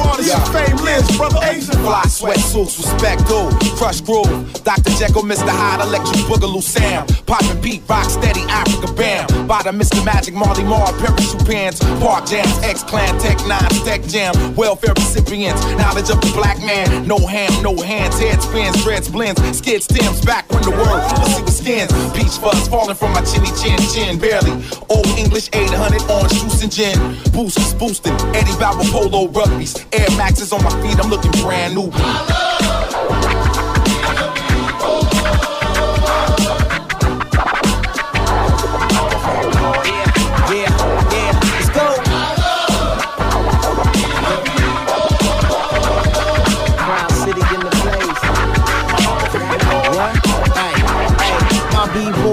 all this Yeah. fame lives, brother. Asian Fly sweatsuits, respect dude, Krush Groove. Dr. Jekyll, Mr. Hyde, electric boogaloo Sam. Poppin' beat, rock steady, Afrika bam. the Mr. Magic, Marley Marl, parachute pants. Park jams, X Clan, Tech Nine, Tech Jam. Welfare recipients, knowledge of the black man. No ham, no hands, head spins, dreads blends. Skid stems back when the world was see with skins. Peach fuzz falling from my chinny chin chin, barely. Old English 800, orange juice and gin. Boosters boosting, Eddie Bauer polo rugbies. Air Maxes on my feet, I'm looking brand new.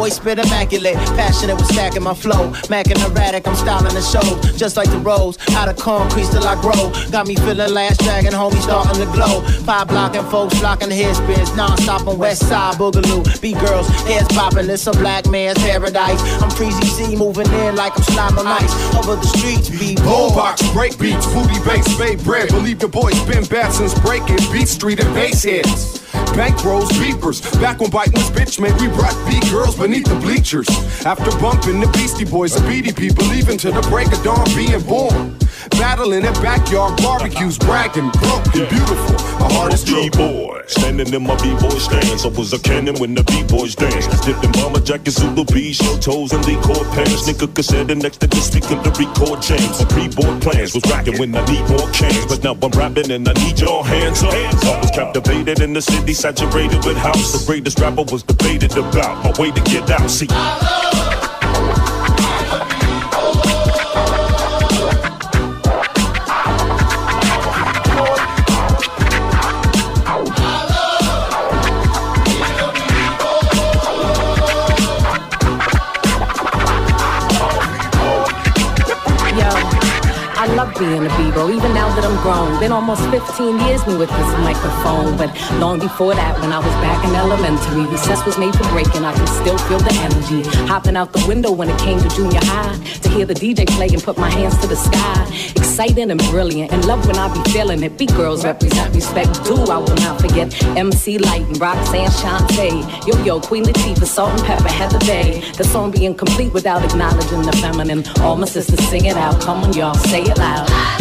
B-boy spit immaculate, passionate with stacking my flow, macking erratic, I'm styling the show, just like the rose, out of concrete till I grow, got me feeling last dragon, homie starting to glow, five blocking folks flocking head spins, non-stop on west side boogaloo, B-girls, heads popping, it's a black man's paradise, I'm Freezy Z moving in like I'm on ice, over the streets, B-boy. Boombox, break beats, booty bass, bay bread. Believe your boys been bad since breaking Beat Street and bass hits. Bank rolls, beepers. Back when biting was bitch man, we brought beat girls beneath the bleachers. After bumping the Beastie Boys, the BDP, believing to the break of dawn being born. Battling at backyard barbecues, bragging, broken, beautiful. My heart is. B-boy, standing in my B-boy stance. I was a cannon when the B-boys dance. Dipped in bomber jackets, Zulu bees, show toes and Core pants. Nigga cassette and next to the speaker to record jams. My pre-board plans was rocking when I need more cans. But now I'm rapping and I need your hands up. I was captivated in the city, saturated with house. The greatest rapper was debated about my way to get out. See. Being a Bebo, even now that I'm grown. Been almost 15 years me with this microphone, but long before that, when I was back in elementary, recess was made for breaking. I can still feel the energy. Hopping out the window when it came to junior high, to hear the DJ play and put my hands to the sky. Exciting and brilliant, and love when I be feeling it. Be girls represent respect, do I will not forget. MC Lyte and Roxanne Shante, Yo Yo, Queen Latifah, Salt-N-Pepa, Heather B. The song being complete without acknowledging the feminine. All my sisters sing it out. Come on, y'all, say it loud life.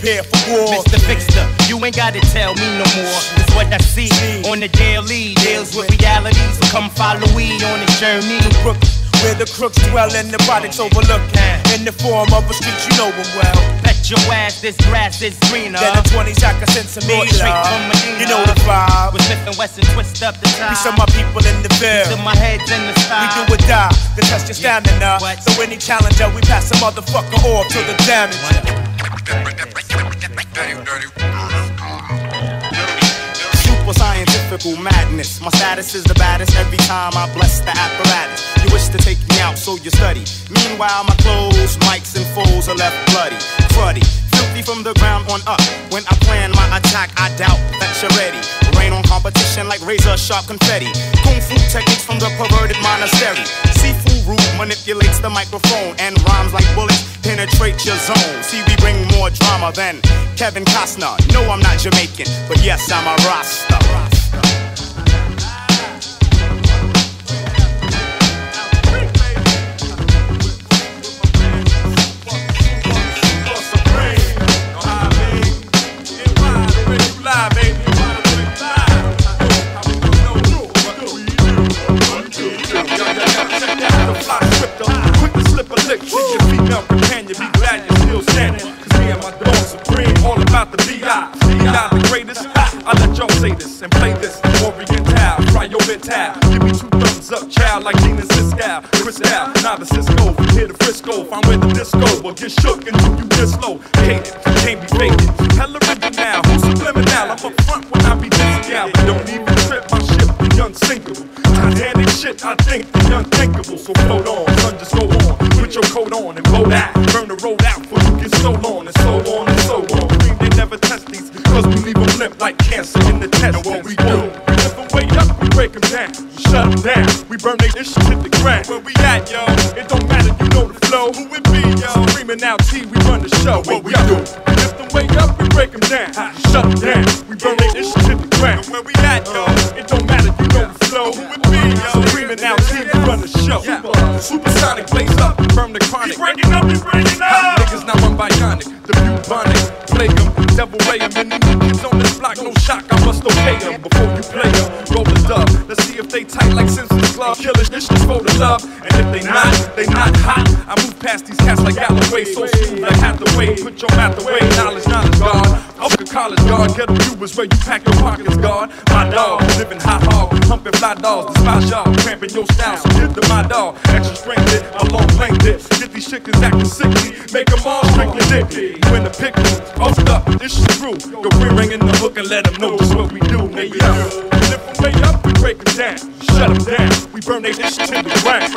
Prepare for war. Mr. Fixer, you ain't gotta tell me no more. It's what I see on the daily. Deals with realities. Come follow we on this journey. Where the crooks dwell and the products overlooked. In the form of a street, you know them well. Bet your ass this grass is greener. Then the 20s I can send some Brought heat, straight from Medina. You know the vibe. With Smith and Wesson, twist up the time. Peace of my people in the bill. Till my head's in the sky. We do or die. The test your stamina. So any challenger, we pass a motherfucker off to the damage. Super scientifical madness. My status is the baddest every time I bless the apparatus. You wish to take me out, so you study. Meanwhile, my clothes, mics, and foes are left bloody, cruddy, filthy from the ground on up. When I plan my attack, I doubt that you're ready. Competition like razor sharp confetti. Kung fu techniques from the perverted monastery. Seafood root manipulates the microphone and rhymes like bullets penetrate your zone. See, we bring more drama than Kevin Costner. No, I'm not Jamaican, but yes, I'm a Rasta. Rasta. Quick to slip a lick, see your female companion, be glad you're still standing. Cause me and my dog supreme, all about the B.I. B.I. the greatest. I let y'all say this and play this. Oriental, try your mental. Give me two thumbs up, child, like Gene and Cisco. Cristal, now the Cisco, from here to Frisco. Find where the disco will get shook and do you dislocated. Can't be faked. Hell original, who's subliminal? I'm up front when I be this gal. Don't even trip, my ship be unsinkable. Titanic shit, I think the unthinkable. So float on, son, just go on. Put your coat on and blow that. Burn the road out for you get so on and so on and so on. Cream, they never test these, cause we leave them limp like cancer in the test. And what we do, we lift them way up, we break them down. We shut them down, we burn they shit to the ground. Where we at, yo? It don't matter, you know the flow. Who it be, yo? Screaming out T, we run the show. What we do, we lift them way up, we break them down. We shut them down, we burn they shit to the ground. Where we at, yo? Uh, Supersonic plays up, firm the chronic. He's breaking up, we breaking up. Niggas now I'm bionic, the bubonic. Plague 'em, devil ray 'em. Any niggas on this block, no shock, I must obey 'em. Before you play 'em, roll the dub. They tight like Simpsons Club. Killers, shit's for the love. And if they not, they not hot. I move past these cats like Galloway, so smooth like Hathaway. Put your mouth away, knowledge, knowledge, guard. Up to college, guard. Ghetto you is where you pack your pockets, guard. My dog, living hot hog, humping fly dogs. Despise y'all, cramping your style, so give to my dog. Extra strength it, a long length it. Get these chickens acting sickly, make them all strictly dicky. When the pick post up, this shit true. Go ring in the hook and let them know this what we do, nigga. We way up, break them down, shut them down. We burn they shit to the ground.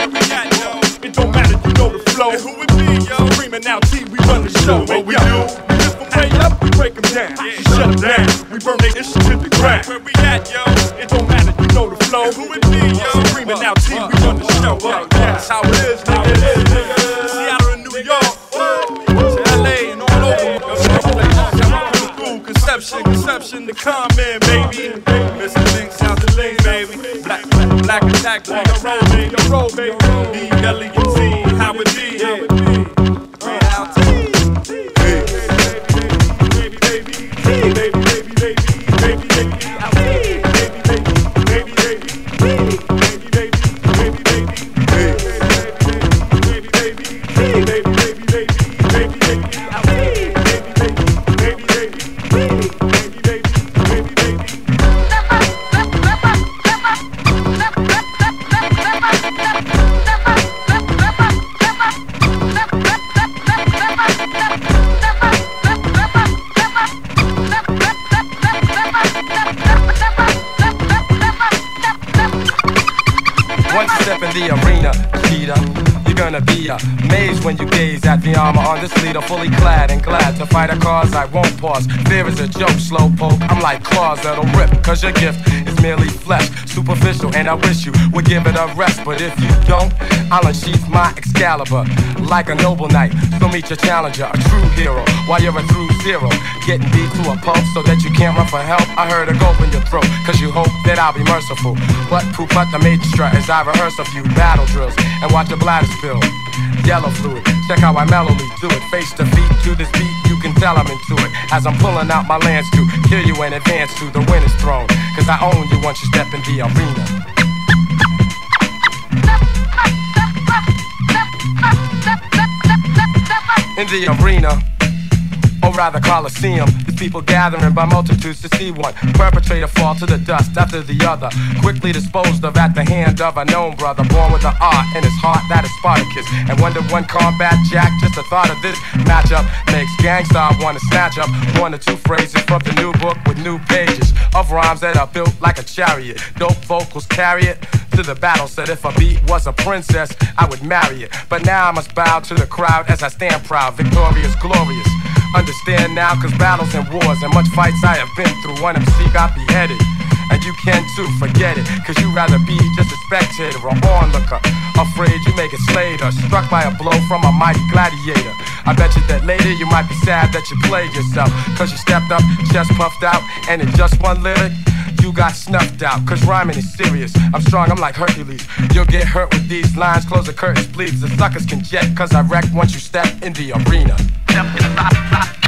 It don't matter, you know the flow. And who it be, yo? Screaming out D, we run the show. What we do? We way up, we break them down, yeah. shut them down. We burn they shit to the ground. Where we at, yo? It don't matter, you know the flow. And who it be, yo? Screaming out D, we run the show. Yeah, that's how it is, nigga. It is, nigga. Seattle and New York. Conception, conception, the comment, baby. Missing things Black attack the road, baby. The road, baby. D, L, E, and T, how it fully clad and glad to fight a cause I won't pause. Fear is a joke, slow poke. I'm like claws that'll rip, cause your gift is merely flesh, superficial, and I wish you would give it a rest. But if you don't, I'll unsheath my Excalibur like a noble knight. So meet your challenger, a true hero, while you're a through zero. Getting beat to a pulp so that you can't run for help. I heard a gulp in your throat, cause you hope that I'll be merciful. But proof but the major strut as I rehearse a few battle drills and watch your bladder spill. Yellow fluid, check how I mellowly do it. Face to feet to this beat, you can tell I'm into it. As I'm pulling out my lance to kill you in advance to the winner's throne. Cause I own you once you step in the arena. In the arena, rather Coliseum. There's people gathering by multitudes to see one perpetrator fall to the dust after the other. Quickly disposed of at the hand of a known brother, born with an art in his heart that is Spartacus. And one to one combat jack, just the thought of this matchup makes gangsta wanna snatch up one or two phrases from the new book with new pages of rhymes that are built like a chariot. Dope vocals carry it to the battle. Said if a beat was a princess, I would marry it. But now I must bow to the crowd as I stand proud, victorious, glorious. Understand now, cause battles and wars and much fights I have been through. One MC got beheaded. And you can too, forget it. Cause you rather be just a spectator or onlooker. Afraid you may get slayed or struck by a blow from a mighty gladiator. I bet you that later you might be sad that you played yourself. Cause you stepped up, chest puffed out, and in just one lyric, you got snuffed out, cause rhyming is serious. I'm strong, I'm like Hercules. You'll get hurt with these lines, close the curtains, please. The suckers can jet, cause I wreck once you step in the arena. Step my.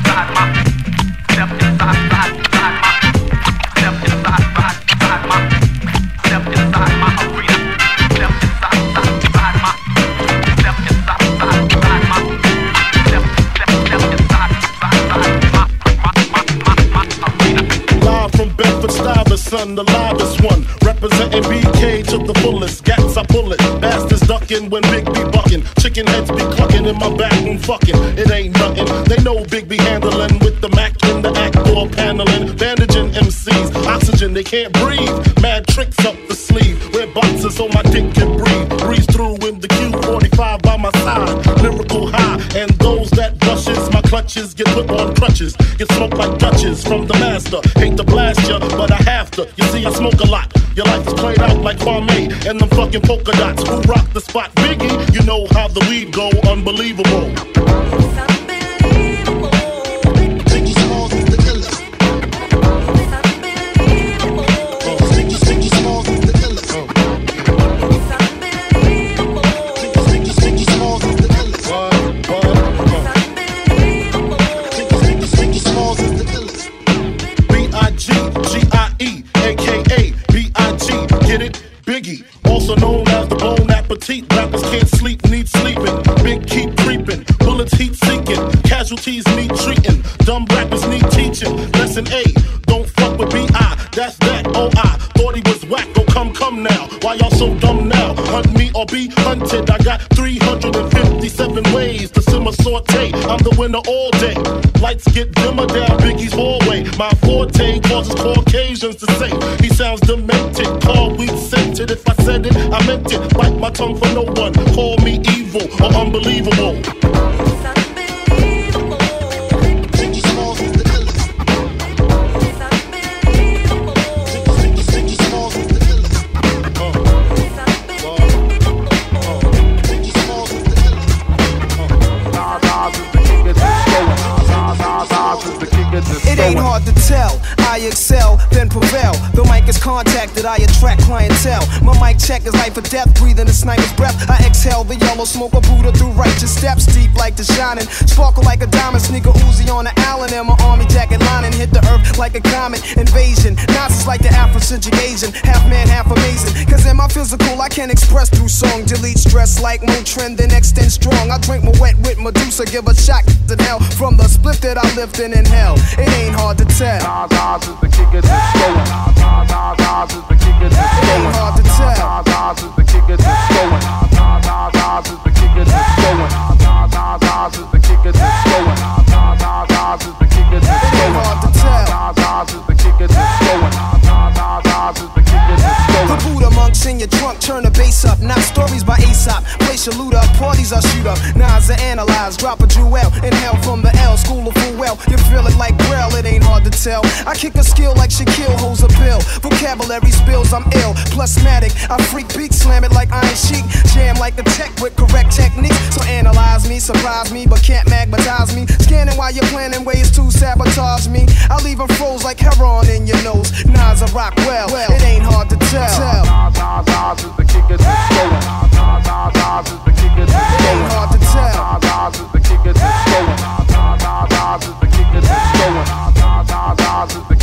Step my. Step my. Stuyvesant, the livest one. Representing BK to the fullest. Gats, I pull it. Bastards ducking when Big B bucking. Chicken heads be clucking in my back room fucking. It ain't nothing. They know Big B handling with the Mac in the act door paneling. Bandaging MCs. Oxygen, they can't breathe. Mad tricks up the sleeve. Wear boxes so my dick can breathe. Breeze through in the Q45 by my side. Lyrical clutches get put on crutches. Get smoked like Dutches from the master. Hate to blast ya, but I have to. You see, I smoke a lot. Your life is played out like Kwame and them fucking polka dots. Who rock the spot? Biggie, you know how the weed go. Unbelievable. Also known as the Bone Appetit. Rappers can't sleep, need sleeping. Big keep creeping, bullets heat seeking. Casualties need treating, dumb rappers need teaching. Lesson A, don't fuck with B.I. That's that, oh I thought he was whack, oh come, come now. Why y'all so dumb now? Hunt me or be hunted. I got 357 ways to simmer saute. I'm the winner all day. Lights get dimmer down Biggie's hallway. My forte causes Caucasians to say he sounds demented. Call weak If I said it, I meant it. Bite my tongue for no one. Call me evil or unbelievable. It ain't hard to tell. I excel, then prevail. The mic is contacted, I attract clientele. My mic check is life or death, breathing a sniper's breath. I exhale the yellow smoke of Buddha through righteous steps, deep like the shining. Sparkle like a diamond, sneaker Uzi on the Allen, and my army jacket lining hit the earth like a comet invasion. Nazis like the Afrocentric Asian, half man, half amazing. Cause in my physical, I can express through song. Delete stress like Motrin, then extend strong. I drink my wet with Medusa, give a shot to hell from the split that I lift in inhale. It ain't hard to tell. Is the kicker that's going. Nas, is the kicker that's going. hard to tell. Nas, is the kicker that's going. Nas, is the kicker that's going. Nas, is the kicker that's going. Nas, is the kicker that's going. hard to tell. Nas, Nas is the kicker that's going. Nas, is the kicker that's The. Buddha monks in your trunk, turn the bass up. Not stories by Aesop. Place your loot up, parties I shoot up. Nas I analyze, drop a jewel. Inhale from the L, school of full well. You feel it like Braille, it ain't hard to tell. I kick a skill like Shaquille holds a bill. Vocabulary spills, I'm ill. Plusmatic, I freak beat, slam it like Iron Sheik. Jam like the tech with correct technique. So analyze me, surprise me, but can't magnetize me. Scanning while you're planning ways to sabotage me. I leave 'em froze like heroin in your nose. Nas I rock well, it ain't hard to tell. Nas, Nas, Nas is the kicker that's going. Nas, Nas, Nas is the kicker that's going. hard to tell. Nas, is the is Nas, Nas is the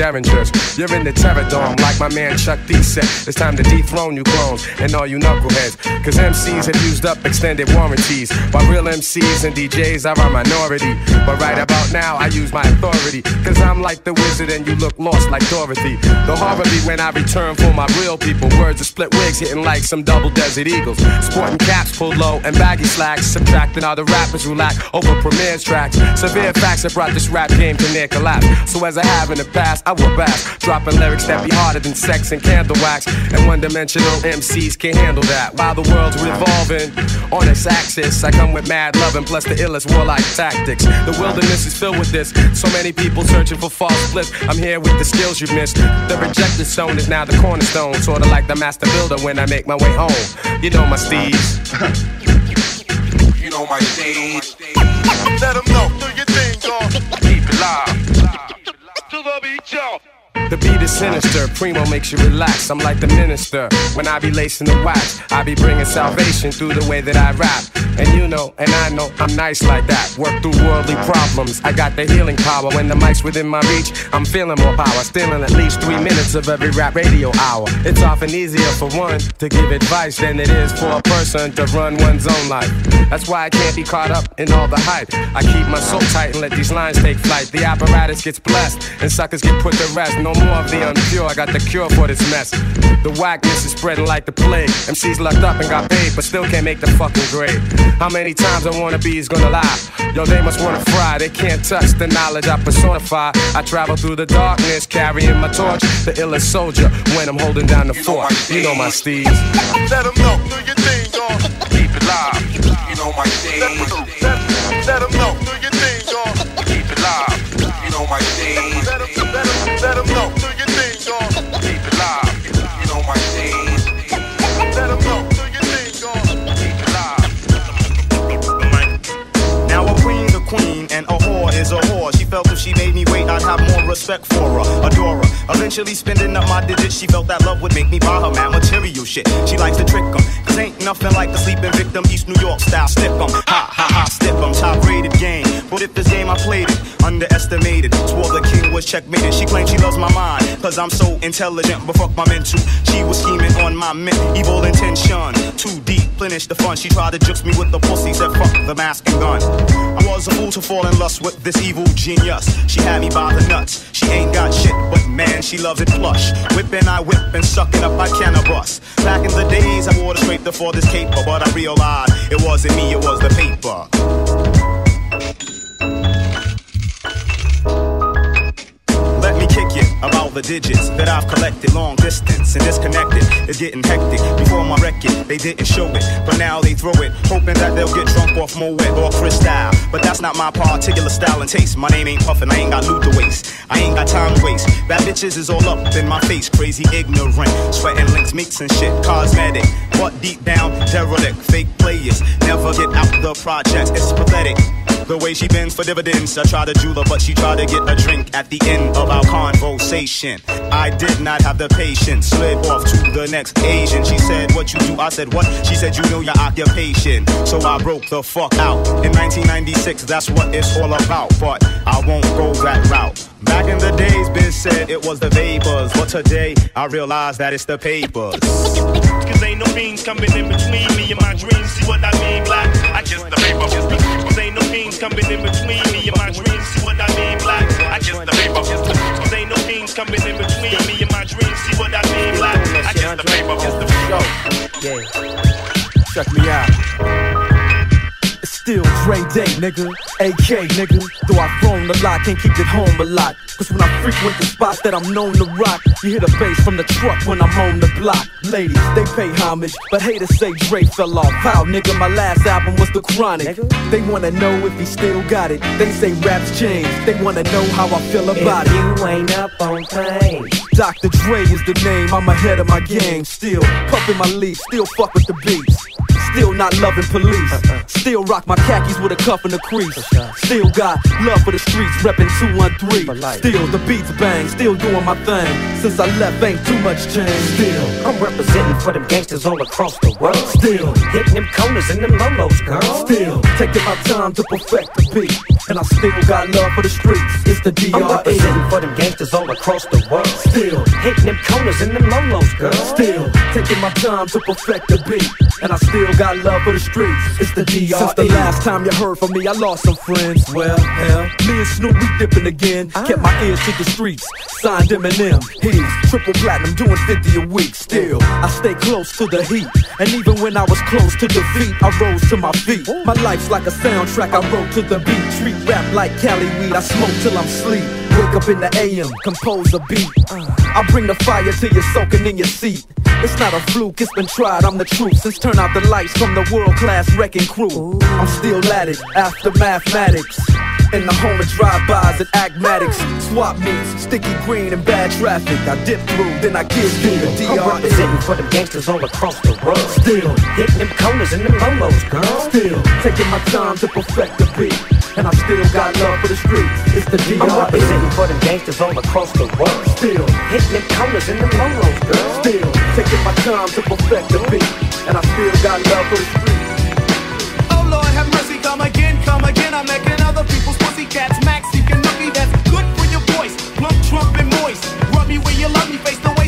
derringers. You're in the terror dome, my man Chuck D said. It's time to dethrone you clones and all you knuckleheads. Cause MCs have used up extended warranties. While real MCs and DJs are a minority. But right about now, I use my authority. Cause I'm like the wizard and you look lost like Dorothy. The horror be when I return for my real people. Words of split wigs hitting like some double desert eagles. Sporting caps pulled low and baggy slacks. Subtracting all the rappers who lack over Premier's tracks. Severe facts have brought this rap game to near collapse. So as I have in the past, I will back. Dropping lyrics that be harder than sex and candle wax. And one dimensional MCs can't handle that. While the world's revolving on its axis, I come with mad loving plus the illest warlike tactics. The wilderness is filled with this. So many people searching for false bliss. I'm here with the skills you missed. The rejected stone is now the cornerstone. Sorta like the master builder when I make my way home. You know my steeds. You know my stage. Let them know, sinister, Primo makes you relax. I'm like the minister. When I be lacing the wax, I be bringing salvation through the way that I rap. And you know, and I know, I'm nice like that. Work through worldly problems. I got the healing power. When the mic's within my reach, I'm feeling more power. Stealing at least three minutes of every rap radio hour. It's often easier for one to give advice than it is for a person to run one's own life. That's why I can't be caught up in all the hype. I keep my soul tight and let these lines take flight. The apparatus gets blessed and suckers get put to rest. No more of the unpure. I got the cure for this mess. The whackness is spreading like the plague. MCs locked up and got paid, but still can't make the fucking grade. How many times I wanna be is gonna lie? Yo, they must wanna fry. They can't touch the knowledge I personify. I travel through the darkness, carrying my torch. The illest soldier when I'm holding down the fort. You know my steeds. Let them know, do your thing, y'all. Keep it live. You know my stage. Let them know, have more respect for her. Adore her. Eventually spending up my digits, she felt that love would make me buy her mad material shit. She likes to trick 'em. Cause ain't nothing like the sleeping victim, East New York style. Stick 'em. Ha ha ha, stip 'em. Top rated game. But if this game I played it, underestimated. Swore the king was checkmated. She claims she loves my mind. Cause I'm so intelligent, but fuck my mental. She was scheming on my mint, evil intention. Too deep, finish the fun. She tried to jukes me with the pussy, said fuck the mask and gun. I was a fool to fall in lust with this evil genius. She had me by the nuts. She ain't got shit, but man, she loves it plush. Whipping, I whip and sucking up, I cannabis. Back in the days, I wore the scrape for this caper, but I realized it wasn't me, it was the paper. Me all the digits that I've collected long distance and disconnected. It's getting hectic. Before my record, they didn't show it, but now they throw it, hoping that they'll get drunk off Moet or Cristal. But that's not my particular style and taste. My name ain't Puffin', I ain't got loot to waste. I ain't got time to waste. Bad bitches is all up in my face, crazy ignorant, sweating links, meats and shit, cosmetic. But deep down, derelict, fake players never get out the projects. It's pathetic. The way she bends for dividends, I try to jewel her, but she tried to get a drink at the end of our conversation. I did not have the patience, slid off to the next Asian. She said, What you do? I said, What? She said, You know your occupation. So I broke the fuck out. In 1996, that's what it's all about, but I won't go that route. Back in the days, Biz said it was the vapors, but today I realize that it's the papers. Cause ain't no fiends coming in between me and my dreams. See what I mean, black? I just the paper. Cause ain't no fiends coming in between me and my dreams. See what I mean, black? I just the paper. Cause ain't no fiends coming in between me and my dreams. See what I mean, black? I just the paper. Yeah. Check me out. Still Dre Day, nigga. AK, nigga. Though I've grown a lot, can't keep it home a lot. Cause when I frequent the spots that I'm known to rock, you hear the bass from the truck when I'm on the block. Ladies, they pay homage, but haters say Dre fell off. How, nigga? My last album was The Chronic. They wanna know if he still got it. They say raps change. They wanna know how I feel about If it. you ain't up on things, Dr. Dre is the name, I'm ahead of my gang still. Puffin' my leaf, still fuck with the beats. Still not loving police. Still rock my khakis with a cuff and a crease. Still got love for the streets, reppin' 213. Still the beats bang, still doing my thing. Since I left, ain't too much change. Still, I'm representing for them gangsters all across the world. Still, hitting them corners and them lolos, girl. Still, taking my time to perfect the beat. And I still got love for the streets. It's the DRE. I'm representing for them gangsters all across the world. Still, Still them corners and them lolos, girl. Still taking my time to perfect the beat. And I still got love for the streets. It's the DR. Since the last time you heard from me, I lost some friends. Well, hell, me and Snoop, we dipping again. Ah. Kept my ears to the streets. Signed Eminem. He's triple platinum, doing 50 a week. Still, I stay close to the heat. And even when I was close to defeat, I rose to my feet. My life's like a soundtrack I wrote to the beat. Street rap like Cali weed, I smoke till I'm sleep. Wake up in the AM, compose a beat. Uh. I bring the fire till you're soaking in your seat. It's not a fluke, it's been tried, I'm the truth. Since turn out the lights from the world class wrecking crew, I'm still at it after mathematics. In the home of drive-bys and agmatics, swap meets, sticky green and bad traffic. I dip through, then I give you the DR. I'm representing for the gangsters all across the world. Still hitting them corners and the polos, girl. Still taking my time to perfect the beat. And I still got love for the streets. It's the DR. I'm representing for the gangsters all across the world. Still hitting them in the polos, girl. Still taking my time to perfect the beat, and I still got love for the street. Oh Lord, have mercy, come again, come again. I'm making other people's pussy cats max. You can look that's good for your voice. Plump, trump, and moist. Rub me where you love me, face the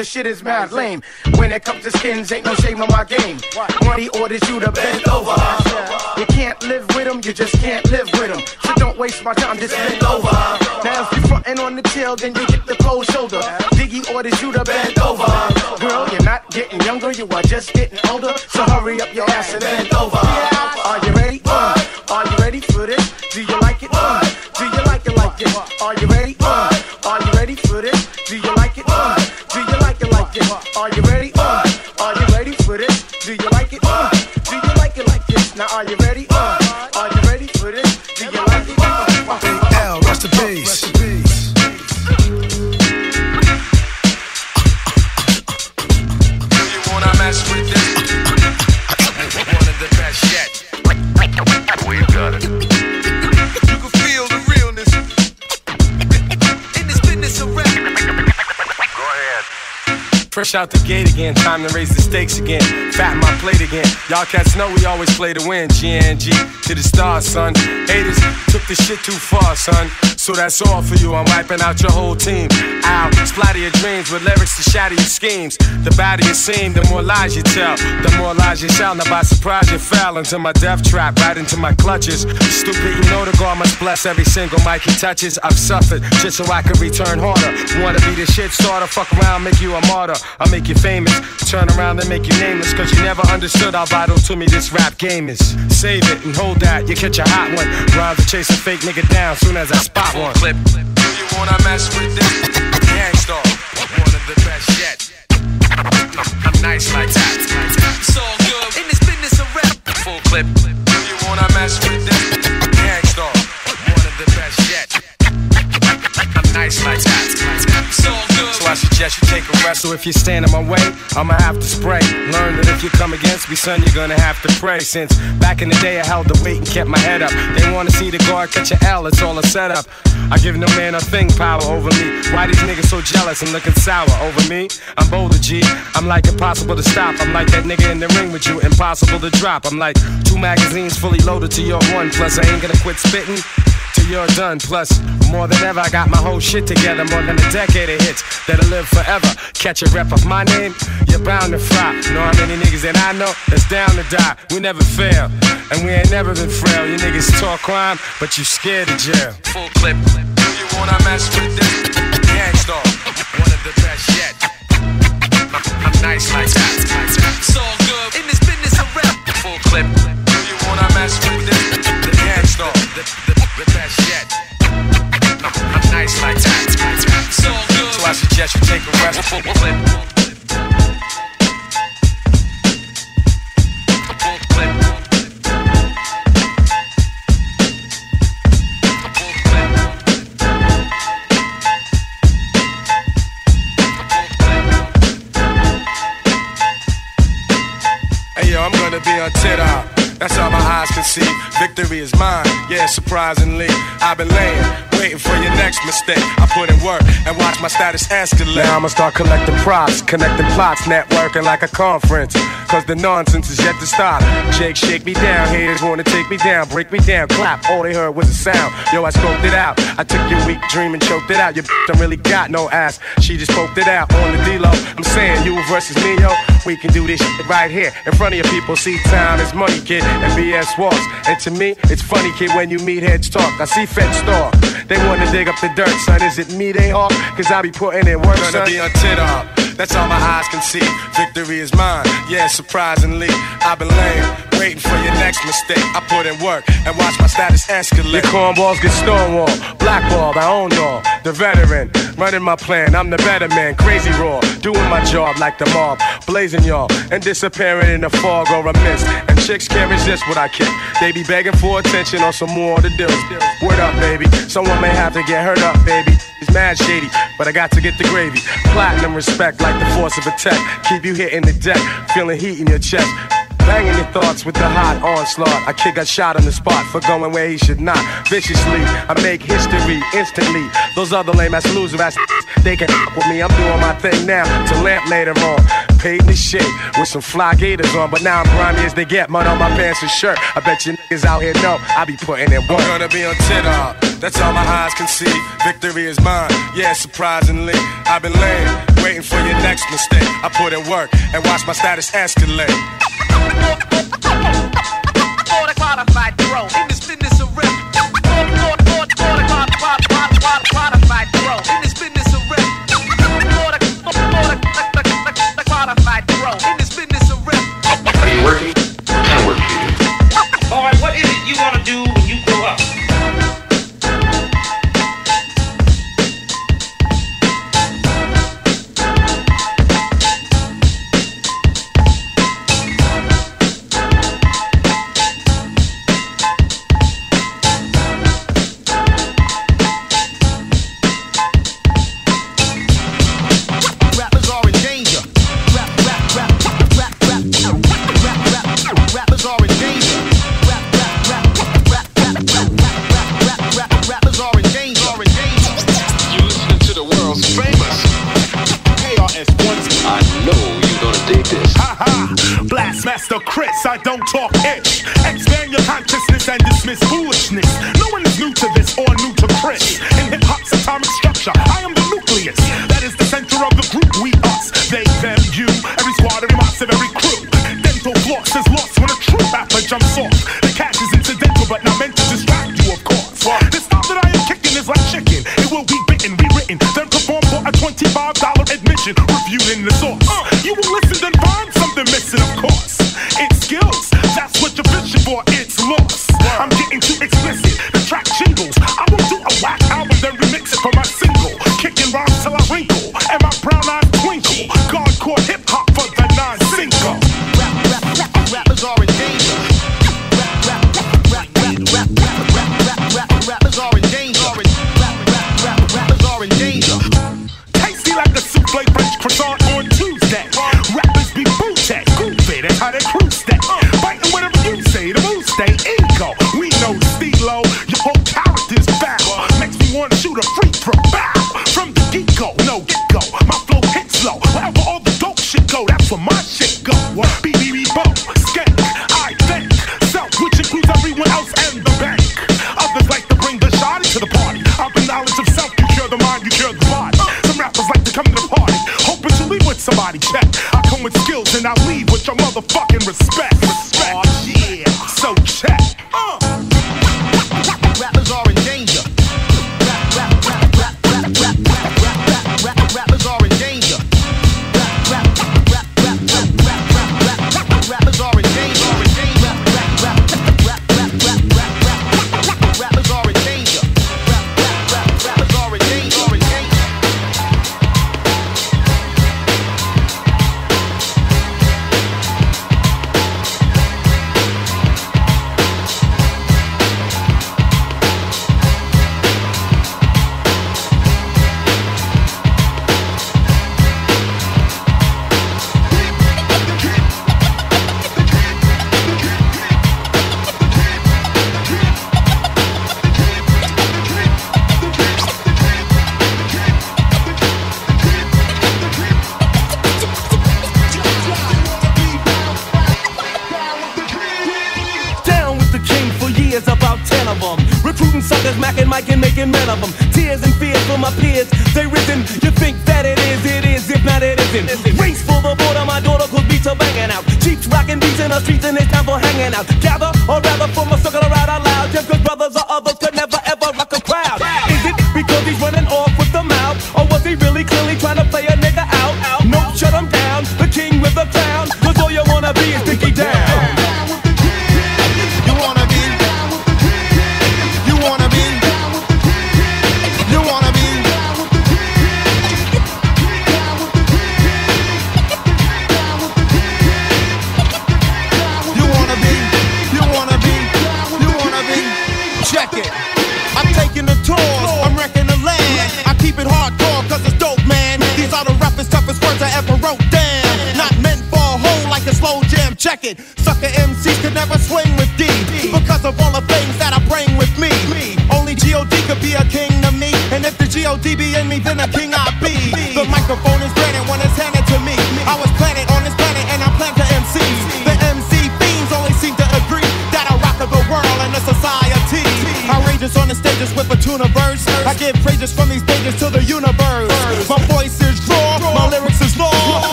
this shit is mad lame. When it comes to skins, ain't no shame on my game. Money orders you to bend over. You can't live with them, you just can't live with them. So don't waste my time, just bend over. Now if you frontin' on the tail, then you get the cold shoulder. Diggy orders you to bend over. Girl, you're not getting younger, you are just getting older. So hurry up your ass and Fresh out the again, time to raise the stakes again. Fat my plate again. Y'all cats know we always play to win. GNG to the stars, son. Haters took this shit too far, son. So that's all for you. I'm wiping out your whole team. Ow, splatter your dreams with lyrics to shatter your schemes. The badder you seem, the more lies you tell. The more lies you tell. Now by surprise you fell into my death trap, right into my clutches. Stupid, you know the God must bless every single mic he touches. I've suffered just so I can return harder. Wanna be the shit starter? Fuck around, make you a martyr. I'll make you famous. Turn around and make you nameless. Cause you never understood how vital to me this rap game is. Save it and hold that, you catch a hot one. Rhymes to chase a fake nigga down soon as I spot one. Clip. You wanna mess with this? Gang Starr. One of the best yet. I'm nice like that. It's all good in this business of rap. Full clip. You if you stand in my way, I'ma have to spray. Learn that if you come against me, son, you're gonna have to pray. Since back in the day, I held the weight and kept my head up. They wanna see the guard catch a L, it's all a setup. I give no man a thing power over me. Why these niggas so jealous and looking sour over me? I'm bolder, G. I'm like impossible to stop. I'm like that nigga in the ring with you, impossible to drop. I'm like two magazines fully loaded to your one. Plus, I ain't gonna quit spitting you're done. Plus, more than ever, I got my whole shit together. More than a decade of hits that'll live forever. Catch a rep of my name, you're bound to fry. Know how many niggas that I know that's down to die. We never fail, and we ain't never been frail. You niggas talk crime, but you scared of jail. Full clip. You wanna mess with this? Gang Starr. One of the best yet. I'm nice like that. It's all good in this business of rap. Full clip. You wanna mess with this? The Gang Starr. The, best yet. I'm nice like that. So I suggest you take a rest. Hey yo, I'm gonna be on tit out. That's all my eyes can see. Victory is mine, yeah, surprisingly. I've been laying, waiting for your next mistake. I put in work and watch my status escalate. Now I'ma start collecting props, connecting plots, networking like a conference. Cause the nonsense is yet to stop. Jake, shake me down. Haters wanna take me down, break me down, clap. All they heard was a sound. Yo, I scoped it out. I took your weak dream and choked it out. Your don't really got no ass. She just poked it out on the D-Lo. I'm saying you versus me, yo. We can do this shit right here in front of your people. See, time is money, kid, and BS walks. And to me, it's funny, kid, when you meet heads talk. I see Fed star. They wanna dig up the dirt, son. Is it me they off? Cause I be putting in work, Gonna son. be on tit up. That's all my eyes can see. Victory is mine. Yeah, surprisingly, I've been laying, waiting for your next next mistake. I put in work and watch my status escalate. Your cornballs get stonewalled, blackballed, I own y'all. The veteran, running my plan, I'm the better man. Crazy raw, doing my job like the mob. Blazing y'all and disappearing in the fog or a mist. And chicks can't resist what I kick. They be begging for attention on some more of the deals. Word up, baby. Someone may have to get hurt up, baby. It's mad shady, but I got to get the gravy. Platinum respect like the force of a tech. Keep you hitting the deck, feeling heat in your chest. Banging your thoughts with the hot onslaught. I kick a shot on the spot for going where he should not. Viciously, I make history instantly. Those other lame ass loser ass they can f with me. I'm doing my thing now to lamp later on. Paid me shit with some fly gators on, but now I'm grimy as they get. Mud on my pants and shirt. I bet you niggas out here know I be putting in work. I'm gonna be on tit that's all my eyes can see. Victory is mine, yeah, surprisingly. I've been laying, waiting for your next mistake. I put in work and watch my status escalate. Blastmaster KRS, I don't talk ish. Expand your consciousness and dismiss foolishness. No one is new to this or new to KRS. In hip hop's atomic structure, I am the nucleus. That is the center of the group. We us, they, them, you. Every squad, every mob, every crew. Dental floss is lost when a true rapper jumps off. The cash is incidental, but not meant to distract you, of course. The style that I am kicking is like chicken. It will be bitten, rewritten, then performed for a twenty-five dollar admission. Reviewed in the source.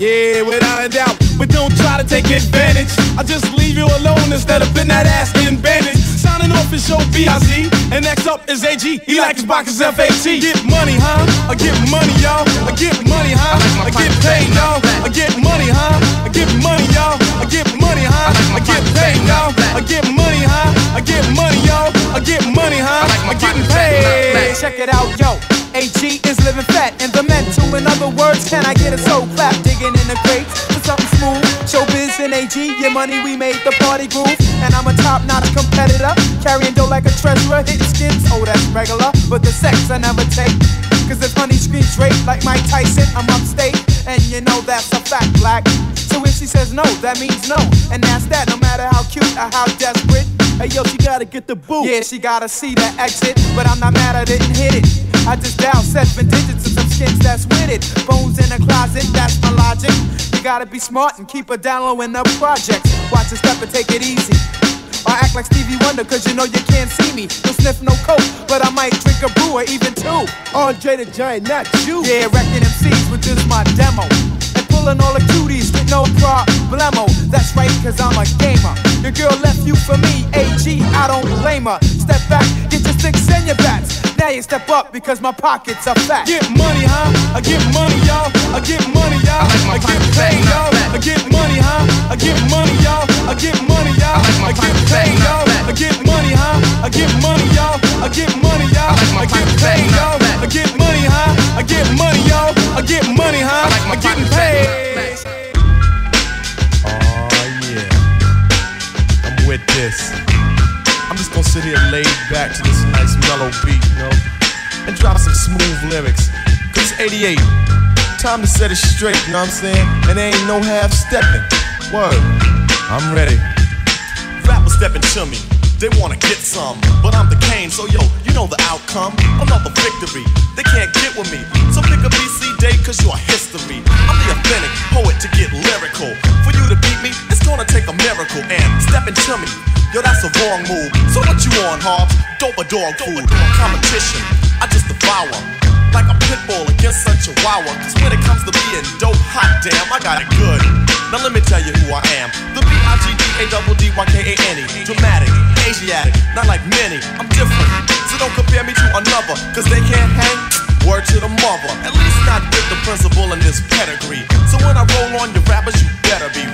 Yeah, without a doubt. But don't try to take advantage. I just leave you alone instead of putting that ass in bandage. Signing off is show BIZ. And next up is AG. He like his boxes FAT. Get Yeah, she gotta see the exit. But I'm not mad I didn't hit it. I just dialed seven digits and some skins that's with it. Bones in a closet, that's my logic. You gotta be smart and keep a down low in the project. Watch a step and take it easy. Or act like Stevie Wonder, cause you know you can't see me. No sniff, no coke, but I might drink a brew or even two. Andre the Giant, not you. Yeah, wrecking MCs with this my demo. And pulling all the cuties with no problemo. That's right, cause I'm a gamer. Your girl left you for me, AG, I don't blame her. Step back, get your sticks and your bats. Now you step up because my pockets are fat. Get money, huh? I get money, y'all. I get money, y'all. I get paid, y'all. I get money, huh? I get money, y'all. I get money, y'all. I get paid, y'all. I get money, huh? I get money, y'all. I get money, y'all. I get paid, y'all. I get money, huh? I get money, y'all. I get money, huh? I getting paid. With this. I'm just gonna sit here laid back to this nice mellow beat, you know, and drop some smooth lyrics. Cause it's 88. Time to set it straight, you know what I'm saying? And there ain't no half stepping. Word. I'm ready. Rappers stepping to me. They wanna get some, but I'm the Kane, so yo, you know the outcome. Another victory. They can't get with me. So pick a BC day, cause you're history. I'm the authentic poet to get lyrical. Yo, that's a wrong move. So what you on, Hobbs? Dope a dog food? Competition, I just devour. Like a pit bull against a chihuahua. Cause when it comes to being dope, hot damn, I got it good. Now let me tell you who I am. The B-I-G-D-A-D-D-Y-K-A-N-E. Dramatic, Asiatic, not like many. I'm different. So don't compare me to another. Cause they can't hang. Word to the mother. At least not with the principal in this pedigree. So when I roll on your rappers, you better be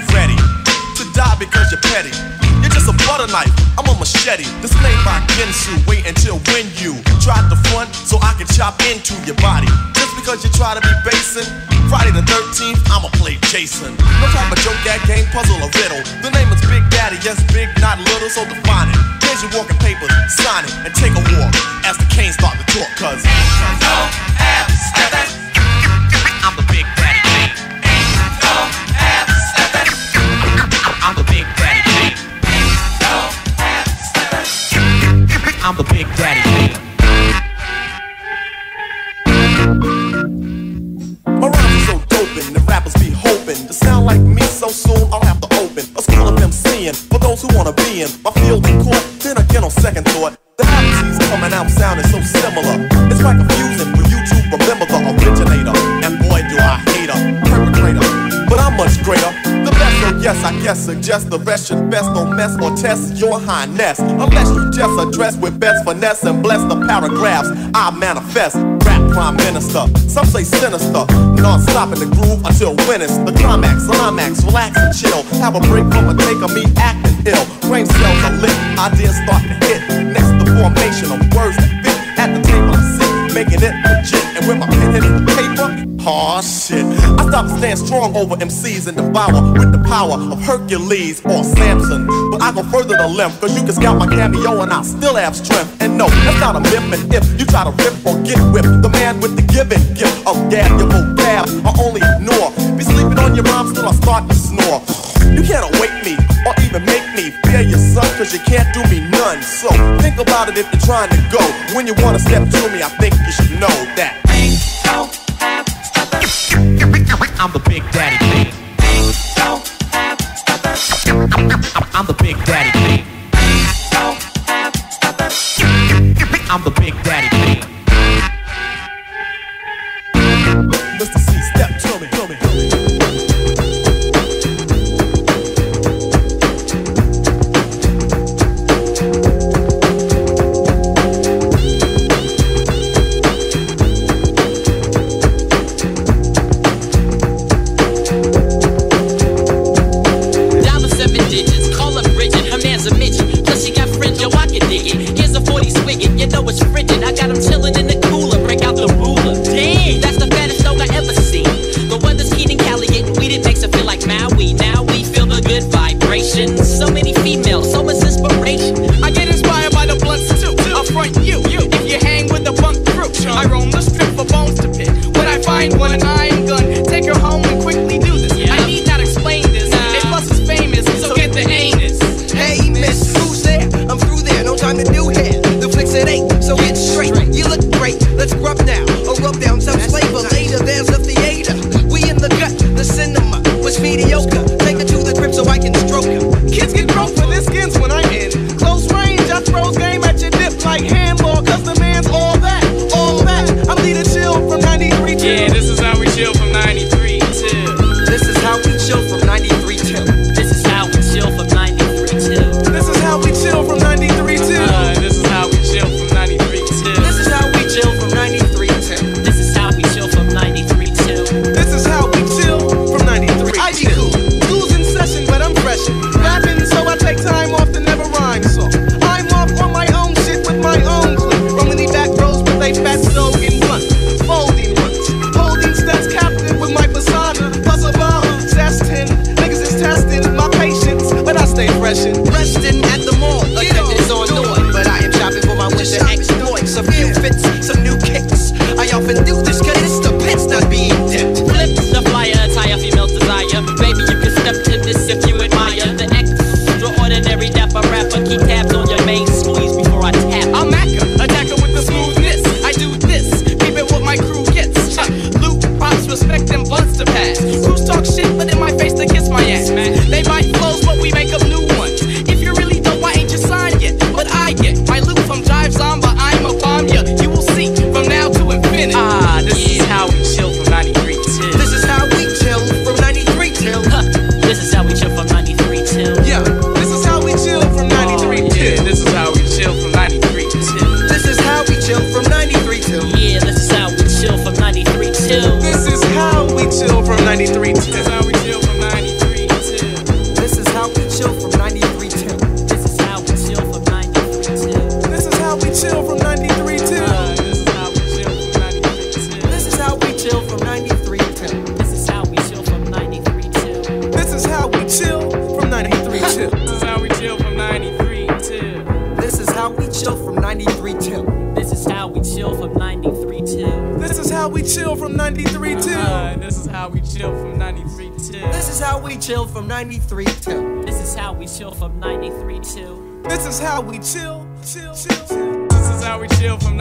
ready because you're petty. You're just a butter knife, I'm a machete. Displayed by Ginsu. Wait until when you try to front so I can chop into your body. Just because you try to be basing. Friday the 13th, I'ma play Jason. No type of joke, that game, puzzle, or riddle. The name is Big Daddy, yes, big, not little, so define it. Here's your walking papers, sign it, and take a walk as the canes start to talk, cause. Don't have I'm the Big Daddy Kane. My rhymes are so doping, the rappers be hoping to sound like me so soon. I'll have to open a school of MCing for those who wanna be in my field in court. Then again, on second thought, the MCs coming out sounding so similar. It's quite confusing for you to remember the originator. And boy, do I hate a perpetrator, but I'm much greater. Yes, I guess suggest the rest should best don't mess or test your highness. Unless you just address with best finesse and bless the paragraphs I manifest. Rap prime minister, some say sinister. Non-stop in the groove until it's the climax. Climax, relax and chill. Have a break from a take of me acting ill. Brain cells are lit, ideas start to hit. Next, the formation of words that fit at the making it legit. And when my pen the paper, Aw shit. I stop and stand strong over MCs and devour with the power of Hercules or Samson. But I go further to length, cause you can scout my cameo and I still have strength. And no, that's not a myth. And if you try to rip or get whipped, the man with the giving gift of gab, your vocab, I only ignore. Be sleeping on your rhymes till I start to snore. You can't awake me or even make your son, cause you can't do me none. So think about it if you're trying to go. When you wanna step to me, I think you should know that. I'm the big daddy Kane. I'm the big daddy Kane. I'm the big daddy Kane. Mr. C, step chill from 93 to. This is how we chill from 93 to. This is how we chill. chill, chill, chill. This is how we chill from